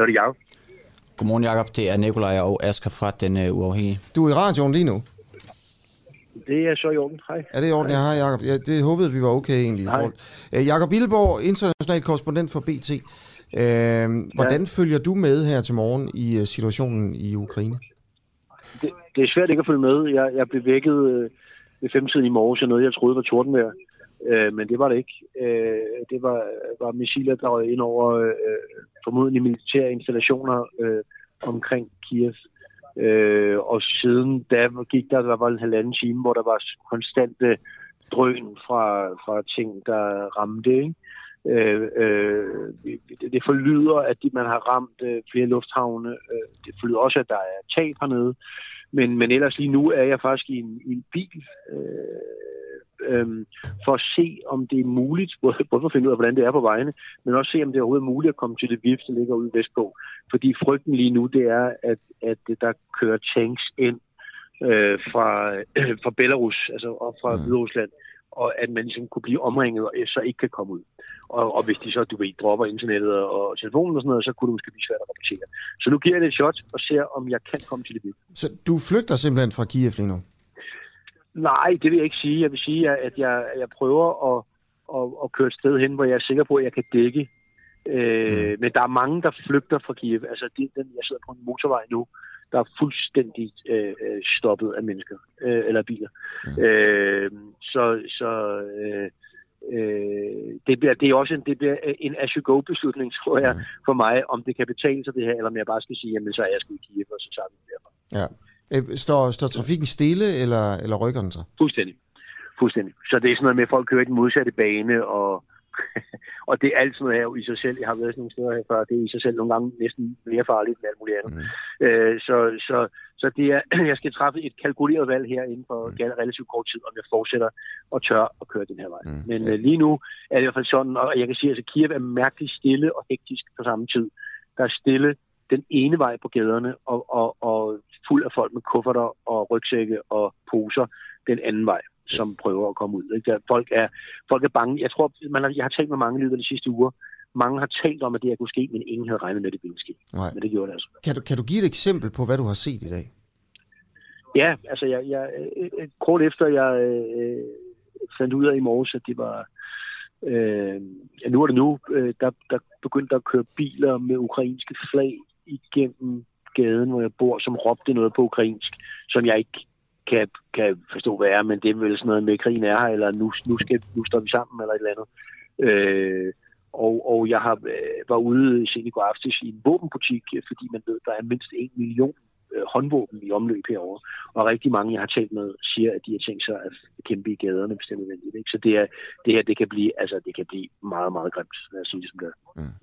Hør det, Jacob? Godmorgen, Jacob. Det er Nikolaj og Asger fra Den uh, Uafhængige. Du er i radioen lige nu. Det er så i orden. Hej. Er det i orden? Ja, hej Jacob. Ja, det håbede vi var okay egentlig. Hej. Uh, Jacob Illeborg, international korrespondent for BT. Uh, hvordan ja. følger du med her til morgen i uh, situationen i Ukraine? Det, det er svært ikke at følge med. Jeg, jeg blev vækket uh, ved femtiden i morges af noget, jeg troede var tordenvejr. Uh, men det var det ikke. Uh, det var, var missiler, der var ind over uh, formodentlig militære installationer øh, omkring Kiev. Øh, og siden da gik der, der var en halvanden time, hvor der var konstante drøn fra, fra ting, der ramte. Ikke? Øh, øh, det, forlyder, at man har ramt øh, flere lufthavne. Øh, det forlyder også, at der er tab hernede. Men, men ellers lige nu er jeg faktisk i en, i en bil øh, øh, for at se, om det er muligt, både, både for at finde ud af, hvordan det er på vejene, men også se, om det er overhovedet muligt at komme til det VIF, der ligger ude vestpå. Fordi frygten lige nu, det er, at, at der kører tanks ind øh, fra, øh, fra Belarus, altså op fra mm. Hviderusland, og at man ligesom kunne blive omringet og så ikke kan komme ud. Og, og hvis de så, du ved, dropper internettet og telefonen og sådan noget, så kunne det måske blive svært at rapportere. Så nu giver jeg det et shot og ser, om jeg kan komme til det. Så du flygter simpelthen fra Kiev lige nu? Nej, det vil jeg ikke sige. Jeg vil sige, at jeg, jeg prøver at, at, at køre et sted hen, hvor jeg er sikker på, at jeg kan dække. Øh, mm. Men der er mange, der flygter fra Kiev. Altså, det, den, jeg sidder på en motorvej nu, der er fuldstændig øh, stoppet af mennesker øh, eller biler. Mm. Øh, så så øh, øh, det, bliver, det er også en, det bliver en as-you-go-beslutning, tror jeg, mm. for mig, om det kan betale sig det her, eller om jeg bare skal sige, jamen så er jeg sgu i Kiev, og så tager vi det derfra. Ja. Står, står trafikken stille, eller, eller rykker den sig? Fuldstændig. Fuldstændig. Så det er sådan noget med, at folk kører i den modsatte bane, og, og det er alt sådan noget her i sig selv. Jeg har været sådan nogle steder her før. Det er i sig selv nogle gange næsten mere farligt end alt muligt andet. Mm. Øh, så, så, så det er, jeg skal træffe et kalkuleret valg her inden for mm. relativt kort tid, om jeg fortsætter og tør at køre den her vej. Mm. Men øh, lige nu er det i hvert fald sådan, og jeg kan sige, at altså, Kiev er mærkeligt stille og hektisk på samme tid. Der er stille den ene vej på gaderne og, og, og fuld af folk med kufferter og rygsække og poser den anden vej som prøver at komme ud. Ikke? Folk, er, folk er bange. Jeg tror, man har, jeg har talt med mange i løbet af de sidste uger. Mange har talt om, at det her kunne ske, men ingen havde regnet med, at det ville ske. Nej. Men det gjorde det altså. Kan du, kan du give et eksempel på, hvad du har set i dag? Ja, altså jeg, jeg, kort efter jeg øh, fandt ud af i morges, at det var, øh, ja, nu er det nu, øh, der, der begyndte at køre biler med ukrainske flag igennem gaden, hvor jeg bor, som råbte noget på ukrainsk, som jeg ikke kan, kan forstå, hvad er, men det er vel sådan noget med, at krigen er her, eller nu, nu, skal, nu står vi sammen, eller et eller andet. Øh, og, og jeg har, øh, var ude sent i går aftes i en våbenbutik, øh, fordi man ved, der er mindst en million øh, håndvåben i omløb herovre. Og rigtig mange, jeg har talt med, siger, at de har tænkt sig at kæmpe i gaderne, hvis det er nødvendigt. Ikke? Så det, er, det her, det kan blive, altså, det kan blive meget, meget grimt, lad os sige det som det er. Mm.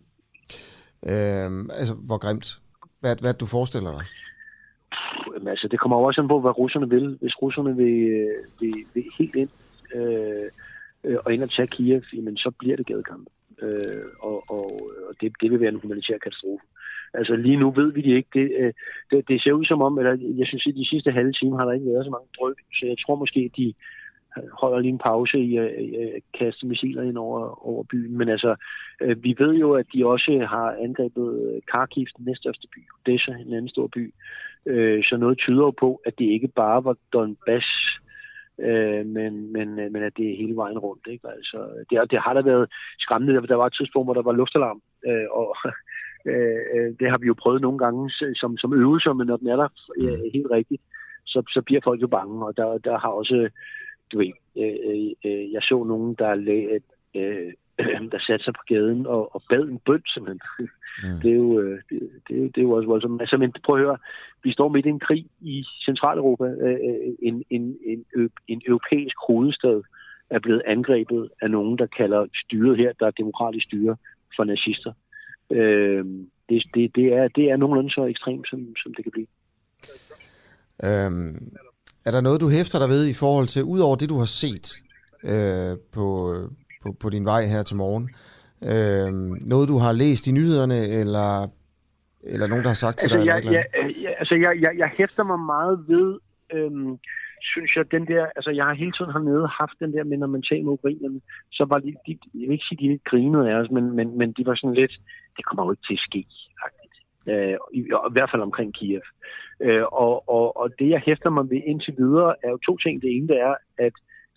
Øh, altså, hvor grimt? Hvad, hvad du forestiller dig? Jamen, altså, det kommer jo også an på, hvad russerne vil. Hvis russerne vil, øh, vil, vil helt ind øh, øh, og ind og tage Kiev, jamen, så bliver det gadekamp. Øh, og og, og det, det vil være en humanitær katastrofe. Altså lige nu ved vi det ikke. Det, øh, det, det ser ud som om, eller jeg synes, at de sidste halve time har der ikke været så mange drøb, så jeg tror måske, at de holder lige en pause i at, at kaste missiler ind over, over byen. Men altså, øh, vi ved jo, at de også har angrebet Kharkiv, den næststørste by, Odessa, en anden stor by. Øh, så noget tyder på, at det ikke bare var Donbass, øh, men, men, men at det er hele vejen rundt. Ikke? Altså, det, det har da været skræmmende. Der var et tidspunkt, hvor der var luftalarm, øh, og øh, det har vi jo prøvet nogle gange som, som øvelser, men når den er der øh, helt rigtigt, så, så bliver folk jo bange, og der, der har også, du ved, øh, øh, jeg så nogen, der, lag, øh, der satte sig på gaden og, og bad en bøn, simpelthen. Mm. Det, er jo, øh, det, det, er det er jo også voldsomt. Altså, men prøv at høre, vi står midt i en krig i Centraleuropa. Øh, en, en, en, en europæisk hovedstad er blevet angrebet af nogen, der kalder styret her, der er demokratisk styre for nazister. Øh, det, det, det, er, det er nogenlunde så ekstremt, som, som det kan blive. Øhm, er der noget, du hæfter dig ved i forhold til, udover det, du har set øh, på, på, på din vej her til morgen, øh, noget, du har læst i nyhederne, eller, eller nogen, der har sagt til altså, dig? Jeg, jeg, jeg, altså, jeg, jeg, jeg hæfter mig meget ved, øhm, synes jeg, den der, altså jeg har hele tiden hernede haft den der med, når man taler med ukrainerne, så var de, de, jeg vil ikke sige, de ikke grinede af os, men, men, men de var sådan lidt, det kommer jo ikke til at ske. Øh, i, i hvert fald omkring Kiev. Øh, og, og, og det, jeg hæfter mig ved indtil videre, er jo to ting. Det ene, det er, at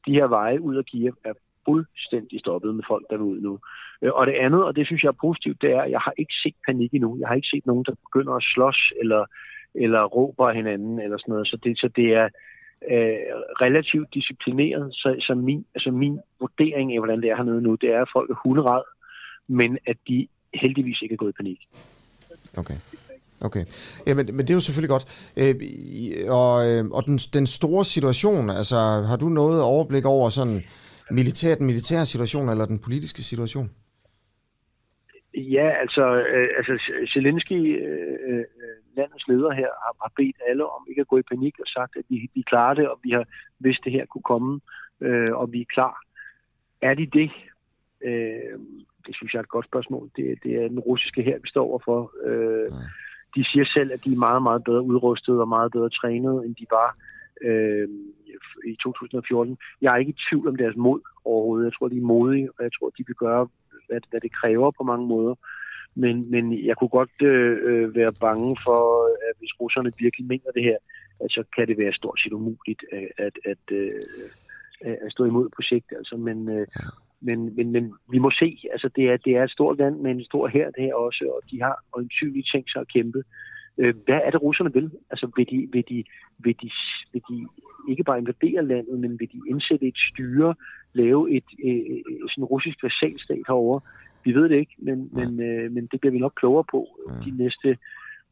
de her veje ud af Kiev er fuldstændig stoppet med folk, der vil ud nu. Øh, og det andet, og det synes jeg er positivt, det er, at jeg har ikke set panik endnu. Jeg har ikke set nogen, der begynder at slås eller, eller råber af hinanden eller sådan noget. Så det, så det er øh, relativt disciplineret. Så, så min, altså min vurdering af, hvordan det er hernede nu, det er, at folk er hunderad, men at de heldigvis ikke er gået i panik. Okay. Okay. Ja, men, men det er jo selvfølgelig godt. Øh, og øh, og den, den store situation, altså har du noget overblik over sådan militær, den militære situation eller den politiske situation? Ja, altså, øh, altså Zelensky, øh, øh, landets leder her, har, har bedt alle om ikke at gå i panik og sagt, at vi, vi klarer det, og vi har vidst, det her kunne komme, øh, og vi er klar. Er de det? Øh, det synes jeg er et godt spørgsmål. Det, det er den russiske her, vi står overfor. Øh, de siger selv, at de er meget, meget bedre udrustet og meget bedre trænet, end de var øh, i 2014. Jeg er ikke i tvivl om deres mod overhovedet. Jeg tror, de er modige, og jeg tror, de vil gøre, hvad, hvad det kræver på mange måder. Men, men jeg kunne godt øh, være bange for, at hvis russerne virkelig mener det her, at så kan det være stort set umuligt at, at, at, øh, at stå imod projekt. Altså, men, øh, men, men, men vi må se, altså det er, det er et stort land med en stor her det her også, og de har øjensynligt tænkt sig at kæmpe. Øh, hvad er det, russerne vil? Altså vil de, vil, de, vil, de, vil de ikke bare invadere landet, men vil de indsætte et styre, lave et, et, et sådan russisk vasalstat herover? Vi ved det ikke, men, men, øh, men det bliver vi nok klogere på de næste,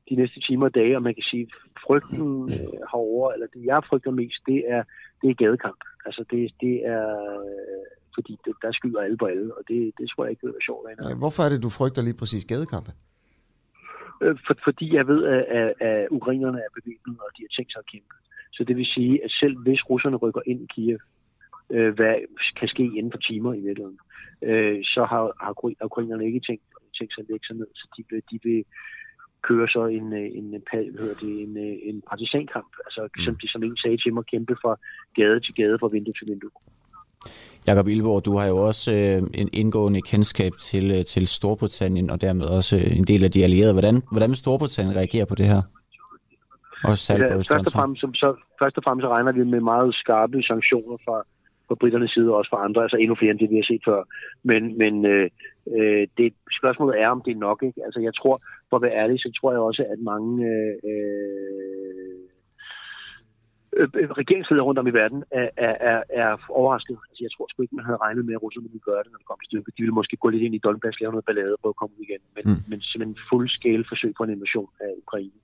de næste timer og dage, og man kan sige, frygten øh, herover eller det jeg frygter mest, det er, det er gadekamp. Altså det, det er, øh, fordi det, der skyder alle på alle, og det, det tror jeg ikke være sjovt. Ja, hvorfor er det, du frygter lige præcis gadekampe? øh, for, fordi jeg ved, at, at, at ukrainerne er bevæbnet, og de har tænkt sig at kæmpe. Så det vil sige, at selv hvis russerne rykker ind i Kiev, øh, hvad kan ske inden for timer i virkeligheden, øh, så har, har ukrainerne ikke tænkt, tænkt sig at lægge sig ned, så de vil, de vil køre så en, øh, en, en, hedder det, en, øh, en partisankamp, altså mm. som de som en sagde til mig, kæmpe fra gade til gade, fra vindue til vindue. Jakob Ilborg, du har jo også øh, en indgående kendskab til, øh, til Storbritannien, og dermed også øh, en del af de allierede. Hvordan, hvordan vil Storbritannien reagere på det her? Også ja, først, og fremmest, så, først og fremmest så regner vi med meget skarpe sanktioner fra, fra britternes side, og også fra andre, altså endnu flere end det, vi har set før. Men, men øh, øh, det, spørgsmålet er, om det er nok. Ikke? Altså, jeg tror, for at være ærlig, så tror jeg også, at mange øh, øh, øh regeringsledere rundt om i verden er, er, er, er overrasket. Altså, jeg tror sgu ikke, man havde regnet med, at russerne ville gøre det, når det kom til stykket. De ville måske gå lidt ind i Donbass, lave noget ballade og prøve at komme ud igen. Men, mm. men simpelthen fuldskale forsøg på en invasion af Ukraine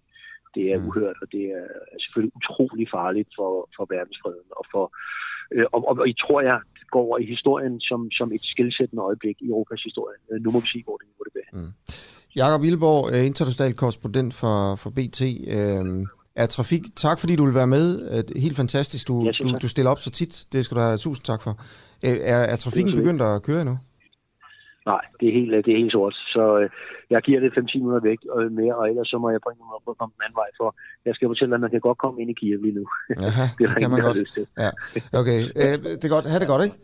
det er mm. uhørt, og det er selvfølgelig utrolig farligt for, for verdensfreden. Og, for, øh, og, og, og I tror jeg går over i historien som, som et skilsættende øjeblik i Europas historie. Øh, nu må vi se, hvor det, hvor det vil. Mm. Jakob Ilborg, øh, international korrespondent for, for BT. Øh, er trafik, tak fordi du vil være med. Helt fantastisk, du, ja, du, du stiller op så tit. Det skal du have tusind tak for. Er, er trafikken begyndt at køre nu? Nej, det er helt, det er helt sort. Så øh, jeg giver det 5-10 minutter væk og mere, og ellers så må jeg på en måde komme den anden vej, for jeg skal fortælle, at man kan godt komme ind i Kiev lige nu. Aha, det, det kan man godt. Ja. Okay, øh, det er godt. Ha' det godt, ikke?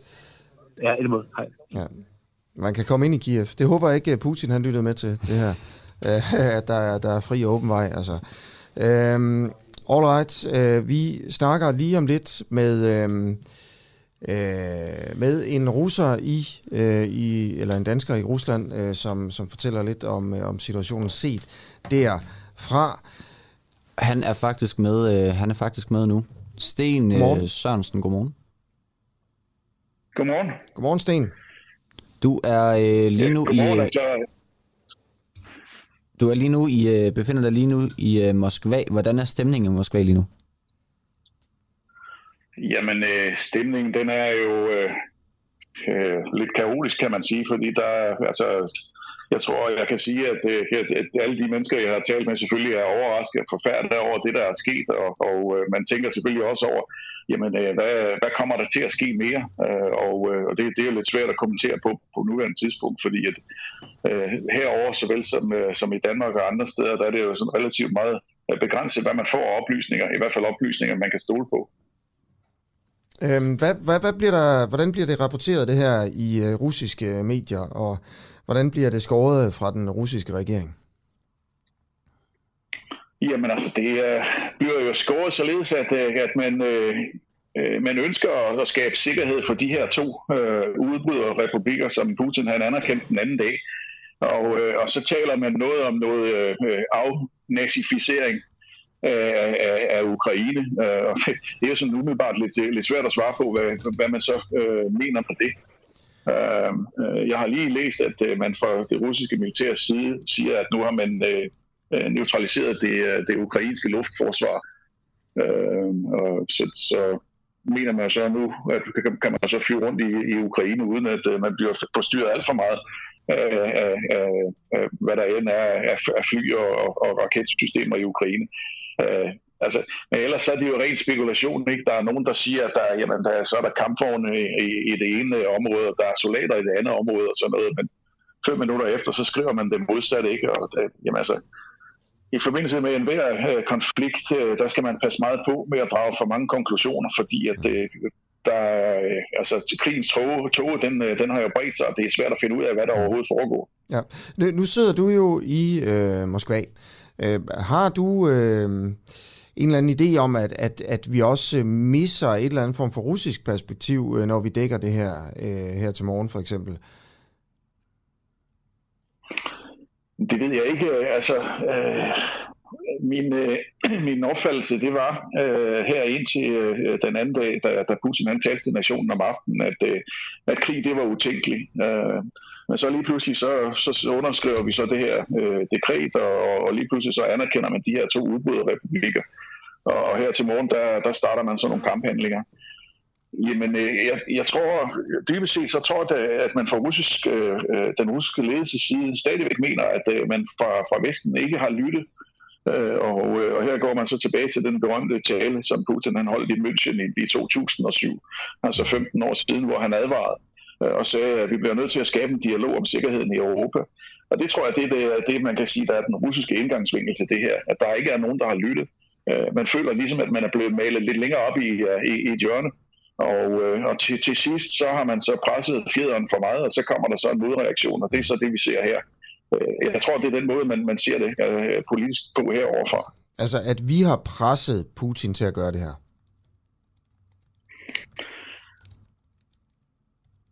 Ja, i måde. Hej. Ja. Man kan komme ind i Kiev. Det håber jeg ikke, Putin han lyttede med til, det her. Øh, at der er, der er fri og åben vej. Altså. Øhm, all right, øh, vi snakker lige om lidt med... Øh, øh, med en russer i, øh, i, eller en dansker i Rusland, øh, som, som fortæller lidt om, øh, om situationen set derfra. Han er faktisk med, øh, han er faktisk med nu. Sten øh, Sørensen, godmorgen. Godmorgen. Godmorgen, Sten. Du er øh, lige nu ja, i... Du er lige nu i, øh, befinder dig lige nu i øh, Moskva. Hvordan er stemningen i Moskva lige nu? Jamen, øh, stemningen den er jo øh, øh, lidt kaotisk, kan man sige, fordi der altså, jeg tror, jeg kan sige, at, øh, at, at alle de mennesker, jeg har talt med, selvfølgelig er overrasket og forfærdet over det, der er sket, og, og øh, man tænker selvfølgelig også over, jamen, øh, hvad, hvad kommer der til at ske mere? Og og det, det er lidt svært at kommentere på på nuværende tidspunkt, fordi at øh, herover såvel som, som i Danmark og andre steder, der er det jo sådan relativt meget begrænset, hvad man får af oplysninger, i hvert fald oplysninger, man kan stole på. Øhm, hvad, hvad, hvad bliver der, hvordan bliver det rapporteret det her i uh, russiske medier, og hvordan bliver det skåret fra den russiske regering? Jamen altså, det øh, bliver jo skåret således, at, øh, at man, øh, øh man ønsker at skabe sikkerhed for de her to øh, udbryderrepublikker, som Putin han anerkendte den anden dag. Og, øh, og så taler man noget om noget øh, afnazificering af, af, af Ukraine. Øh, og det er jo sådan umiddelbart lidt, lidt svært at svare på, hvad, hvad man så øh, mener på det. Øhm, øh, jeg har lige læst, at øh, man fra det russiske militærs side siger, at nu har man øh, øh, neutraliseret det, det ukrainske luftforsvar. Øh, og så, så mener man så nu, at kan man så flyve rundt i, i Ukraine, uden at man bliver forstyrret alt for meget af, af, af hvad der end er af, fly og, og raketsystemer i Ukraine. Altså, men ellers så er det jo ren spekulation. Ikke? Der er nogen, der siger, at der, jamen, der, så er der kampvogne i, i, i det ene område, og der er soldater i det andet område og sådan noget. Men fem minutter efter, så skriver man det modsatte. Ikke? Og, det, jamen, altså, i forbindelse med enhver øh, konflikt, øh, der skal man passe meget på med at drage for mange konklusioner, fordi at øh, der, øh, altså, krigens tog, tog den, øh, den har jo bredt sig, og det er svært at finde ud af, hvad der overhovedet foregår. Ja. Nu, nu sidder du jo i øh, Moskva. Øh, har du øh, en eller anden idé om, at, at, at vi også misser et eller andet form for russisk perspektiv, øh, når vi dækker det her øh, her til morgen for eksempel? Det ved jeg ikke. Altså, øh, min, øh, min opfattelse, det var øh, her indtil øh, den anden dag, da, da Putin han talte til nationen om aftenen, at, øh, at krig det var utænkeligt. Øh, men så lige pludselig så, så underskriver vi så det her øh, dekret, og, og lige pludselig så anerkender man de her to udbryderrepublikker. Og, og her til morgen, der, der starter man så nogle kamphandlinger. Jamen, øh, jeg, jeg tror, dybest set, så tror jeg, at man fra russisk, øh, øh, den russiske ledelses side stadigvæk mener, at øh, man fra, fra Vesten ikke har lyttet. Øh, og, øh, og her går man så tilbage til den berømte tale, som Putin han holdt i München i, i 2007, altså 15 år siden, hvor han advarede Øh, og sagde, at øh, vi bliver nødt til at skabe en dialog om sikkerheden i Europa. Og det tror jeg, det er det, det, man kan sige, der er den russiske indgangsvinkel til det her, at der ikke er nogen, der har lyttet. Øh, man føler ligesom, at man er blevet malet lidt længere op i, i, i et hjørne, og, og til, til sidst, så har man så presset fjederen for meget, og så kommer der så en modreaktion, og det er så det, vi ser her. Jeg tror, det er den måde, man, man ser det politisk på heroverfra. Altså, at vi har presset Putin til at gøre det her?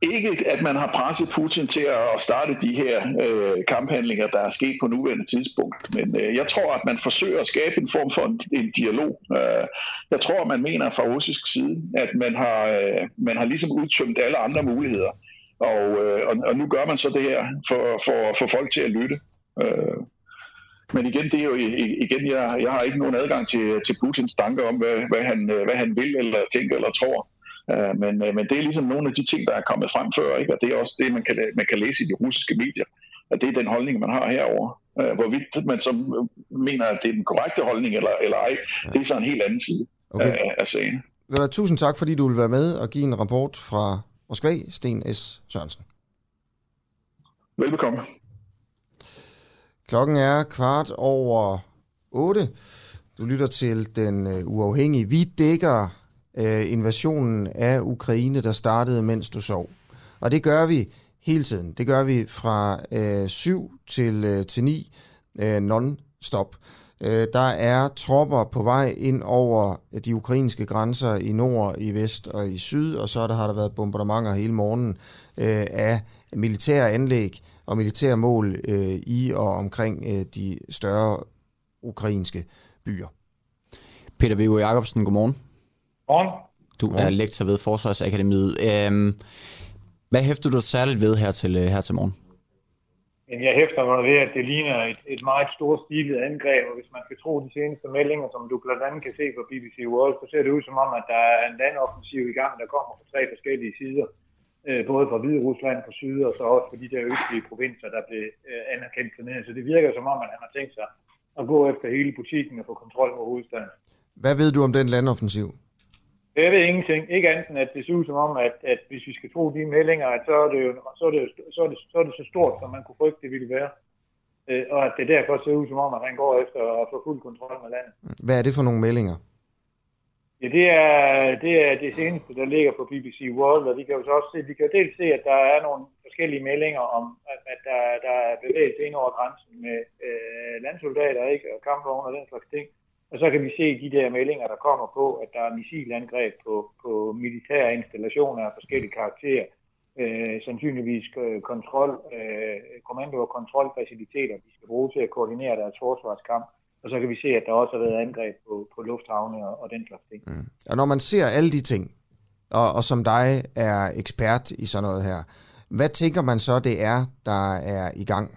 Ikke, at man har presset Putin til at starte de her øh, kamphandlinger, der er sket på nuværende tidspunkt. Men øh, jeg tror, at man forsøger at skabe en form for en, en dialog. Øh, jeg tror, man mener fra russisk side, at man har, øh, man har ligesom udtømt alle andre muligheder. Og, øh, og, og nu gør man så det her for, for, for folk til at lytte. Øh, men igen, det er jo igen, jeg, jeg har ikke nogen adgang til, til Putins tanker om, hvad, hvad, han, øh, hvad han vil, eller tænker, eller tror. Øh, men, øh, men det er ligesom nogle af de ting, der er kommet frem før, ikke? og det er også det, man kan, man kan læse i de russiske medier, at det er den holdning, man har herover. Øh, hvorvidt man så mener, at det er den korrekte holdning eller, eller ej, ja. det er så en helt anden side okay. af, af sagen. Tusind tak, fordi du vil være med og give en rapport fra Moskva, Sten S. Sørensen. Velbekomme. Klokken er kvart over 8. Du lytter til den uafhængige. Vi dækker øh, invasionen af Ukraine, der startede, mens du sov. Og det gør vi hele tiden. Det gør vi fra øh, 7 til, øh, til 9 øh, non-stop. Øh, der er tropper på vej ind over de ukrainske grænser i nord, i vest og i syd, og så der har der været bombardementer hele morgenen øh, af militære anlæg og militære mål øh, i og omkring øh, de større ukrainske byer. Peter Viggo Jacobsen, godmorgen. Godmorgen. Du er lektor ved Forsvarsakademiet. Øhm, hvad hæfter du særligt ved her til, her til morgen? Men jeg hæfter mig ved, at det ligner et, et meget stort stilet angreb, og hvis man skal tro de seneste meldinger, som du blandt andet kan se på BBC World, så ser det ud som om, at der er en landoffensiv i gang, der kommer fra tre forskellige sider. Øh, både fra Hvide Rusland på syd, og så også fra de der østlige provinser, der blev øh, anerkendt ned. Så det virker som om, at han har tænkt sig at gå efter hele butikken og få kontrol over hovedstaden. Hvad ved du om den landoffensiv? Jeg ved ingenting. Ikke andet end, at det ser ud som om, at, at hvis vi skal tro de meldinger, at så er det jo så, er det, så, er det, så, er det så stort, som man kunne frygte, det ville være. Øh, og at det derfor ser ud som om, at han går efter at få fuld kontrol med landet. Hvad er det for nogle meldinger? Ja, det er, det er det seneste, der ligger på BBC World, og vi kan jo så også se, vi kan jo dels se, at der er nogle forskellige meldinger om, at, at der, der er bevægelse ind over grænsen med øh, landsoldater ikke, og kampvogne og den slags ting. Og så kan vi se de der meldinger, der kommer på, at der er missilangreb på, på militære installationer af forskellige karakterer. Øh, sandsynligvis øh, kontrol, øh, kommando- og kontrolfaciliteter, de skal bruge til at koordinere deres forsvarskamp. Og så kan vi se, at der også har været angreb på, på lufthavne og, og den slags ting. Mm. Og når man ser alle de ting, og, og som dig er ekspert i sådan noget her, hvad tænker man så, det er, der er i gang?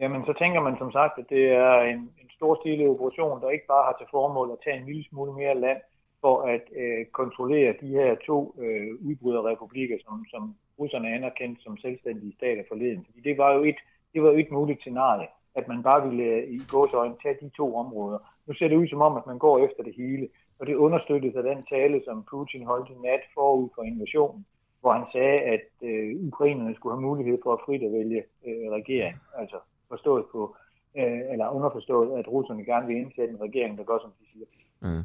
Jamen, så tænker man som sagt, at det er en, storstilet operation, der ikke bare har til formål at tage en lille smule mere land for at øh, kontrollere de her to øh, udbryderrepublikker, som, som russerne anerkendte som selvstændige stater forleden. Fordi det var jo et, det var jo et muligt scenarie, at man bare ville øh, i gåsøjne tage de to områder. Nu ser det ud som om, at man går efter det hele, og det understøttes af den tale, som Putin holdt i nat forud for invasionen, hvor han sagde, at øh, ukrainerne skulle have mulighed for at frit at vælge øh, regering, altså forstået på øh, eller underforstået, at russerne gerne vil indsætte en regering, der gør, som de siger. Mm.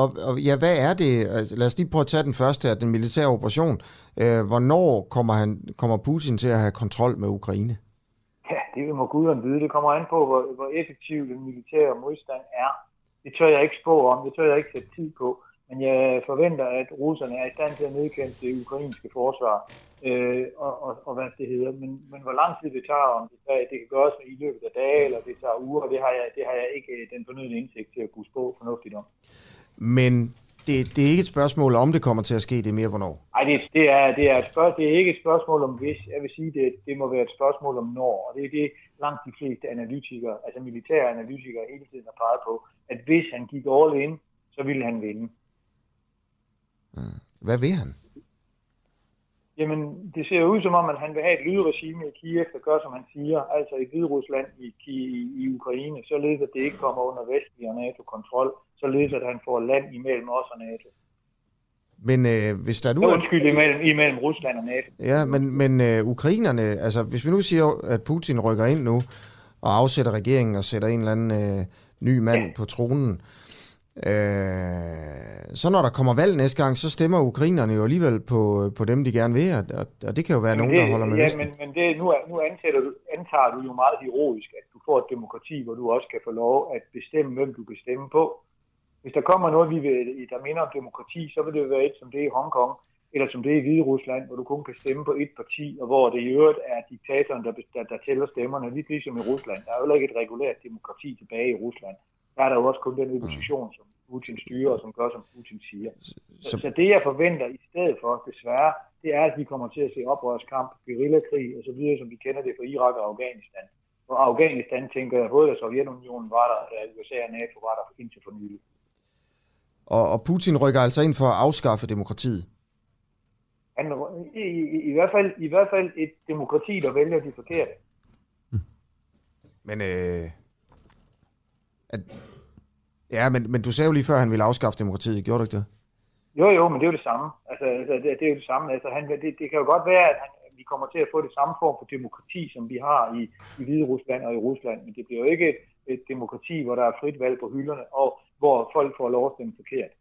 Og, og ja, hvad er det? Altså, lad os lige prøve at tage den første af den militære operation. Øh, hvornår kommer, han, kommer Putin til at have kontrol med Ukraine? Ja, det må guderne vide. Det kommer an på, hvor, hvor effektiv den militære modstand er. Det tør jeg ikke spå om. Det tør jeg ikke sætte tid på. Men jeg forventer, at russerne er i stand til at nedkæmpe det ukrainske forsvar, øh, og, og, og hvad det hedder. Men, men hvor lang tid det tager, om det, tager, det kan gøres i løbet af dage, eller det tager uger, det har jeg, det har jeg ikke øh, den fornødne indsigt til at kunne spå fornuftigt om. Men det, det er ikke et spørgsmål om det kommer til at ske, det er mere hvornår? Nej, det, det, er, det, er et spørgsmål, det er ikke et spørgsmål om hvis. Jeg vil sige, det, det må være et spørgsmål om når. Og det er det, langt de fleste analytikere, altså militære analytikere, hele tiden har peget på, at hvis han gik all in, så ville han vinde. Hvad vil han? Jamen, det ser ud som om, at han vil have et lydregime i Kiev, der gør, som han siger, altså i Hviderusland i, i, i Ukraine, således at det ikke kommer under vestlig og NATO-kontrol, således at han får land imellem os og NATO. Men øh, hvis der nu er... Undskyld, imellem, imellem Rusland og NATO. Ja, men, men øh, ukrainerne, altså hvis vi nu siger, at Putin rykker ind nu og afsætter regeringen og sætter en eller anden øh, ny mand ja. på tronen, øh, så når der kommer valg næste gang, så stemmer ukrainerne jo alligevel på, på dem, de gerne vil, og, og det kan jo være men nogen, det, der holder med ja, Vesten. men, men det, nu, nu antager, du, antager du jo meget heroisk, at du får et demokrati, hvor du også kan få lov at bestemme, hvem du kan stemme på. Hvis der kommer noget, vi vil, der minder om demokrati, så vil det være et som det er i Hongkong, eller som det er i Hvide Rusland, hvor du kun kan stemme på et parti, og hvor det i øvrigt er diktatoren, der, der, der tæller stemmerne, lidt ligesom i Rusland. Der er jo ikke et regulært demokrati tilbage i Rusland. Der er der jo også kun den opposition, som Putin styrer, og som gør, som Putin siger. Så, så det, jeg forventer i stedet for, desværre, det er, at vi kommer til at se oprørskamp, guerillakrig og så videre, som vi kender det fra Irak og Afghanistan. Og Afghanistan tænker jeg, både Sovjetunionen var der, da USA og NATO var der indtil for nylig. Og, og Putin rykker altså ind for at afskaffe demokratiet? Han, i, i, i, hvert fald, I hvert fald et demokrati, der vælger de forkerte. Men, øh, at, ja, men, men du sagde jo lige før, at han ville afskaffe demokratiet. Gjorde du ikke det? Jo, jo, men det er jo det samme. Altså, altså det, det er jo det samme. Altså, han, det, det kan jo godt være, at han, vi kommer til at få det samme form for demokrati, som vi har i, i Hvide Rusland og i Rusland. Men det bliver jo ikke et, et demokrati, hvor der er frit valg på hylderne, og hvor folk får lov at stemme forkert.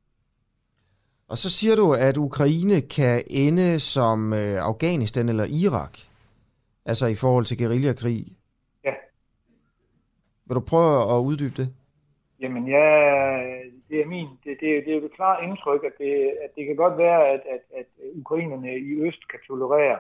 Og så siger du, at Ukraine kan ende som øh, Afghanistan eller Irak. Altså i forhold til guerillakrig. Ja. Vil du prøve at uddybe det? Jamen ja, det er min, det, det, det er jo det klare indtryk, at det, at det kan godt være, at, at, at ukrainerne i øst kan tolerere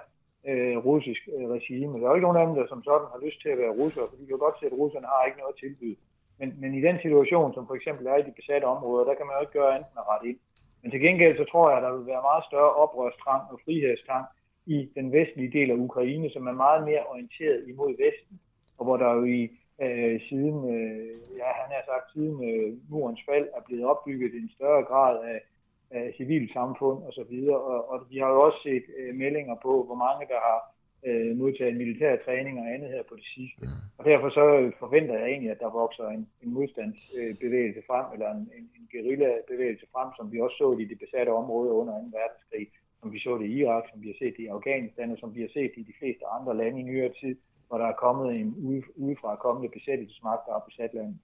øh, russisk øh, regime. Der er jo ikke nogen af dem, der som sådan har lyst til at være russere, fordi de kan godt se, at russerne har ikke noget at tilbyde. Men, men i den situation, som for eksempel er i de besatte områder, der kan man jo ikke gøre andet end at rette ind. Men til gengæld så tror jeg, at der vil være meget større oprørstrang og frihedstrang i den vestlige del af Ukraine, som er meget mere orienteret imod Vesten, og hvor der jo i øh, siden, øh, ja, han har sagt, siden øh, murens fald er blevet opbygget en større grad af, af civilsamfund og så videre. Og, og vi har jo også set øh, meldinger på, hvor mange der har øh, modtaget militær træning og andet her på det sidste. Og derfor så forventer jeg egentlig, at der vokser en, en modstandsbevægelse frem, eller en, en, en guerillabevægelse frem, som vi også så det i de besatte områder under 2. verdenskrig, som vi så det i Irak, som vi har set det i Afghanistan, og som vi har set det i de fleste andre lande i nyere tid, hvor der er kommet en udefra kommende besættelsesmagt, der har besat landet.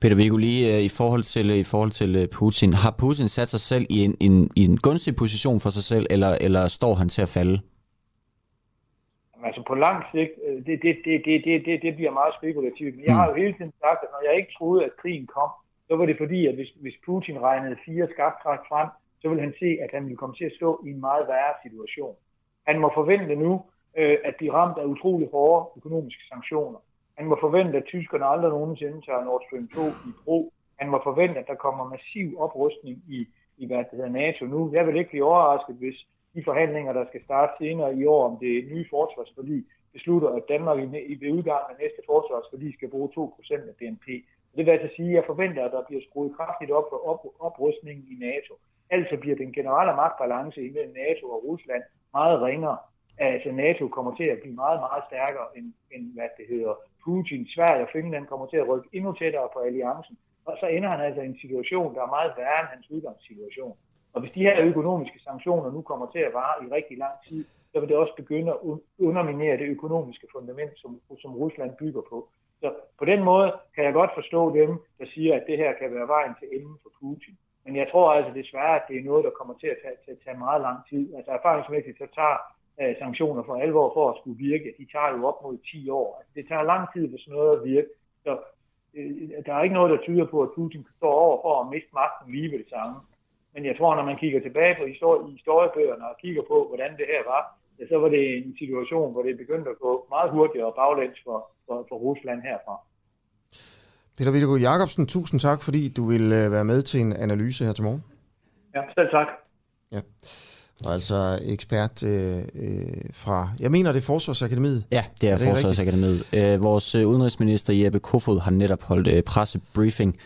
Peter Viggo, lige uh, i forhold til, i forhold til uh, Putin, har Putin sat sig selv i en, en, i en gunstig position for sig selv, eller, eller står han til at falde? Altså på lang sigt, det, det, det, det, det, det, bliver meget spekulativt. Men jeg har jo hele tiden sagt, at når jeg ikke troede, at krigen kom, så var det fordi, at hvis, hvis Putin regnede fire skaftræk frem, så ville han se, at han ville komme til at stå i en meget værre situation. Han må forvente nu, øh, at de ramt af utrolig hårde økonomiske sanktioner. Han må forvente, at tyskerne aldrig nogensinde tager Nord Stream 2 i brug. Han må forvente, at der kommer massiv oprustning i, i hvad det hedder, NATO nu. Jeg vil ikke blive overrasket, hvis de forhandlinger, der skal starte senere i år om det nye forsvarsforlig, beslutter, at Danmark i, ved udgang af næste forsvarsforlig skal bruge 2% af BNP. Det vil altså sige, at jeg forventer, at der bliver skruet kraftigt op for op, oprustningen i NATO. Altså bliver den generelle magtbalance imellem NATO og Rusland meget ringere. Altså NATO kommer til at blive meget, meget stærkere end, end hvad det hedder. Putin, Sverige og Finland kommer til at rykke endnu tættere på alliancen. Og så ender han altså i en situation, der er meget værre end hans udgangssituation. Og hvis de her økonomiske sanktioner nu kommer til at vare i rigtig lang tid, så vil det også begynde at underminere det økonomiske fundament, som, som Rusland bygger på. Så på den måde kan jeg godt forstå dem, der siger, at det her kan være vejen til enden for Putin. Men jeg tror altså desværre, at det er noget, der kommer til at tage, til at tage meget lang tid. Altså erfaringsmæssigt, så tager øh, sanktioner for alvor for at skulle virke. De tager jo op mod 10 år. Altså, det tager lang tid for sådan noget at virke. Så øh, der er ikke noget, der tyder på, at Putin står over for at miste magten lige ved det samme. Men jeg tror, når man kigger tilbage på histori- historiebøgerne og kigger på, hvordan det her var, ja, så var det en situation, hvor det begyndte at gå meget hurtigere og baglæns for, for, for Rusland herfra. Peter Vittegård Jacobsen, tusind tak, fordi du vil øh, være med til en analyse her til morgen. Ja, selv tak. Ja. Og altså ekspert øh, øh, fra, jeg mener det er Forsvarsakademiet. Ja, det er, er det Forsvarsakademiet. Øh, vores øh, udenrigsminister Jeppe Kofod har netop holdt øh, pressebriefing,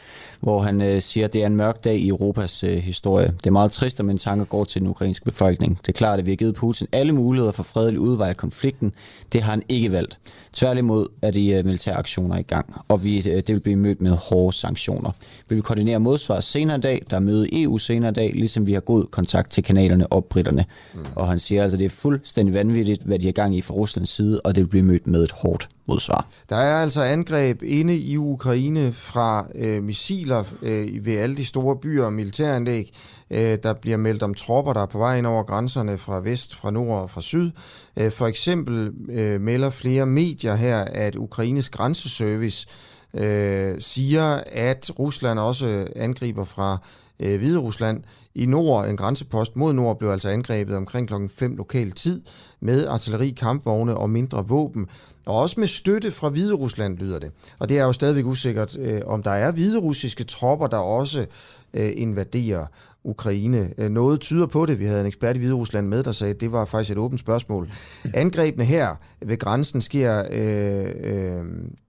hvor han øh, siger, at det er en mørk dag i Europas øh, historie. Det er meget trist, at min tanker går til den ukrainske befolkning. Det er klart, at vi har givet Putin alle muligheder for fredelig udvej af konflikten. Det har han ikke valgt. Tværtimod er de øh, militære aktioner i gang, og vi, øh, det vil blive mødt med hårde sanktioner. Vi vil koordinere modsvar senere i dag, der er møde i EU senere i dag, ligesom vi har god kontakt til kanalerne og britterne. Mm. Og han siger altså, at det er fuldstændig vanvittigt, hvad de har gang i fra Ruslands side, og det vil blive mødt med et hårdt modsvar. Der er altså angreb inde i Ukraine fra øh, missiler øh, ved alle de store byer og militæranlæg. Øh, der bliver meldt om tropper, der er på vej ind over grænserne fra vest, fra nord og fra syd. Øh, for eksempel øh, melder flere medier her, at Ukraines grænseservice øh, siger, at Rusland også angriber fra øh, Hvide Rusland. I nord, en grænsepost mod nord, blev altså angrebet omkring klokken 5 lokal tid med artilleri, kampvogne og mindre våben. Og også med støtte fra Hvide Rusland lyder det. Og det er jo stadigvæk usikkert, øh, om der er hvide russiske tropper, der også øh, invaderer Ukraine. Øh, noget tyder på det. Vi havde en ekspert i Hvide Rusland med, der sagde, at det var faktisk et åbent spørgsmål. Angrebene her ved grænsen sker, øh, øh,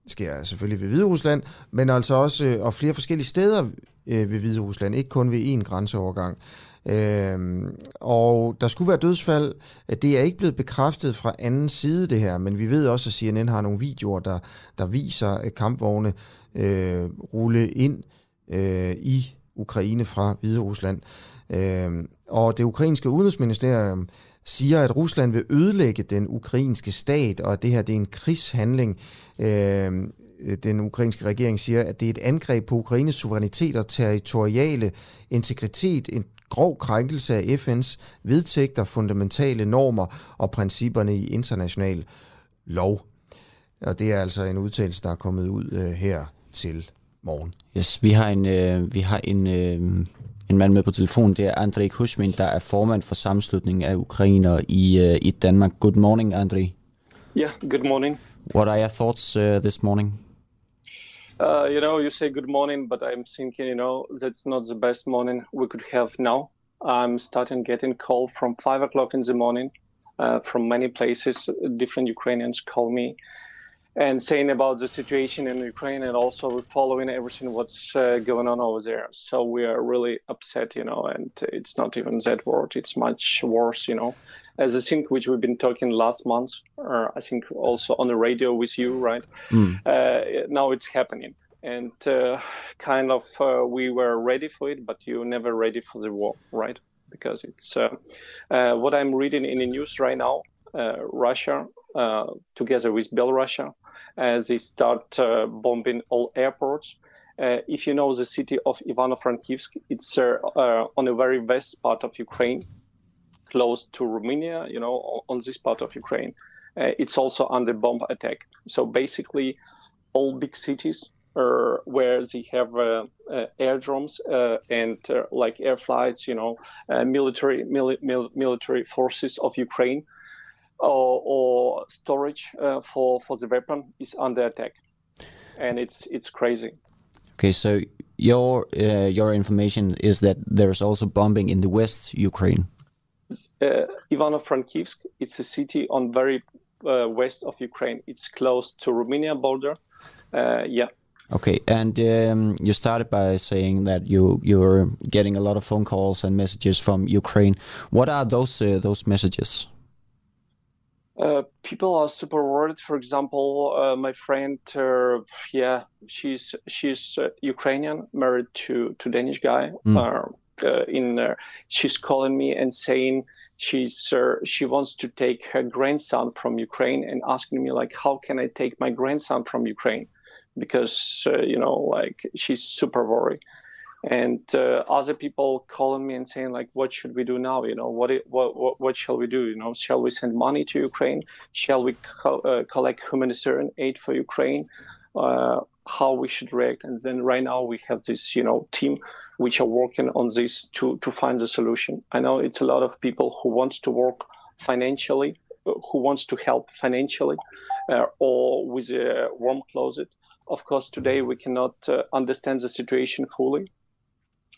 sker selvfølgelig ved Hvide Rusland, men altså også øh, og flere forskellige steder øh, ved Hvide Rusland, ikke kun ved én grænseovergang. Øh, og der skulle være dødsfald. Det er ikke blevet bekræftet fra anden side det her, men vi ved også, at CNN har nogle videoer, der, der viser kampvogne øh, rulle ind øh, i Ukraine fra Hvide Rusland. Øh, og det ukrainske udenrigsministerium siger, at Rusland vil ødelægge den ukrainske stat, og at det her det er en krigshandling. Øh, den ukrainske regering siger, at det er et angreb på Ukraines suverænitet og territoriale integritet, en grov krænkelse af FN's vedtægter, fundamentale normer og principperne i international lov. Og det er altså en udtalelse, der er kommet ud uh, her til morgen. Yes, vi har en, uh, vi har en, uh, en mand med på telefon, det er Andrei Kushmin, der er formand for sammenslutningen af ukrainer i, uh, i Danmark. Good morning, Andrei. Yeah, good morning. What are your thoughts uh, this morning? Uh, you know, you say good morning, but I'm thinking, you know, that's not the best morning we could have now. I'm starting getting call from five o'clock in the morning uh, from many places. Different Ukrainians call me and saying about the situation in Ukraine and also following everything what's uh, going on over there. So we are really upset, you know, and it's not even that word. It's much worse, you know. As I think which we've been talking last month, or I think also on the radio with you, right? Mm. Uh, now it's happening. And uh, kind of uh, we were ready for it, but you're never ready for the war, right? Because it's uh, uh, what I'm reading in the news right now. Russia, together with Belarus, as they start uh, bombing all airports. Uh, if you know the city of Ivano-Frankivsk, it's uh, on a very west part of Ukraine, close to Romania, you know, on this part of Ukraine. it's also under bomb attack. So basically, all big cities uh, where they have uh, uh, airdromes and like air flights, you know, military mili- mil- military forces of Ukraine or, or storage uh, for for the weapon is under attack, and it's it's crazy. Okay, so your uh, your information is that there's also bombing in the west Ukraine. Uh, Ivano-Frankivsk, it's a city on very uh, west of Ukraine. It's close to Romania border. Uh, yeah. Okay, and um, you started by saying that you you were getting a lot of phone calls and messages from Ukraine. What are those uh, those messages? Uh, people are super worried. For example, uh, my friend, uh, yeah, she's she's uh, Ukrainian, married to to Danish guy. Mm. In she's calling me and saying she's she wants to take her grandson from Ukraine and asking me like, how can I take my grandson from Ukraine? Because you know, like she's super worried. And uh, other people calling me and saying like what should we do now? You know what, what what what shall we do? You know shall we send money to ukraine? Shall we co- uh, collect humanitarian aid for ukraine? Uh, how we should react? And then right now we have this you know team which are working on this to to find the solution. I know it's a lot of people who wants to work financially who wants to help financially uh, or with a warm closet. Of course today we cannot uh, understand the situation fully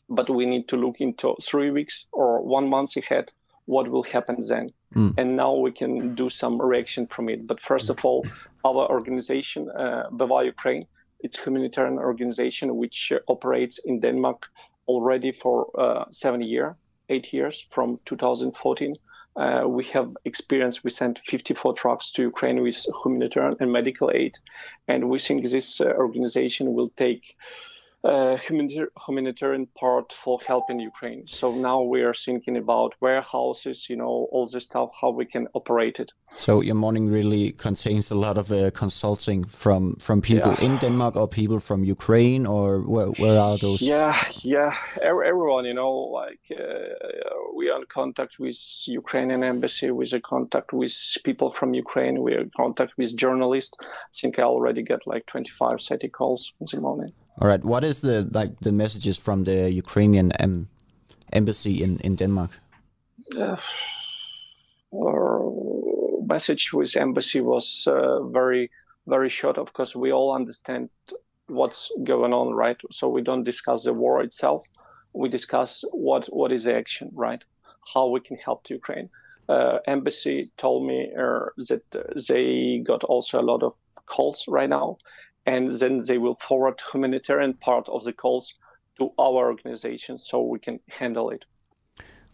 but we need to look into three weeks or one month ahead what will happen then. Mm. and now we can do some reaction from it. But first of all our organization uh, Bava Ukraine It's a humanitarian organization which uh, operates in Denmark already for uh, seven years, eight years from 2014. Uh, we have experience. We sent 54 trucks to Ukraine with humanitarian and medical aid, and we think this uh, organization will take uh, humanitarian part for helping Ukraine. So now we are thinking about warehouses, you know, all this stuff, how we can operate it. So your morning really contains a lot of uh, consulting from from people Yeah. in Denmark or people from Ukraine or where, where are those? Yeah, yeah, everyone, you know, like uh, we are in contact with Ukrainian embassy, we are in contact with people from Ukraine, we are in contact with journalists. I think I already get like 25, 30 calls in the morning. All right. What is the like the messages from the Ukrainian em- embassy in in Denmark? uh, our message with embassy was uh, very very short. Of course we all understand what's going on right? So we don't discuss the war itself. We discuss what what is the action right? How we can help ukraine. Uh, embassy told me uh, that they got also a lot of calls right now and then they will forward humanitarian part of the calls to our organization so we can handle it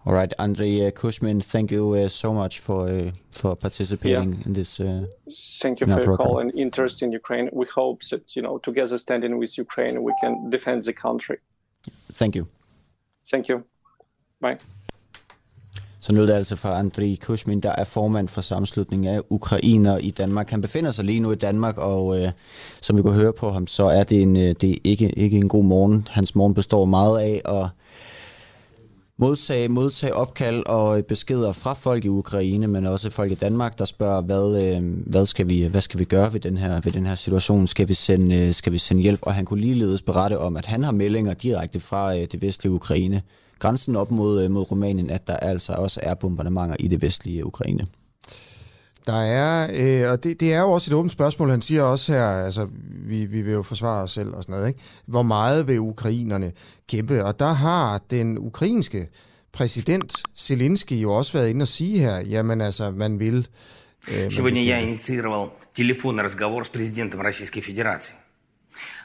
All right, Andrei uh, Kushmin, thank you uh, so much for uh, for participating in this. Uh, Thank you for your call and interest in Ukraine. We hope that you know, together standing with Ukraine, we can defend the country. Thank you. Thank you. Bye. Så lød det altså fra Andrei Kushmin, der er formand for sammenslutningen af ukrainer i Danmark. Han befinder sig lige nu i Danmark, og øh, som vi kunne høre på ham, så er det, en, øh, det er ikke, ikke en god morgen. Hans morgen består meget af at modtage, modtage opkald og øh, beskeder fra folk i Ukraine, men også folk i Danmark, der spørger, hvad, øh, hvad, skal, vi, hvad skal vi gøre ved den her, ved den her situation? Skal vi, sende, øh, skal vi sende hjælp? Og han kunne ligeledes berette om, at han har meldinger direkte fra det vestlige Ukraine, grænsen op mod, mod Rumænien, at der altså også er bombardementer i det vestlige Ukraine. Der er, øh, og det, det er jo også et åbent spørgsmål, han siger også her, altså vi, vi vil jo forsvare os selv og sådan noget, ikke? Hvor meget vil ukrainerne kæmpe? Og der har den ukrainske præsident Zelensky jo også været inde og sige her, jamen altså, man vil... Øh, man Сегодня vil я kæmpe. инициировал телефонный разговор с президентом Российской Федерации.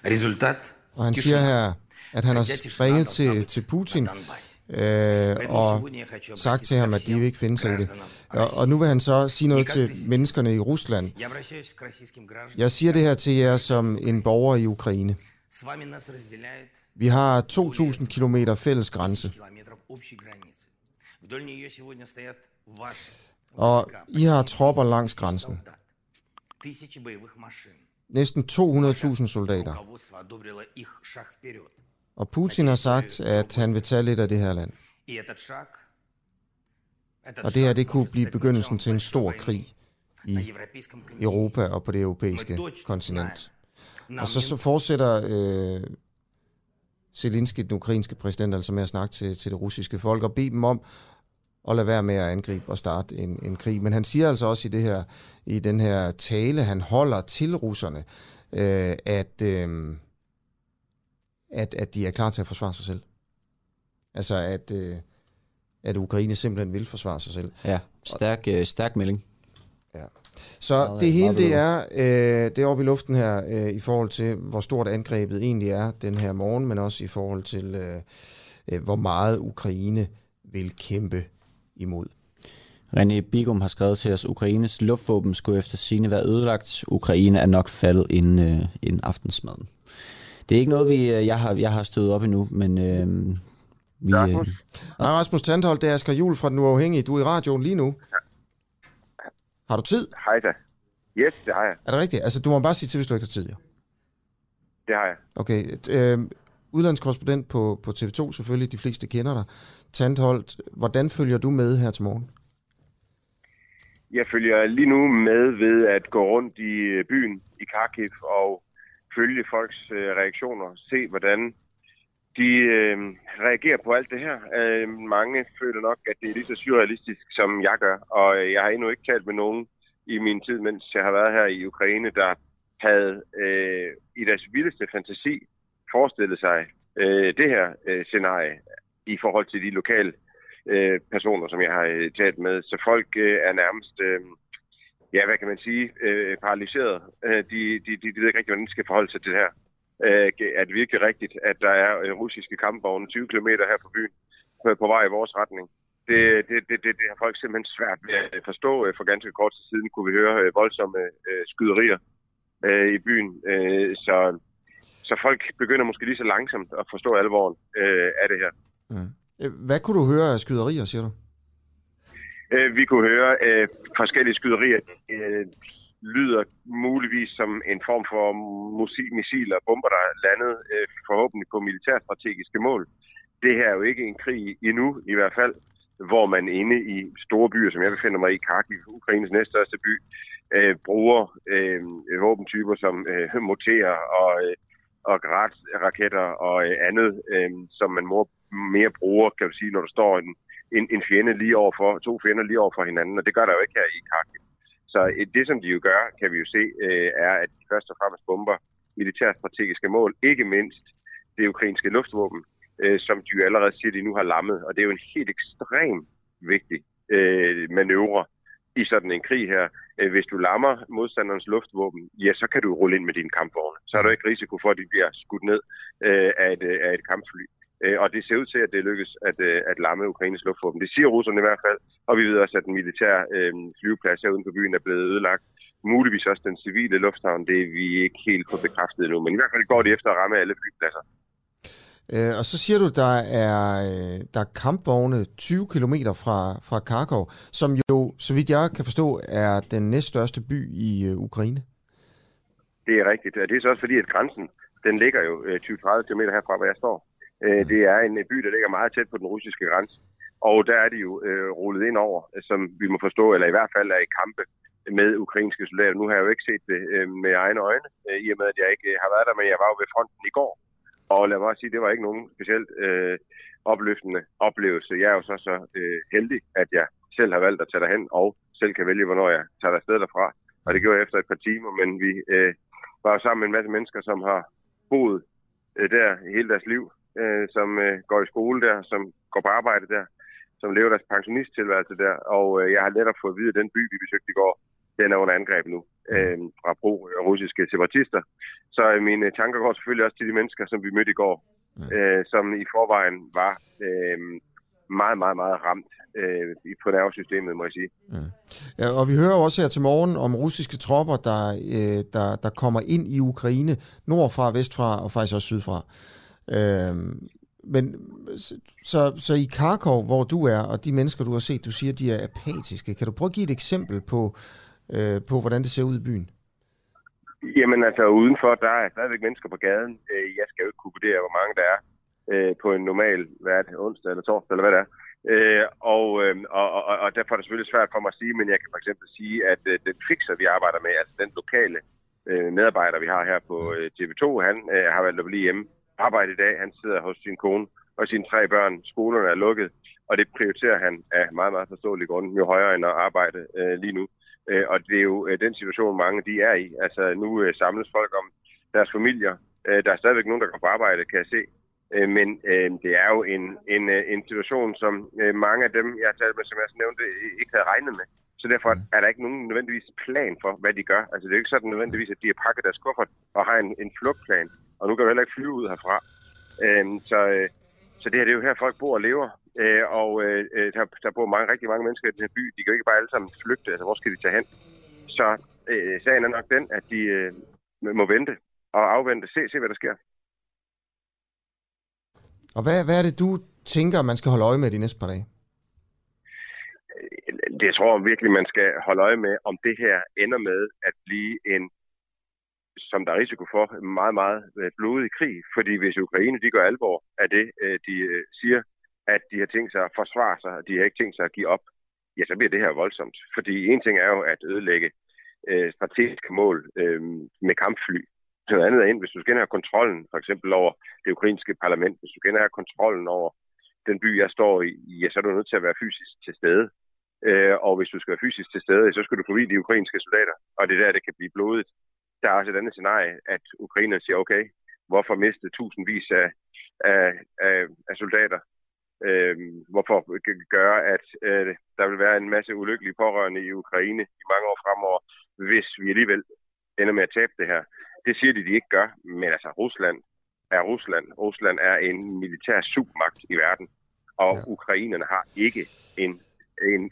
Результат Og han – siger тишина. her, at han har Хотя тишина ringet должна til, быть til Putin на Донбассе. øh, og sagt til ham, at de ikke finde sig i det. Og, og nu vil han så sige noget til menneskerne i Rusland. Jeg siger det her til jer som en borger i Ukraine. Vi har 2.000 km fælles grænse. Og I har tropper langs grænsen. Næsten 200.000 soldater. Og Putin har sagt, at han vil tage lidt af det her land. Og det her, det kunne blive begyndelsen til en stor krig i Europa og på det europæiske kontinent. Og så, så fortsætter øh, Zelensky, den ukrainske præsident, altså med at snakke til, til det russiske folk og bede dem om at lade være med at angribe og starte en, en krig. Men han siger altså også i, det her, i den her tale, han holder til russerne, øh, at... Øh, at, at de er klar til at forsvare sig selv. Altså at, øh, at Ukraine simpelthen vil forsvare sig selv. Ja, stærk, øh, stærk melding. Ja. Så Meget- det hele det er, øh, det er oppe i luften her, øh, i forhold til, hvor stort angrebet egentlig er den her morgen, men også i forhold til, øh, øh, hvor meget Ukraine vil kæmpe imod. René Bigum har skrevet til os, Ukraines luftvåben skulle efter sine være ødelagt. Ukraine er nok faldet inden, øh, inden aftensmaden. Det er ikke noget, vi, øh, jeg, har, jeg har stødt op endnu, men øh, vi... Øh, Nej, Rasmus Tandholt, det er Asger Jul fra Den Uafhængige. Du er i radioen lige nu. Har du tid? Hej da. Yes, det har jeg. Er det rigtigt? Altså, du må bare sige til, hvis du ikke har tid. Jo. Det har jeg. Okay. Øh, udlandskorrespondent på, på TV2 selvfølgelig, de fleste kender dig. Tandholt, hvordan følger du med her til morgen? Jeg følger lige nu med ved at gå rundt i øh, byen i Kharkiv og følge folks øh, reaktioner. Se, hvordan de øh, reagerer på alt det her. Øh, mange føler nok, at det er lige så surrealistisk, som jeg gør. Og øh, jeg har endnu ikke talt med nogen i min tid, mens jeg har været her i Ukraine, der havde øh, i deres vildeste fantasi forestillet sig øh, det her øh, scenarie i forhold til de lokale øh, personer, som jeg har øh, talt med. Så folk øh, er nærmest, øh, ja, hvad kan man sige, øh, paralyseret. Øh, de, de, de, de ved ikke rigtig, hvordan de skal forholde sig til det her. øh, er det virkelig rigtigt, at der er russiske kampvogne 20 km her på byen på, på vej i vores retning. Det, det, det, det, det har folk simpelthen svært ved at øh, forstå. Øh, for ganske kort tid siden kunne vi høre øh, voldsomme øh, skyderier øh, i byen. Øh, så, så folk begynder måske lige så langsomt at forstå alvoren øh, af det her. Øh, hvad kunne du høre af skyderier, siger du? Øh, vi kunne høre øh, forskellige skyderier. Øh, lyder muligvis som en form for musik, missiler og bomber, der er landet øh, forhåbentlig på militærstrategiske mål. Det her er jo ikke en krig endnu, i hvert fald, hvor man inde i store byer, som jeg befinder mig i, Kharkiv, Ukraines næststørste by, øh, bruger øh, våbentyper som øh, moterer og, øh, og raketter og øh, andet, øh, som man mere bruger, kan du sige, når der står en, en, en fjende lige overfor, to fjender lige over for hinanden, og det gør der jo ikke her i Kharkiv. Så øh, det, som de jo gør, kan vi jo se, øh, er, at de først og fremmest bomber militærstrategiske mål, ikke mindst det ukrainske luftvåben, øh, som de jo allerede siger, de nu har lammet. Og det er jo en helt ekstrem vigtig manøvre i sådan en krig her. Hvis du lammer modstanderens luftvåben, ja, så kan du rulle ind med dine kampvogne. Så er der ikke risiko for, at de bliver skudt ned af, et, af et kampfly. Øh, og det ser ud til, at det lykkes at, øh, at lamme Ukraines luftvåben. Det siger russerne i hvert fald. Og vi ved også, at den militære øh, flyveplads her uden for byen er blevet ødelagt. Muligvis også den civile lufthavn. Det er vi ikke helt på bekræftet endnu. Men i hvert fald går de efter at ramme alle flypladser. Øh, og så siger du, der er, øh, der er kampvogne 20 km fra, fra Kharkov, som jo, så vidt jeg kan forstå, er den næststørste by i øh, Ukraine. Det er rigtigt. Og det er så også fordi, at grænsen, den ligger jo øh, 20-30 km herfra, hvor jeg står. Øh, det er en by, der ligger meget tæt på den russiske grænse. Og der er de jo øh, rullet ind over, som vi må forstå, eller i hvert fald er i kampe med ukrainske soldater. Nu har jeg jo ikke set det øh, med egne øjne, øh, i og med at jeg ikke øh, har været der, men jeg var jo ved fronten i går. Og lad mig også sige, det var ikke nogen specielt øh, opløftende oplevelse. Jeg er jo så så øh, heldig, at jeg selv har valgt at tage derhen, og selv kan vælge, hvornår jeg tager der sted derfra. Og det gjorde jeg efter et par timer, men vi øh, var jo sammen med en masse mennesker, som har boet øh, der hele deres liv, øh, som øh, går i skole der, som går på arbejde der, som lever deres pensionisttilværelse der. Og øh, jeg har netop fået at vide, at den by, vi besøgte i går, den er under angreb nu øh, fra pro-russiske separatister. Så øh, mine tanker går selvfølgelig også til de mennesker, som vi mødte i går, øh, som i forvejen var øh, meget, meget, meget ramt øh, på nervesystemet, må jeg sige. Ja. Ja, og vi hører også her til morgen om russiske tropper, der, øh, der, der kommer ind i Ukraine, nordfra, vestfra og faktisk også sydfra. Øh, men så, så i Kharkov, hvor du er, og de mennesker, du har set, du siger, de er apatiske. Kan du prøve at give et eksempel på, øh, på hvordan det ser ud i byen? Jamen altså, udenfor, der er stadigvæk mennesker på gaden. Øh, jeg skal jo ikke kunne vurdere, hvor mange der er øh, på en normal hvert onsdag eller torsdag, eller hvad det er. Øh, og, øh, og, og, og derfor er det selvfølgelig svært for mig at sige, men jeg kan for eksempel sige, at øh, den fixer, vi arbejder med, altså den lokale øh, medarbejder, vi har her på øh, TV2, han øh, har valgt at blive hjemme arbejde i dag. Han sidder hos sin kone og sine tre børn. Skolerne er lukket, og det prioriterer han af meget, meget forståelige grunde, jo højere end at arbejde øh, lige nu. Øh, og det er jo øh, den situation, mange de er i. Altså nu øh, samles folk om deres familier. Øh, der er stadigvæk nogen, der går på arbejde, kan jeg se. Øh, men øh, det er jo en, en, øh, en situation, som øh, mange af dem, jeg har talt med, som jeg nævnte, ikke havde regnet med. Så derfor er der ikke nogen nødvendigvis plan for, hvad de gør. Altså det er jo ikke sådan nødvendigvis, at de har pakket deres kuffert og har en, en flugtplan. Og nu kan du heller ikke flyve ud herfra. Øh, så, øh, så det her det er jo her, folk bor og lever. Øh, og øh, der, der bor mange, rigtig mange mennesker i den her by. De kan jo ikke bare alle sammen flygte. Altså hvor skal de tage hen? Så øh, sagen er nok den, at de øh, må vente og afvente. Se, se, hvad der sker. Og hvad, hvad er det, du tænker, man skal holde øje med de næste par dage? det jeg tror virkelig, man skal holde øje med, om det her ender med at blive en, som der er risiko for, en meget, meget øh, blodig krig. Fordi hvis Ukraine de gør alvor af det, øh, de øh, siger, at de har tænkt sig at forsvare sig, og de har ikke tænkt sig at give op, ja, så bliver det her voldsomt. Fordi en ting er jo at ødelægge øh, strategiske mål øh, med kampfly. Noget andet er ind, hvis du skal have kontrollen, for eksempel over det ukrainske parlament, hvis du skal have kontrollen over den by, jeg står i, ja, så er du nødt til at være fysisk til stede. Øh, og hvis du skal være fysisk til stede, så skal du forbi de ukrainske soldater. Og det er der, det kan blive blodet. Der er også et andet scenarie, at ukrainerne siger, okay, hvorfor miste tusindvis af, af, af, af soldater? Øh, hvorfor gøre, at øh, der vil være en masse ulykkelige pårørende i Ukraine i mange år fremover, hvis vi alligevel ender med at tabe det her. Det siger de, de ikke gør, men altså Rusland er Rusland. Rusland er en militær supermagt i verden, og ja. ukrainerne har ikke en, en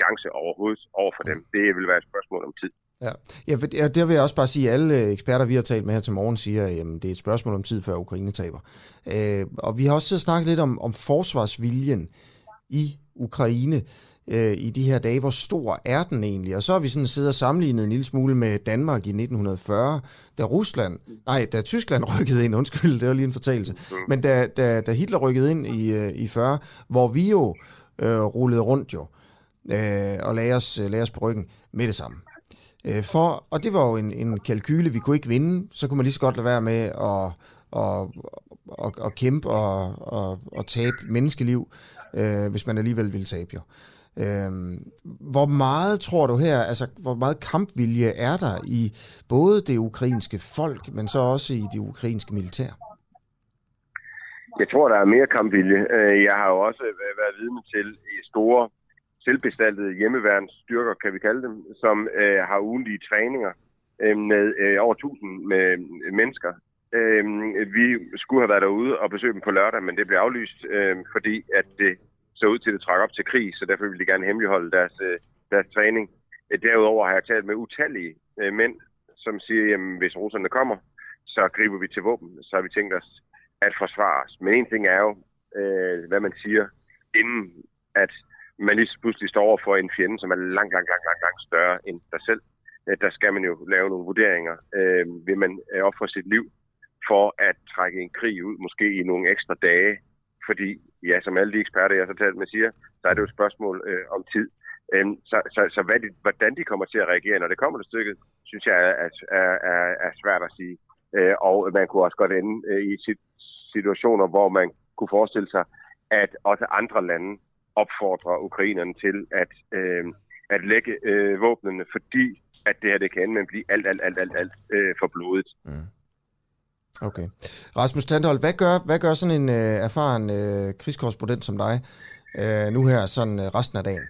chance overhovedet over for dem. Det vil være et spørgsmål om tid. Ja. ja, der vil jeg også bare sige, at alle øh, eksperter, vi har talt med her til morgen, siger, at det er et spørgsmål om tid, før Ukraine taber. Øh, og vi har også snakket lidt om, om forsvarsviljen i Ukraine øh, i de her dage. Hvor stor er den egentlig? Og så har vi sådan siddet og sammenlignet en lille smule med Danmark i 1940, da Rusland, nej, da Tyskland rykkede ind, undskyld, det var lige en fortalelse, men da, da, da Hitler rykkede ind i, øh, i 40, hvor vi jo øh, rullede rundt jo, øh, og lagde os, lagde os på ryggen med det samme. Øh, for, og det var jo en, en kalkyle, vi kunne ikke vinde, så kunne man lige så godt lade være med at, at, at, at kæmpe og, og, og tabe menneskeliv, øh, hvis man alligevel ville tabe jo. Øh, hvor meget tror du her, altså hvor meget kampvilje er der i både det ukrainske folk, men så også i det ukrainske militær? Jeg tror, der er mere kampvilje. Øh, jeg har jo også været vidne til i store selvbestaltede hjemmeværnsstyrker, kan vi kalde dem, som øh, har ugenlige træninger øh, med øh, over 1000 med, øh, mennesker. Øh, vi skulle have været derude og besøgt dem på lørdag, men det blev aflyst, øh, fordi at det så ud til at trække op til krig, så derfor ville de gerne hemmeligholde deres, øh, deres træning. Øh, derudover har jeg talt med utallige øh, mænd, som siger, at hvis russerne kommer, så griber vi til våben. Så har vi tænkt os at forsvare os. Men en ting er jo, øh, hvad man siger, inden at man lige pludselig står over for en fjende, som er langt, langt, langt, langt, langt større end dig selv. Øh, der skal man jo lave nogle vurderinger. Øh, vil man øh, ofre sit liv for at trække en krig ud, måske i nogle ekstra dage? Fordi, ja, som alle de eksperter, jeg har talt med, siger, så er det jo et spørgsmål øh, om tid. Øh, så så, så hvad de, hvordan de kommer til at reagere, når det kommer til stykket, synes jeg er, er, er, er svært at sige. Øh, og man kunne også godt ende øh, i situationer, hvor man kunne forestille sig, at også andre lande opfordrer ukrainerne til at, øh, at lægge øh, våbnene, fordi at det her det kan ende blive alt, alt, alt, alt, alt øh, for blodet. Mm. Okay. Rasmus Tandhold, hvad gør, hvad gør sådan en øh, erfaren øh, krigskorrespondent som dig øh, nu her sådan øh, resten af dagen?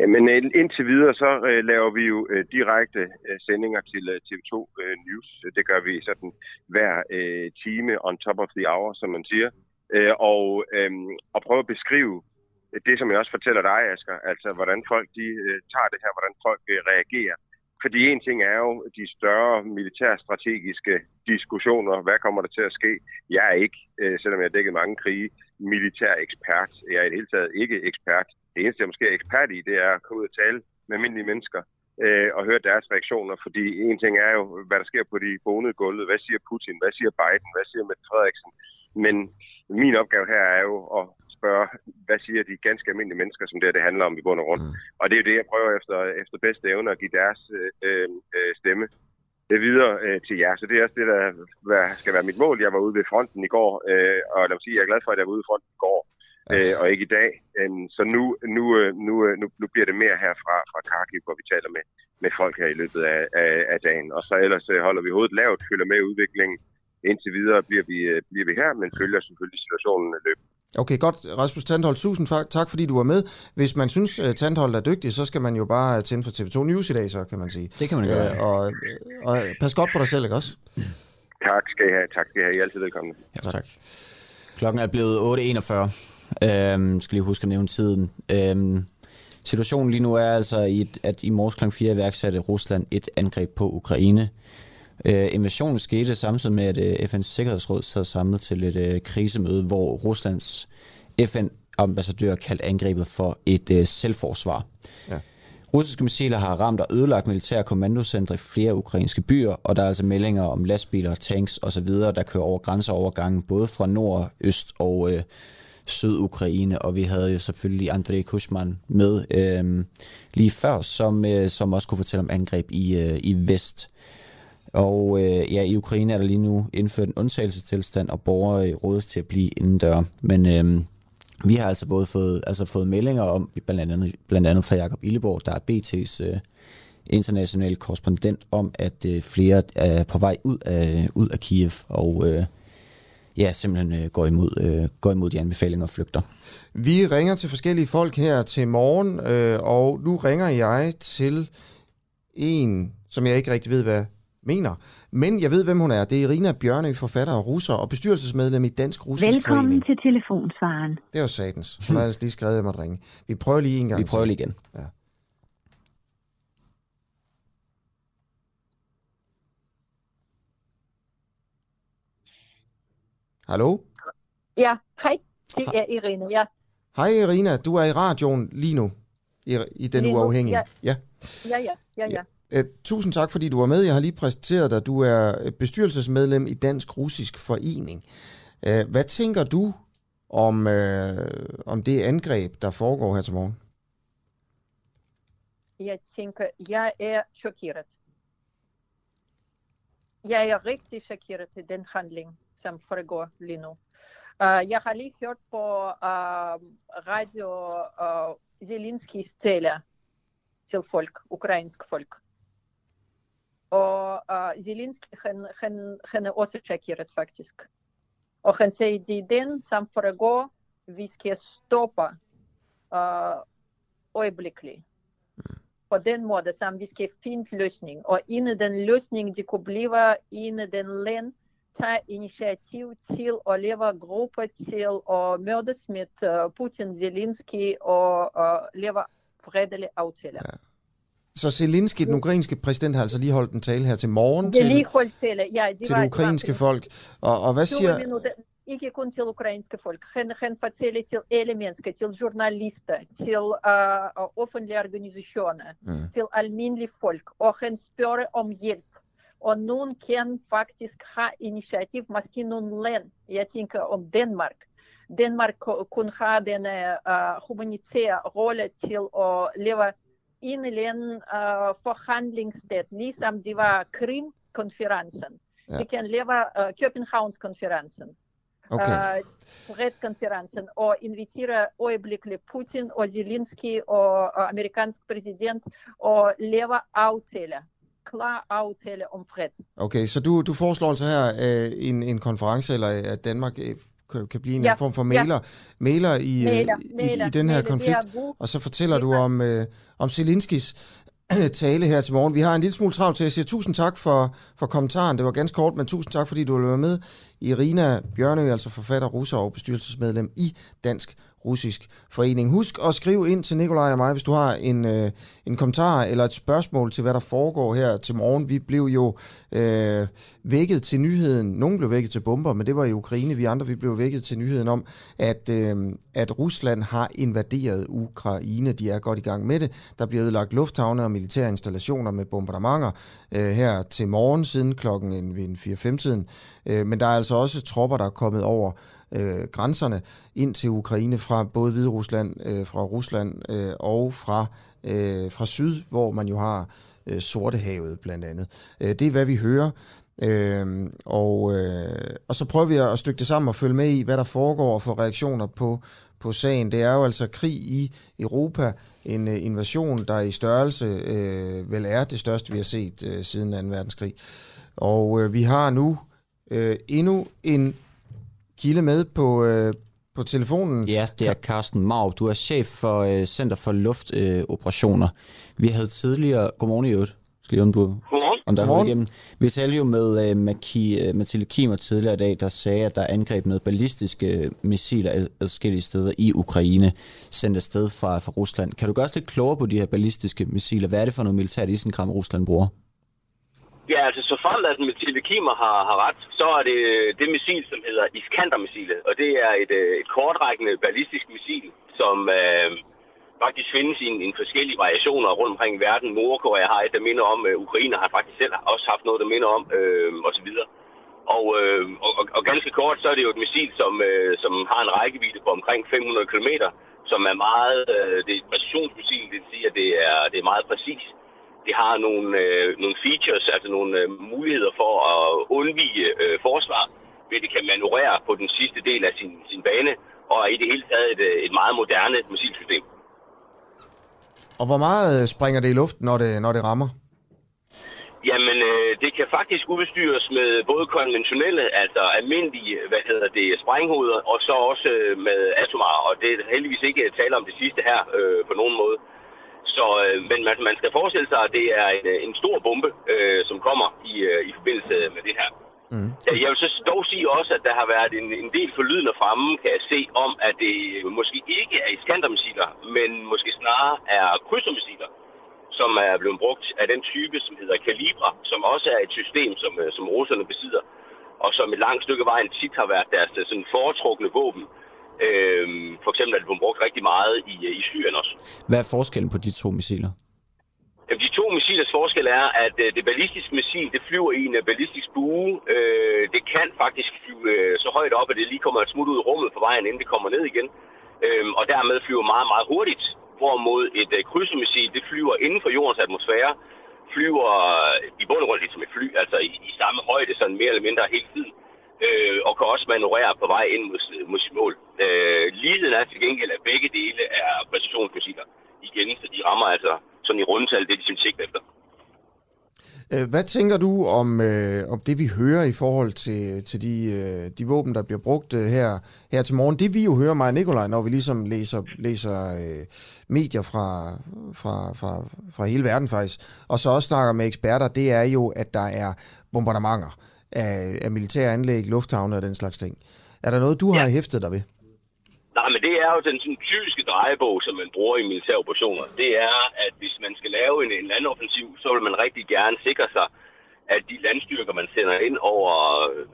Jamen indtil videre så øh, laver vi jo øh, direkte øh, sendinger til øh, TV2 øh, News. Det gør vi sådan hver øh, time on top of the hour, som man siger øh, og, øh, og prøve at beskrive det, som jeg også fortæller dig, Asger, altså hvordan folk de, øh, tager det her, hvordan folk øh, reagerer. Fordi en ting er jo de større militærstrategiske diskussioner. Hvad kommer der til at ske? Jeg er ikke, øh, selvom jeg har dækket mange krige, militær ekspert. Jeg er i det hele taget ikke ekspert. Det eneste, jeg måske er ekspert i, det er at komme ud og tale med almindelige mennesker øh, og høre deres reaktioner. Fordi en ting er jo, hvad der sker på de bonede gulvet. Hvad siger Putin? Hvad siger Biden? Hvad siger Mette Frederiksen? Men min opgave her er jo at spørge, hvad siger de ganske almindelige mennesker, som det, det handler om i bund og grund. Mm. Og det er jo det, jeg prøver efter, efter bedste evne at give deres øh, øh, stemme det videre øh, til jer. Så det er også det, der skal være mit mål. Jeg var ude ved fronten i går, øh, og lad mig sige, jeg er glad for, at jeg var ude ved fronten i går, øh, og ikke i dag. Øh, så nu, nu, øh, nu, øh, nu, nu bliver det mere her fra, fra Kharkiv, hvor vi taler med, med folk her i løbet af, af, af dagen. Og så ellers holder vi hovedet lavt, følger med udviklingen, indtil videre bliver vi, øh, bliver vi her, men følger selvfølgelig situationen løb. Okay, godt. Rasmus Tandhold, tusind tak, fordi du var med. Hvis man synes, at Tandhold er dygtig, så skal man jo bare tænde for TV2 News i dag, så kan man sige. Det kan man gøre. Øh, og, og pas godt på dig selv, ikke også? Tak skal I have. Tak skal I have. I er altid velkomne. Ja, tak. Klokken er blevet 8.41. Øhm, skal lige huske at nævne tiden. Øhm, situationen lige nu er altså, at i morges kl. 4 iværksatte Rusland et angreb på Ukraine. Øh, invasionen skete samtidig med, at øh, FN's Sikkerhedsråd sad samlet til et øh, krisemøde, hvor Ruslands FN-ambassadør kaldte angrebet for et øh, selvforsvar. Ja. Russiske missiler har ramt og ødelagt militære kommandocentre i flere ukrainske byer, og der er altså meldinger om lastbiler, tanks osv., der kører over grænseovergangen, både fra nord, øst og øh, syd-Ukraine, og vi havde jo selvfølgelig Andrei Kushman med øh, lige før, som, øh, som også kunne fortælle om angreb i, øh, i vest. Og øh, ja, i Ukraine er der lige nu indført en undtagelsestilstand, og borgere øh, rådes til at blive indendør. Men øh, vi har altså både fået, altså fået meldinger om, blandt andet, blandt andet fra Jakob Illeborg, der er BT's øh, internationale korrespondent, om at øh, flere er på vej ud af, ud af Kiev, og øh, ja, simpelthen øh, går, imod, øh, går imod de anbefalinger og flygter. Vi ringer til forskellige folk her til morgen, øh, og nu ringer jeg til en, som jeg ikke rigtig ved, hvad mener. Men jeg ved, hvem hun er. Det er Irina Bjørnø, forfatter og russer og bestyrelsesmedlem i Dansk Russisk Velkommen Forening. til telefonsvaren. Det er jo satans. Hun har altså lige skrevet, at jeg måtte ringe. Vi prøver lige en gang Vi prøver lige igen. Ja. Hallo? Ja, hej. Det er Irene. Ja, Hej Irina, du er i radioen lige nu. I, i Den Lige nu, Uafhængige. ja. ja. ja, ja, ja. ja. Øh, tusind tak, fordi du var med. Jeg har lige præsenteret dig. Du er øh, bestyrelsesmedlem i Dansk Russisk Forening. Øh, hvad tænker du om, øh, om det angreb, der foregår her til morgen? Jeg tænker, jeg er chokeret. Jeg er rigtig chokeret i den handling, som foregår lige nu. Uh, jeg har lige hørt på uh, radio uh, Zelenskis tale til folk, ukrainsk folk. Og uh, Zelensky, han, han, han er også chokeret faktisk. Og han siger, det er den, som foregår, vi skal stoppe uh, øjeblikkeligt. På den måde, som vi skal finde løsning. Og inden den løsning, det kunne blive, inden den land tager initiativ til at lave grupper til at mødes med Putin, Zelensky og uh, lave fredelige aftaler. Ja. Så Zelensky, den ukrainske præsident, har altså lige holdt en tale her til morgen til, tale. Ja, det til var, det ukrainske var, folk. Og, og hvad 20 siger... minutter, ikke kun til ukrainske folk. Han, han fortæller til alle mennesker, til journalister, til uh, uh, offentlige organisationer, Mm. til almindelige folk. Og han spørger om hjælp. Og nogen kan faktisk have initiativ, måske nogle land. Jeg tænker om Danmark. Danmark ku- kunne have den uh, humanitære rolle til at lave en eller anden uh, forhandlingssted, ligesom det var Krim-konferencen. Ja. Vi kan lave uh, Københavns-konferencen. Okay. Uh, fredskonferencen og invitere øjeblikkeligt Putin og Zelensky og uh, amerikansk præsident og lave aftaler, klar aftale om fred. Okay, så du, du foreslår altså her øh, en, en konference, eller at Danmark øh, kan, kan blive en Ja, form for ja. mailer, mailer, i, øh, Mailer, i, mailer, i den her mailer, konflikt, og så fortæller du om, øh, om Zelenskis tale her til morgen. Vi har en lille smule travlt til. Jeg siger tusind tak for, for kommentaren. Det var ganske kort, men tusind tak, fordi du ville være med. Irina Bjørnø, altså forfatter, russer og bestyrelsesmedlem i Dansk Russisk Forening. Husk at skrive ind til Nikolaj og mig, hvis du har en, øh, en kommentar eller et spørgsmål til, hvad der foregår her til morgen. Vi blev jo øh, vækket til nyheden. Nogle blev vækket til bomber, men det var i Ukraine. Vi andre vi blev vækket til nyheden om, at, øh, at Rusland har invaderet Ukraine. De er godt i gang med det. Der bliver ødelagt lufthavne og militære installationer med bombardementer øh, her til morgen siden klokken 4-5-tiden. Øh, men der er altså også tropper, der er kommet over øh, grænserne ind til Ukraine fra både Hvide Rusland, øh, fra Rusland øh, og fra, øh, fra syd, hvor man jo har øh, Sortehavet blandt andet. Øh, det er, hvad vi hører. Øh, og, øh, og så prøver vi at stykke det sammen og følge med i, hvad der foregår og få reaktioner på, på sagen. Det er jo altså krig i Europa, en øh, invasion, der i størrelse øh, vel er det største, vi har set øh, siden 2. verdenskrig. Og øh, vi har nu øh, endnu en kilde med på, øh, på telefonen. Ja, det er Carsten Mau. Du er chef for øh, Center for Luftoperationer. Øh, Operationer. vi havde tidligere... Godmorgen i øvrigt. Skal lige om du... Godmorgen. Om der er igennem. Vi talte jo med øh, Maki, øh, Mathilde Kimer tidligere i dag, der sagde, at der er angreb med ballistiske øh, missiler ad- adskillige steder i Ukraine, sendt afsted fra, fra Rusland. Kan du gøre os lidt klogere på de her ballistiske missiler? Hvad er det for noget militært isenkram, Rusland bruger? Ja, altså så frem at Mathilde Kimer har, har ret, så er det det missil, som hedder Iskander-missilet. Og det er et, øh, et kortrækkende ballistisk missil, som øh, faktisk findes i en, en forskellige variationer rundt omkring i verden. Nordkorea har et, der minder om, øh, Ukraine har faktisk selv også haft noget, der minder om, øh, osv. Og, øh, og, og, og ganske kort, så er det jo et missil, som, øh, som har en rækkevidde på omkring 500 km, som er meget, øh, det er et præcisionsmissil, det vil sige, at det er, det er meget præcist. Det har nogle, øh, nogle features, altså nogle øh, muligheder for at undvige øh, forsvar, ved det kan manøvrere på den sidste del af sin, sin bane, og er i det hele taget et, øh, et meget moderne missilsystem. Og hvor meget øh, springer det i luften, når det, når det rammer? Jamen, øh, det kan faktisk udstyres med både konventionelle, altså almindelige, hvad hedder det, sprænghoveder, og så også øh, med atomar, og det er heldigvis ikke tale om det sidste her øh, på nogen måde. Så, øh, men man, man skal forestille sig, at det er en, en stor bombe, øh, som kommer i, øh, i forbindelse med det her. Mm. Jeg vil så dog sige også, at der har været en, en del forlydende fremme, kan jeg se, om at det måske ikke er iskandermissiler, men måske snarere er krydsermissiler, som er blevet brugt af den type, som hedder Calibra, som også er et system, som, øh, som russerne besidder, og som et langt stykke vejen tit har været deres øh, sådan foretrukne våben. Øhm, for eksempel er det blevet brugt rigtig meget i, øh, i Syrien også. Hvad er forskellen på de to missiler? Jamen, de to missilers forskel er, at øh, det ballistiske missil, det flyver i en øh, ballistisk bue. Øh, det kan faktisk flyve øh, så højt op, at det lige kommer et smut ud i rummet på vejen, inden det kommer ned igen. Øh, og dermed flyver meget, meget hurtigt. Hvorimod et øh, krydsermissil, det flyver inden for jordens atmosfære, flyver øh, i bund og grund lidt som et fly, altså i, i samme højde, sådan mere eller mindre hele tiden. Øh, og kan også manøvrere på vej ind mod, mod sit mål. Øh, ligheden er til gengæld, at begge dele er præcisionsmissiler. Igen, så de rammer altså sådan i rundtal, det de de sigter efter. Øh, hvad tænker du om, øh, om det, vi hører i forhold til, til de, øh, de våben, der bliver brugt øh, her, her til morgen? Det vi jo hører, mig og Nikolaj, når vi ligesom læser, læser øh, medier fra, fra, fra, fra hele verden faktisk, og så også snakker med eksperter, det er jo, at der er bombardementer af, af militære anlæg, lufthavne og den slags ting. Er der noget, du har hæftet dig ved? Nej, men det er jo den sådan, typiske drejebog, som man bruger i militære operationer. Det er, at hvis man skal lave en, en landoffensiv, så vil man rigtig gerne sikre sig, at de landstyrker, man sender ind over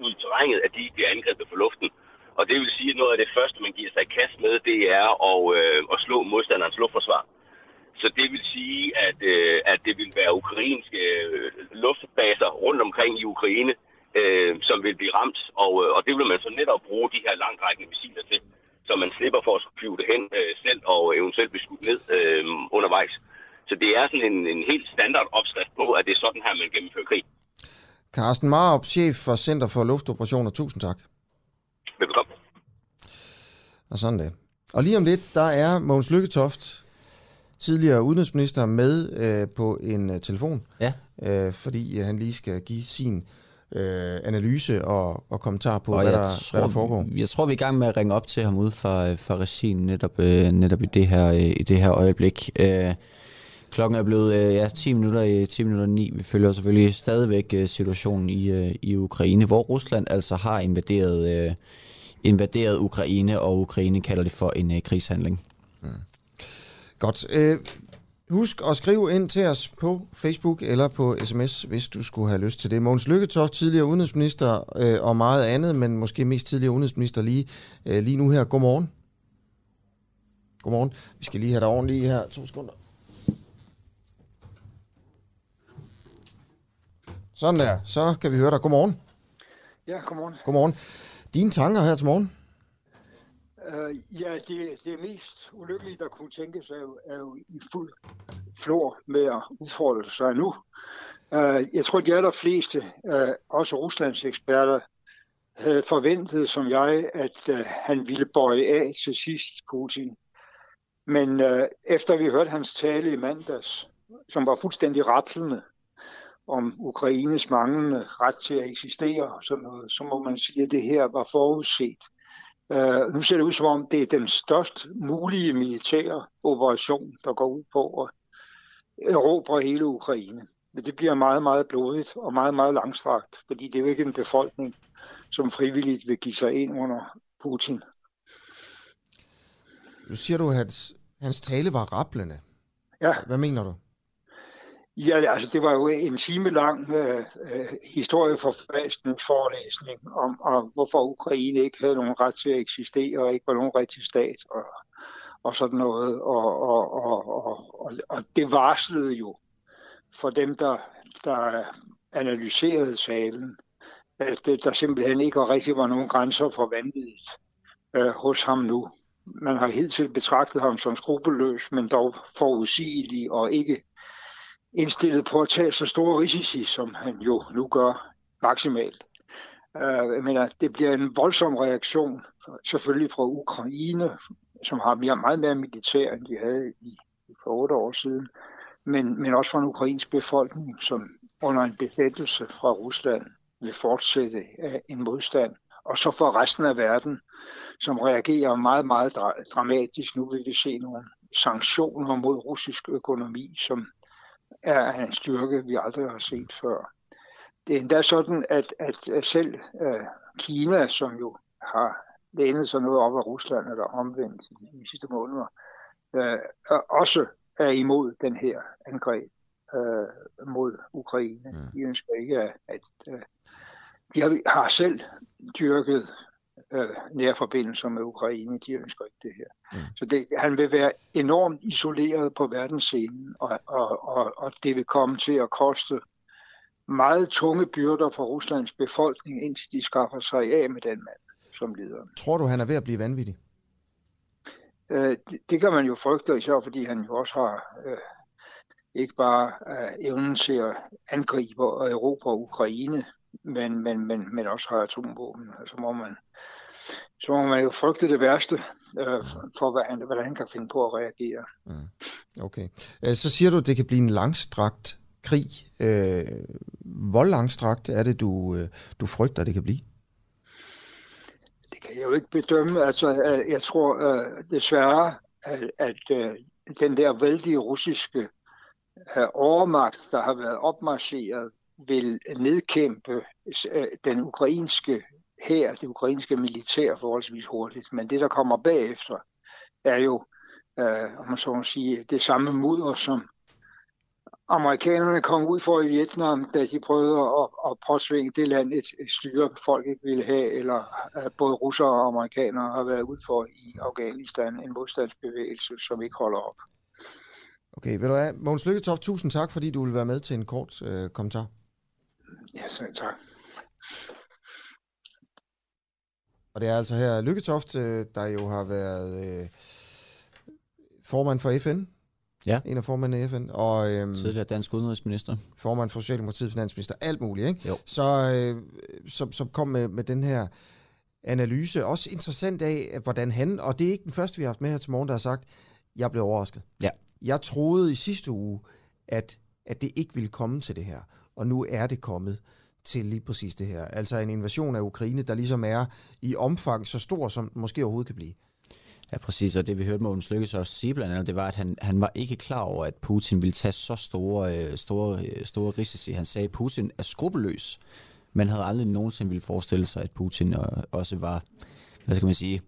ud i terrænet, at de bliver angrebet fra luften. Og det vil sige, at noget af det første, man giver sig i kast med, det er at, øh, at slå modstanderens luftforsvar. Så det vil sige, at, øh, at det vil være ukrainske øh, luftbaser rundt omkring i Ukraine, øh, som vil blive ramt. Og, øh, og det vil man så netop bruge de her langrækkende missiler til så man slipper for at flyve det hen øh, selv og eventuelt blive skudt ned øh, undervejs. Så det er sådan en, en helt standard opskrift på, at det er sådan her, man gennemfører krig. Carsten Marup, chef for Center for Luftoperationer. Tusind tak. Velkommen. Og sådan det. Og lige om lidt, der er Mogens Lykketoft, tidligere udenrigsminister, med øh, på en øh, telefon. Ja. Øh, fordi øh, han lige skal give sin øh, analyse og, og kommentar på, Og hvad jeg der, tror, hvad der foregår. Jeg tror, vi er i gang med at ringe op til ham ude fra, fra regien netop, øh, netop i, det her, øh, i det her øjeblik. Øh, klokken er blevet øh, ja, 10 minutter i 10 minutter 9. Vi følger selvfølgelig stadigvæk øh, situationen i, øh, i Ukraine, hvor Rusland altså har invaderet, øh, invaderet Ukraine, og Ukraine kalder det for en øh, krigshandling. Godt. Øh, husk at skrive ind til os på Facebook eller på sms, hvis du skulle have lyst til det. Mogens Lykketoft, tidligere udenrigsminister øh, og meget andet, men måske mest tidligere udenrigsminister lige, øh, lige nu her. Godmorgen. Godmorgen. Vi skal lige have dig ordentligt her. To sekunder. Sådan der. Så kan vi høre dig. Godmorgen. Ja, godmorgen. Godmorgen. Dine tanker her til morgen? Uh, ja, det, det mest ulykkelige, der kunne tænkes, er jo, er jo i fuld flor med at udfordre sig nu. Uh, jeg tror, de allerfleste, uh, også Ruslands eksperter, havde forventet, som jeg, at uh, han ville bøje af til sidst Putin. Men uh, efter vi hørte hans tale i mandags, som var fuldstændig rapplende om Ukraines manglende ret til at eksistere, og sådan noget, så må man sige, at det her var forudset. Uh, nu ser det ud som om, det er den størst mulige militære operation, der går ud på at erobre hele Ukraine. Men det bliver meget, meget blodigt og meget, meget langstrakt, fordi det er jo ikke en befolkning, som frivilligt vil give sig ind under Putin. Nu siger du, at hans, hans tale var rapplende. Ja. Hvad mener du? Ja, altså det var jo en time lang øh, øh, historieforfalskningsforelæsning om, om, hvorfor Ukraine ikke havde nogen ret til at eksistere og ikke var nogen rigtig stat og, og sådan noget. Og, og, og, og, og, og det varslede jo for dem, der, der analyserede salen, at der simpelthen ikke rigtig var nogen grænser for vanvittigt øh, hos ham nu. Man har hidtil betragtet ham som skrupelløs, men dog forudsigelig og ikke indstillet på at tage så store risici, som han jo nu gør maksimalt. Øh, jeg mener, det bliver en voldsom reaktion, selvfølgelig fra Ukraine, som har mere, meget mere militær, end de havde i, for otte år siden, men, men også fra en ukrainsk befolkning, som under en besættelse fra Rusland vil fortsætte af en modstand. Og så for resten af verden, som reagerer meget, meget dramatisk. Nu vil vi se nogle sanktioner mod russisk økonomi, som er en styrke, vi aldrig har set før. Det er endda sådan, at, at selv uh, Kina, som jo har lænet sig noget op af Rusland eller omvendt i de sidste måneder, uh, også er imod den her angreb uh, mod Ukraine. Mm. De ønsker ikke, at, at uh, de har, har selv dyrket øh, nære forbindelser med Ukraine. De ønsker ikke det her. Mm. Så det, han vil være enormt isoleret på verdensscenen, og, og, og, og det vil komme til at koste meget tunge byrder for Ruslands befolkning, indtil de skaffer sig af med den mand som leder. Tror du, han er ved at blive vanvittig? Øh, det, det kan man jo frygte, især fordi han jo også har øh, ikke bare øh, evnen til at angribe Europa og Ukraine, men, men, men, men også har atomvåben. Altså må man, så må man jo frygte det værste øh, for, hvad han, hvordan han kan finde på at reagere. Mm. Okay. Øh, så siger du, at det kan blive en langstrakt krig. Øh, hvor langstrakt er det, du, øh, du frygter, det kan blive? Det kan jeg jo ikke bedømme. Altså, jeg tror desværre, at, at den der vældige russiske overmagt, der har været opmarcheret, vil nedkæmpe den ukrainske her, det ukrainske militær forholdsvis hurtigt. Men det, der kommer bagefter, er jo, øh, om man så må sige, det samme mudder, som amerikanerne kom ud for i Vietnam, da de prøvede at, at påsvinge det land, et, et styre folk ikke ville have, eller uh, både russere og amerikanere har været ud for i Afghanistan, en modstandsbevægelse, som ikke holder op. Okay, ved du hvad, Mogens Lykketoft, tusind tak, fordi du vil være med til en kort øh, kommentar. Ja, så tak. Og det er altså her Lykketoft, øh, der jo har været øh, formand for FN. Ja. En af formanden i FN. Og, øhm, Tidligere dansk udenrigsminister. Formand for Socialdemokratiet, finansminister, alt muligt. Ikke? Jo. Så, øh, som, som kom med, med den her analyse. Også interessant af, hvordan han, og det er ikke den første, vi har haft med her til morgen, der har sagt, jeg blev overrasket. Ja. Jeg troede i sidste uge, at, at det ikke ville komme til det her. Og nu er det kommet til lige præcis det her. Altså en invasion af Ukraine, der ligesom er i omfang så stor, som måske overhovedet kan blive. Ja, præcis, og det vi hørte Mogens Lykkes også sige blandt andet, det var, at han, han var ikke klar over, at Putin ville tage så store, øh, store, øh, store risici. Han sagde, at Putin er skrupelløs, men havde aldrig nogensinde ville forestille sig, at Putin også var, hvad skal man sige,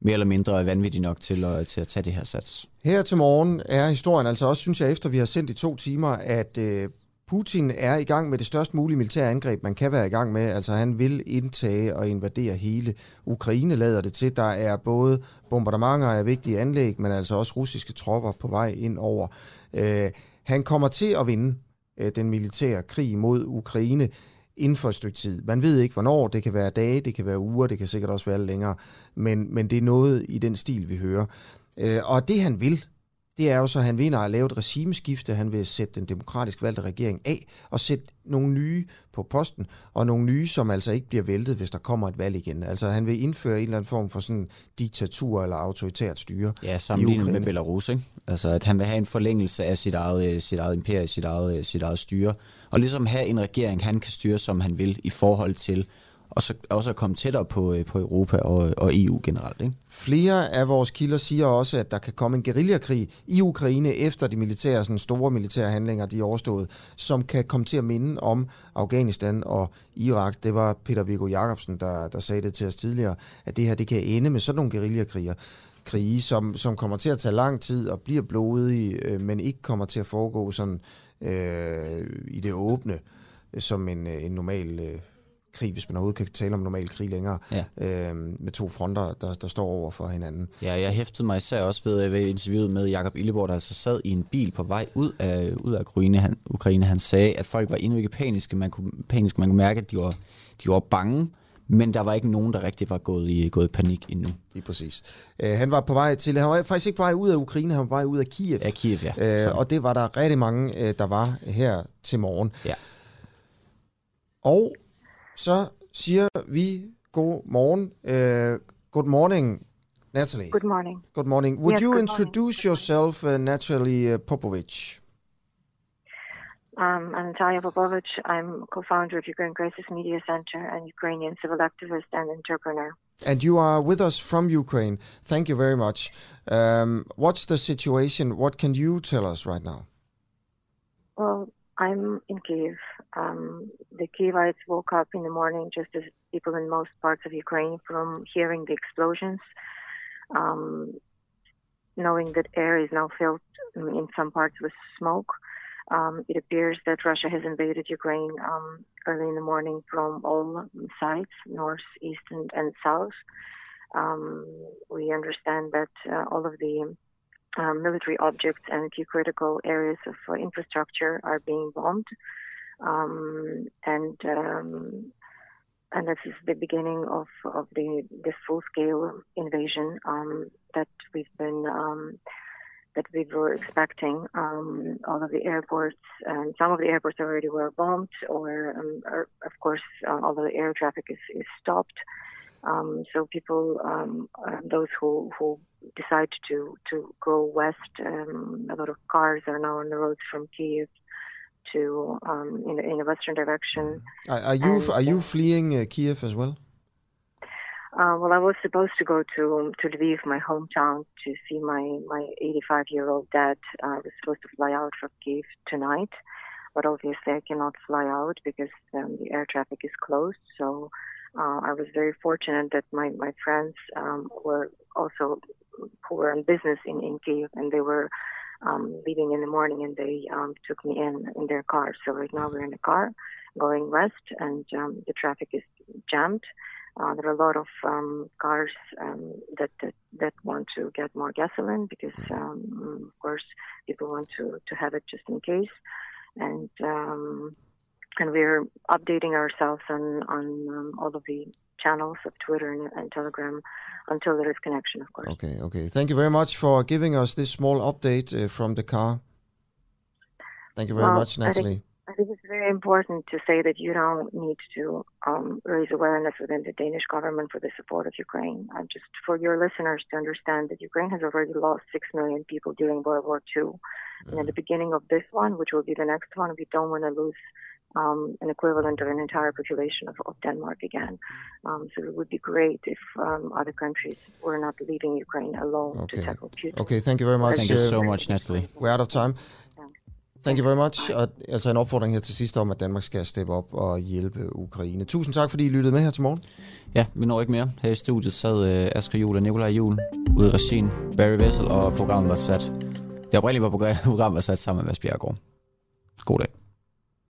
mere eller mindre vanvittig nok til at, til at tage det her sats. Her til morgen er historien altså også, synes jeg, efter vi har sendt i to timer, at øh, Putin er i gang med det størst mulige militære angreb, man kan være i gang med. Altså han vil indtage og invadere hele Ukraine, lader det til. Der er både bombardementer af vigtige anlæg, men altså også russiske tropper på vej ind over. Øh, han kommer til at vinde øh, den militære krig mod Ukraine inden for et stykke tid. Man ved ikke, hvornår. Det kan være dage, det kan være uger, det kan sikkert også være længere. Men, men det er noget i den stil, vi hører. Øh, og det han vil, det er jo så, at han vinder at lave et regimeskifte. Han vil sætte den demokratisk valgte regering af og sætte nogle nye på posten, og nogle nye, som altså ikke bliver væltet, hvis der kommer et valg igen. Altså han vil indføre en eller anden form for sådan diktatur eller autoritært styre. Ja, sammenlignet med Belarus, ikke? Altså at han vil have en forlængelse af sit eget, øh, sit eget imperie, sit eget, øh, sit eget styre, og ligesom have en regering, han kan styre, som han vil, i forhold til og så også at komme tættere på, øh, på Europa og, og EU generelt. Ikke? Flere af vores kilder siger også, at der kan komme en guerillakrig i Ukraine efter de militære, sådan store militære handlinger, de er overstået, som kan komme til at minde om Afghanistan og Irak. Det var Peter Viggo Jacobsen, der, der sagde det til os tidligere, at det her det kan ende med sådan nogle guerillakriger krige, som, som kommer til at tage lang tid og bliver blodige, øh, men ikke kommer til at foregå sådan øh, i det åbne, som en, øh, en normal øh, krig, hvis man overhovedet kan tale om normal krig længere, ja. øh, med to fronter, der, der står over for hinanden. Ja, jeg hæftede mig især også ved, ved interviewet med Jakob Illeborg, der altså sad i en bil på vej ud af, ud af Ukraine. Han, Ukraine. Han sagde, at folk var endnu ikke paniske. Man kunne, paniske. Man kunne mærke, at de var, de var bange, men der var ikke nogen, der rigtig var gået i, gået i panik endnu. Lige præcis. Uh, han var på vej til, han var faktisk ikke på vej ud af Ukraine, han var på vej ud af Kiev. Ja, Kiev, ja. Uh, og det var der rigtig mange, uh, der var her til morgen. Ja. Og så siger vi god morgen. Uh, good morning, Natalie. Good morning. Good morning. Would yes, you morning. introduce yourself, uh, Natalie uh, Popovich? Um, I'm Natalia Popovich. I'm co-founder of Ukraine Crisis Media Center and Ukrainian civil activist and entrepreneur. And you are with us from Ukraine. Thank you very much. Um, what's the situation? What can you tell us right now? Well, I'm in Kiev. Um, the Kievites woke up in the morning, just as people in most parts of Ukraine, from hearing the explosions, um, knowing that air is now filled in some parts with smoke. Um, it appears that Russia has invaded Ukraine um, early in the morning from all sides, north, east, and, and south. Um, we understand that uh, all of the um, military objects and key critical areas of uh, infrastructure are being bombed, um, and um, and this is the beginning of, of the this full scale invasion um, that we've been um, that we were expecting. Um, all of the airports, and some of the airports already were bombed, or, or of course, uh, all of the air traffic is, is stopped. Um, so people, um, uh, those who, who decide to, to go west, um, a lot of cars are now on the roads from Kiev to um, in, in a western direction. Are, are you and, are you fleeing uh, Kiev as well? Uh, well, I was supposed to go to to Lviv, my hometown, to see my my 85 year old dad. Uh, I was supposed to fly out from Kiev tonight, but obviously I cannot fly out because um, the air traffic is closed. So uh, I was very fortunate that my my friends um, were also who were in business in in Kiev, and they were um, leaving in the morning, and they um, took me in in their car. So right now we're in a car going west, and um, the traffic is jammed. Uh, there are a lot of um, cars um, that, that, that want to get more gasoline because, um, of course, people want to, to have it just in case, and um, and we're updating ourselves on on um, all of the channels of Twitter and, and, Telegram until there is connection, of course. Okay, okay. Thank you very much for giving us this small update uh, from the car. Thank you very well, much, Natalie. I think it's very important to say that you don't need to um, raise awareness within the Danish government for the support of Ukraine. Uh, just for your listeners to understand that Ukraine has already lost six million people during World War II, mm. and at the beginning of this one, which will be the next one, we don't want to lose um, an equivalent of an entire population of, of Denmark again. Um, so it would be great if um, other countries were not leaving Ukraine alone okay. to tackle Putin. Okay, thank you very much. Thank you so much, Natalie. We're out of time. Thank you very much. Og altså en opfordring her til sidst om, at Danmark skal steppe op og hjælpe Ukraine. Tusind tak, fordi I lyttede med her til morgen. Ja, vi når ikke mere. Her i studiet sad uh, Asger Juhl og Nikolaj Juhl ude i regien, Barry Vessel, og programmet var sat. Det oprindelige var program var sat sammen med Mads Bjergård. God dag.